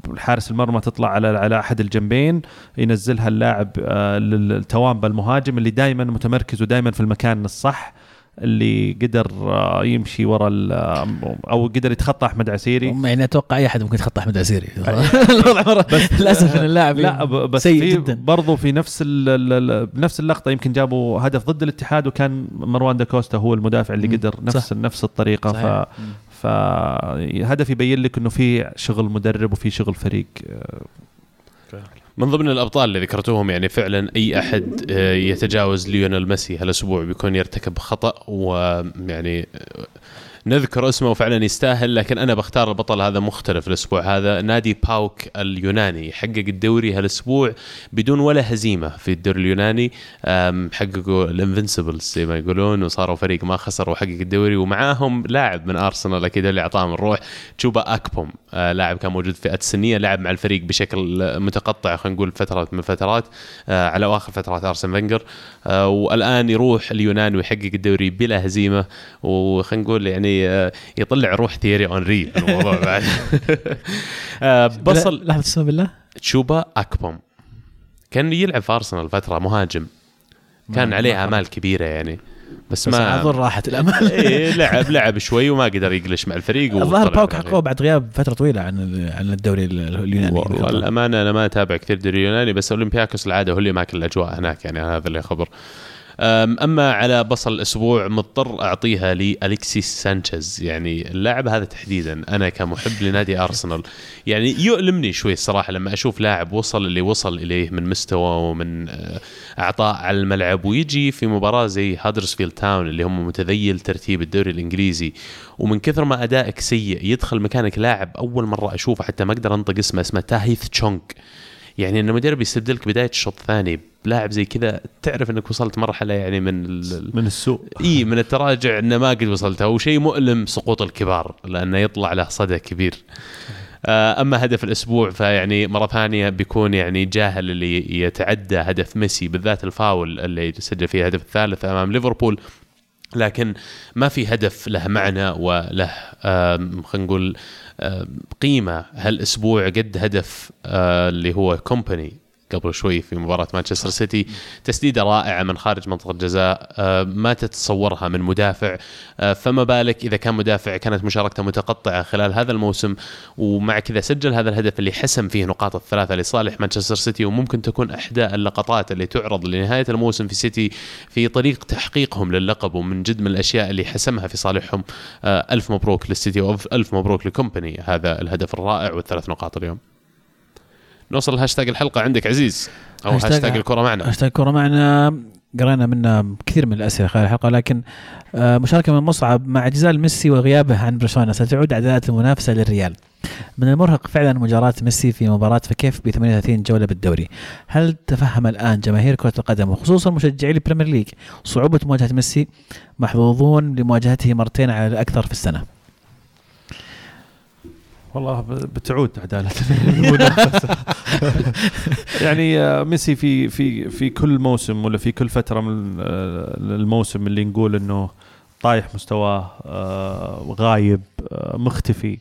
الحارس المرمى تطلع على على أحد الجنبين ينزلها اللاعب آه، للتوامبا المهاجم اللي دائما متمركز ودائما في المكان الصح اللي قدر آه، يمشي ورا ال- آه، أو قدر يتخطى أحمد عسيري. يعني أتوقع أي أحد ممكن يتخطى أحمد عسيري. الوضع مرة. للأسف إن اللاعب لا بس سيء جدا. برضو في نفس بنفس اللقطة يمكن جابوا هدف ضد الاتحاد وكان مروان داكوستا هو المدافع اللي. قدر نفس نفس الطريقة ف صحيح. فهدف يبين لك إنه في شغل مدرب وفي شغل فريق. من ضمن الأبطال اللي ذكرتوهم يعني فعلا أي أحد آه، يتجاوز ليونيل ميسي هالأسبوع بيكون يرتكب خطأ ويعني نذكر اسمه وفعلا يستاهل لكن أنا بختار البطل هذا مختلف الأسبوع. هذا نادي باوك اليوناني حقق الدوري هالأسبوع بدون ولا هزيمة في الدوري اليوناني. حققوا ال invincibles زي ما يقولون وصاروا فريق ما خسر وحقق الدوري. ومعاهم لاعب من أرسنال أكيد اللي اعطاهم الروح تشوبا أكبوم. آه، لاعب كان موجود في فئات السنيه لعب مع الفريق بشكل متقطع خلينا نقول فترات من الفترات آه، على أواخر فترات أرسن فينجر. آه، والآن يروح اليونان ويحقق الدوري بلا هزيمة. وخلينا نقول يعني آه، يطلع روح تييري هنري الموضوع بعد. آه، بس لحظة اسمه بالله تشوبا اكبوم كان يلعب في أرسنال فترة مهاجم. كان عليه ما آمال كبيرة يعني. بس, بس ما أظن راحت الامل إيه لعب لعب شوي وما قدر يقلش مع الفريق الظاهر باوك من حققوه بعد غياب فترة طويلة عن عن الدوري ال- اليوناني والله الأمانة أنا ما أتابع كثير دوري اليوناني بس أولمبياكوس العادة هو اللي ماكل الأجواء هناك يعني هذا اللي خبر. أما على بصل الأسبوع مضطر أعطيها لالكسيس سانشيز. يعني اللاعب هذا تحديدا أنا كمحب لنادي أرسنال. يعني يؤلمني شوي الصراحه لما أشوف لاعب وصل اللي وصل إليه من مستوى ومن آه، أعطاء على الملعب ويجي في مباراة زي هادرسفيلد تاون اللي هم متذيل ترتيب الدوري الإنجليزي ومن كثر ما أدائك سيء يدخل مكانك لاعب أول مرة أشوفه حتى ما أقدر أنطق اسمه اسمه تاهيث تشونك يعني إن المدرب يستبدلك بداية الشوط الثاني بلاعب زي كذا تعرف إنك وصلت مرحلة يعني من ال... من السوء. إي من التراجع إنه ما قد وصلتها وشيء مؤلم سقوط الكبار لأنه يطلع له صدى كبير. آه، أما هدف الأسبوع فيعني مرة ثانية بيكون يعني جاهل اللي يتعدى هدف ميسي بالذات الفاول اللي سجل فيه الهدف الثالث أمام ليفربول. لكن ما في هدف له معنى وله خلينا نقول قيمة هالأسبوع قد هدف آه، اللي هو كومباني قبل شوي في مباراة مانشستر سيتي. تسديدة رائعة من خارج منطقة الجزاء. آه، ما تتصورها من مدافع. آه، فما بالك إذا كان مدافع كانت مشاركته متقطعة خلال هذا الموسم ومع كذا سجل هذا الهدف اللي حسم فيه نقاط الثلاثة لصالح مانشستر سيتي وممكن تكون إحدى اللقطات اللي تعرض لنهاية الموسم في سيتي في طريق تحقيقهم للقب ومن جد من الأشياء اللي حسمها في صالحهم. آه، ألف مبروك للسيتي وألف مبروك لكومباني. هذا الهدف الرائع والثلاث نقاط اليوم. نوصل لهاشتاج الحلقة عندك عزيز أو hashtag- hashtag الكرة معنا. هاشتاج كوره معنا. قرينا منه كثير من الأسئلة خلال الحلقة لكن آه، مشاركة من مصعب مع اعتزال ميسي وغيابه عن برشلونة. ستعود عدالة المنافسة للريال. من المرهق فعلا مجاراة ميسي في مباراة فكيف ب 38 جولة بالدوري. هل تفهم الآن جماهير كرة القدم وخصوصا مشجعي البريمير ليج صعوبة مواجهة ميسي؟ محظوظون لمواجهته مرتين على الأكثر في السنة. والله بتعود المنافسه يعني آه، ميسي في في في كل موسم ولا في كل فترة من آه، الموسم اللي نقول إنه طايح مستواه آه، غايب آه، مختفي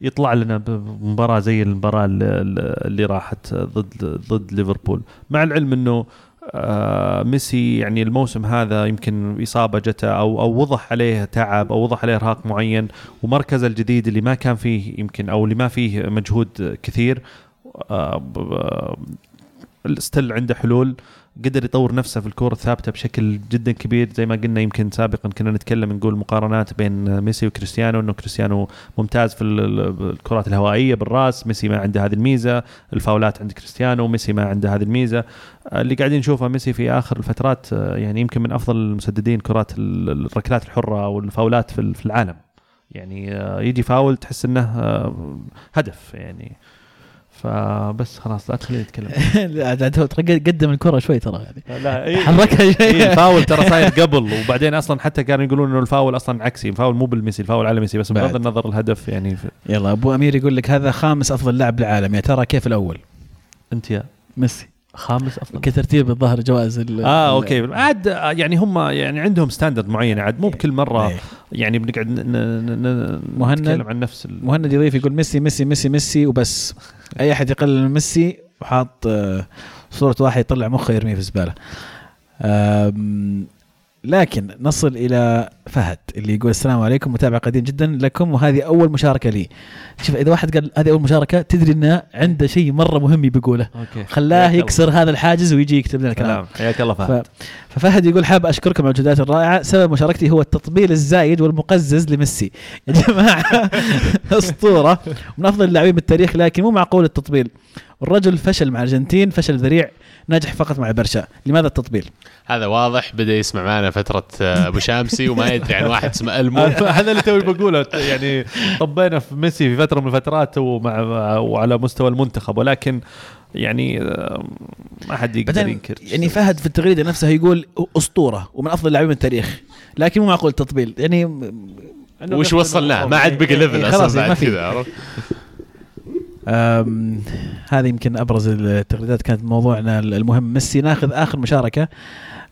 يطلع لنا بمباراه زي المباراة اللي راحت ضد ضد ليفربول. مع العلم إنه آه، ميسي يعني الموسم هذا يمكن إصابة جته أو أو وضح عليه تعب أو وضح عليه إرهاق معين ومركزه الجديد اللي ما كان فيه يمكن أو اللي ما فيه مجهود كثير آه، ب- ب- still عنده حلول. قدر يطور نفسه في الكرة الثابتة بشكل جدا كبير زي ما قلنا يمكن سابقا كنا نتكلم نقول مقارنات بين ميسي وكريستيانو إنه كريستيانو ممتاز في ال- ال- الكرات الهوائية بالرأس ميسي ما عنده هذه الميزة الفاولات عند كريستيانو ميسي ما عنده هذه الميزة. آه، اللي قاعدين نشوفه ميسي في آخر الفترات يعني يمكن من أفضل المسددين كرات ال- الركلات الحرة والفاولات في ال- في العالم. يعني آه، يجي فاول تحس إنه آه، هدف يعني. فبس خلاص لا تخليه يتكلم لا قدم الكرة شوي ترى يعني. لا إيه حركها شوي. إيه الفاول ترى صاير قبل وبعدين أصلا حتى كانوا يقولون إنه الفاول أصلا عكسي الفاول مو بالميسي الفاول على ميسي بس بغض. النظر الهدف يعني. في يلا أبو أمير يقول لك هذا خامس أفضل لاعب بالعالم يا ترى كيف الأول؟ أنت يا. ميسي. خامس أفضل كترتيب الظاهر جوائز ال- آه okay عاد آه، يعني هم يعني عندهم standard معين عاد مو بكل مرة إيه. يعني بنقعد مهند. نتكلم عن نفس. مهند يضيف يقول ميسي ميسي ميسي ميسي وبس أي أحد يقلل من ميسي وحاط آه، صورة واحد يطلع مخه يرميه في الزبالة لكن نصل إلى فهد اللي يقول السلام عليكم متابع قديم جدا لكم وهذه أول مشاركة لي. شوف إذا واحد قال هذه أول مشاركة تدري إنه عنده شيء مرة مهم بيقوله خلاه يكسر هذا الحاجز ويجي يكتب لنا الله. كلام كلام حياك الله ف... فهد. ففهد يقول حاب أشكركم على الجهودات الرائعة. سبب مشاركتي هو التطبيل الزايد والمقزز لميسي. يا جماعة أسطورة. من أفضل اللاعبين بالتاريخ لكن مو معقول التطبيل. الرجل فشل مع الأرجنتين فشل ذريع نجح فقط مع برشا. لماذا التطبيل؟ هذا واضح بدا يسمع معنا فترة آه، أبو شامسي وما يدري عن واحد اسمه المو هذا اللي توي بقوله يعني طبينا في ميسي في فترة من الفترات ومع مع- وعلى مستوى المنتخب ولكن يعني ما حد يقدر ينكر. يعني فهد في التغريدة نفسها يقول أسطورة ومن أفضل اللاعبين بالتاريخ لكن مو معقول التطبيل. يعني وش وصلناه؟ ما عاد بقى إيه، ليفل إيه، أصلا خلاص، ما بعد. كذا هذه يمكن أبرز التغريدات كانت موضوعنا المهم. ميسي ناخذ آخر مشاركة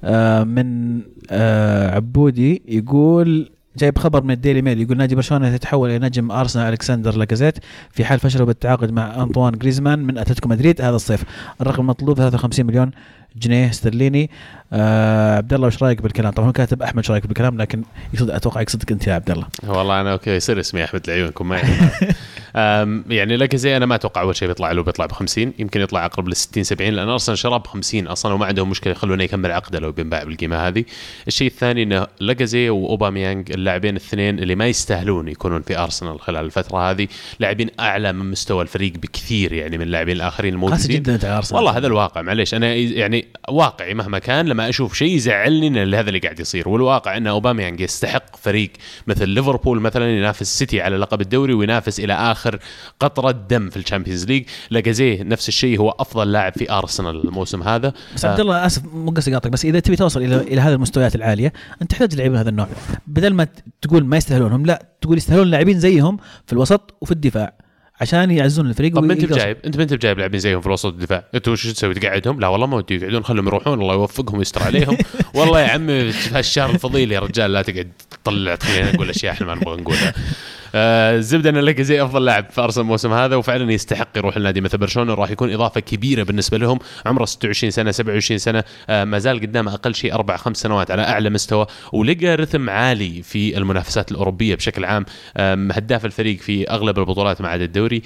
أه، من أه، عبودي يقول جايب خبر من الديلي ميل يقول نادي برشلونة يتحول إلى نجم أرسنال ألكسندر لاكازيت في حال فشلوا بالتعاقد مع أنطوان جريزمان من أتلتيكو مدريد. هذا الصيف الرقم المطلوب 53 مليون جنيه استرليني. آه عبد الله وش رأيك بالكلام؟ طبعا هو كاتب أحمد وش رأيك بالكلام؟ لكن يقصد أتوقع يقصدك أنت يا عبد الله والله أنا okay يصير اسمي أحمد لعيونكم ما يعني لك زي أنا ما أتوقع أول شيء بيطلع له بيطلع ب 50 يمكن يطلع أقرب ل 60 70 لأن ارسنال شراه ب 50 أصلا وما عندهم مشكلة يخلونه يكمل عقده لو بينباع بالقيمة هذه. الشيء الثاني إنه لاكازيت واوباميانج اللاعبين الاثنين اللي ما يستاهلون يكونون في أرسنال خلال الفترة هذه لاعبين أعلى من مستوى الفريق بكثير يعني من اللاعبين الآخرين الموجودين. جدا أرسنال. والله هذا الواقع معليش أنا يعني واقعي مهما كان لما أشوف شيء يزعلني ان هذا اللي قاعد يصير. والواقع إن اوباميانج يستحق فريق مثل ليفربول مثلا ينافس السيتي على لقب الدوري وينافس إلى آخر قطرة دم في ال Champions League. لاكازيت نفس الشيء هو أفضل لاعب في أرسنال الموسم هذا. بس عبد الله آسف مو قصدي أقاطعك بس إذا تبي توصل إلى إلى هذه المستويات العالية أنت تحتاج لاعبين من هذا النوع. بدل ما تقول ما يستاهلونهم لا تقول يستاهلون لاعبين زيهم في الوسط وفي الدفاع عشان يعزون الفريق طب ما انت بجايب أنت ما انت بجايب لاعبين زيهم في الوسط الدفاع أنت وش تسوي؟ تقعدهم؟ لا والله ما ودي يقعدون خلهم يروحون الله يوفقهم ويستر عليهم. والله يا عمي هالشهر الفضيل يا رجال لا تقعد تطلع تخلينا نقول أشياء إحنا ما نبغى نقولها. آه الزبده ان لك زي أفضل لاعب في أرسنال الموسم هذا وفعلا يستحق يروح النادي مثل برشلونة راح يكون إضافة كبيرة بالنسبة لهم. عمره 26 سنة 27 سنة آه ما زال قدامه أقل شيء أربع خمس سنوات على أعلى مستوى ولقى رتم عالي في المنافسات الأوروبية بشكل عام. هداف الفريق في أغلب البطولات ما عدا الدوري.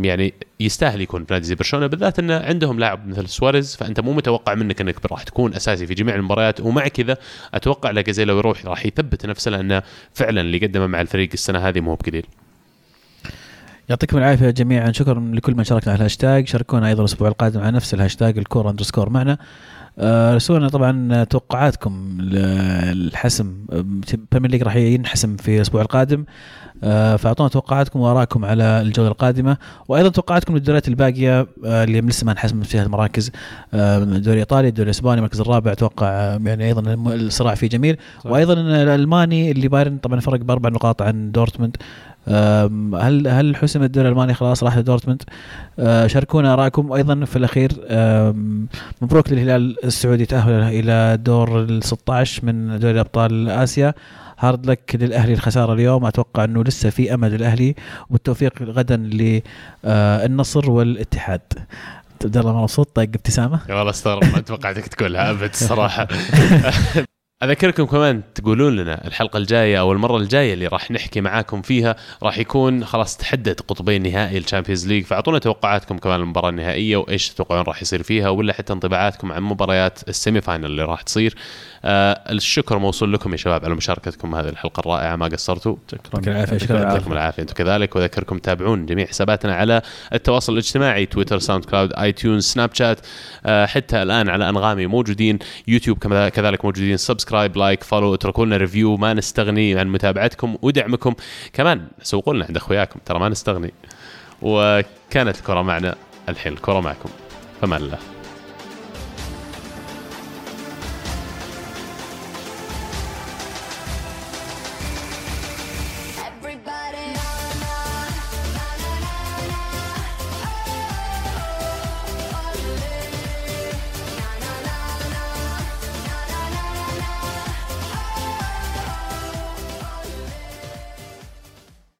يعني يستاهل يكون في نادي زي برشلونة بالذات انه عندهم لاعب مثل سواريز فأنت مو متوقع منك إنك راح تكون أساسي في جميع المباريات. ومع كذا أتوقع لك زي لو يروح راح يثبت نفسه لأنه فعلا اللي قدمه مع الفريق السنة هذه مو بقليل يعطيكم العافية جميعا. شكرا لكل من شاركنا على الهاشتاج. شاركونا أيضا الأسبوع القادم على نفس ال hashtag الكورة underscore. معنا آه، رسلوا لنا طبعا توقعاتكم للحسم Premier League راح ينحسم في الأسبوع القادم. آه، فأعطونا توقعاتكم وارائكم على الجولة القادمة. وأيضا توقعاتكم للدوريات الباقية آه، اللي لسه ما انحسم فيها المراكز. آه، الدوري الايطالي الدوري الاسباني المركز الرابع أتوقع آه، يعني أيضا الصراع فيه جميل. وأيضا الألماني اللي بايرن طبعا فرق بأربع نقاط عن دورتموند. هل هل حسم الدوري الألماني خلاص راح لدورتموند؟ أه، شاركونا ارائكم وأيضا في الأخير. مبروك للهلال السعودي تاهل إلى دور ال 16 من دوري أبطال آسيا. هارد لك للأهلي الخسارة اليوم. أتوقع أنه لسه في امل للاهلي والتوفيق غدا للنصر والاتحاد. عبد الله مبسوط؟ طيب ابتسامة. والله استغرب ما توقعتك تقولها أبد الصراحه أذكركم كمان تقولون لنا الحلقة الجاية أو المرة الجاية اللي راح نحكي معاكم فيها راح يكون خلاص تحدد قطبي نهائي ال Champions League فأعطونا توقعاتكم كمان المباراة النهائية وإيش تتوقعون راح يصير فيها ولا حتى انطباعاتكم عن مباريات ال semi-final اللي راح تصير. الشكر موصول لكم يا شباب على مشاركتكم هذه الحلقة الرائعة ما قصرتوا؟ يعطيك العافية، شكراً. يعطيكم العافية. أنتم كذلك واذكركم تتابعون جميع حساباتنا على التواصل الاجتماعي تويتر ساوند كلاود اي تيونز سناب شات آه، حتى الآن على أنغامي موجودين. يوتيوب كذلك موجودين. subscribe subscribe like follow اتركوا لنا review. ما نستغني عن متابعتكم ودعمكم. كمان سوقوا لنا عند أخوياكم ترى ما نستغني. وكانت الكرة معنا الحين. الكرة معكم. فمان الله.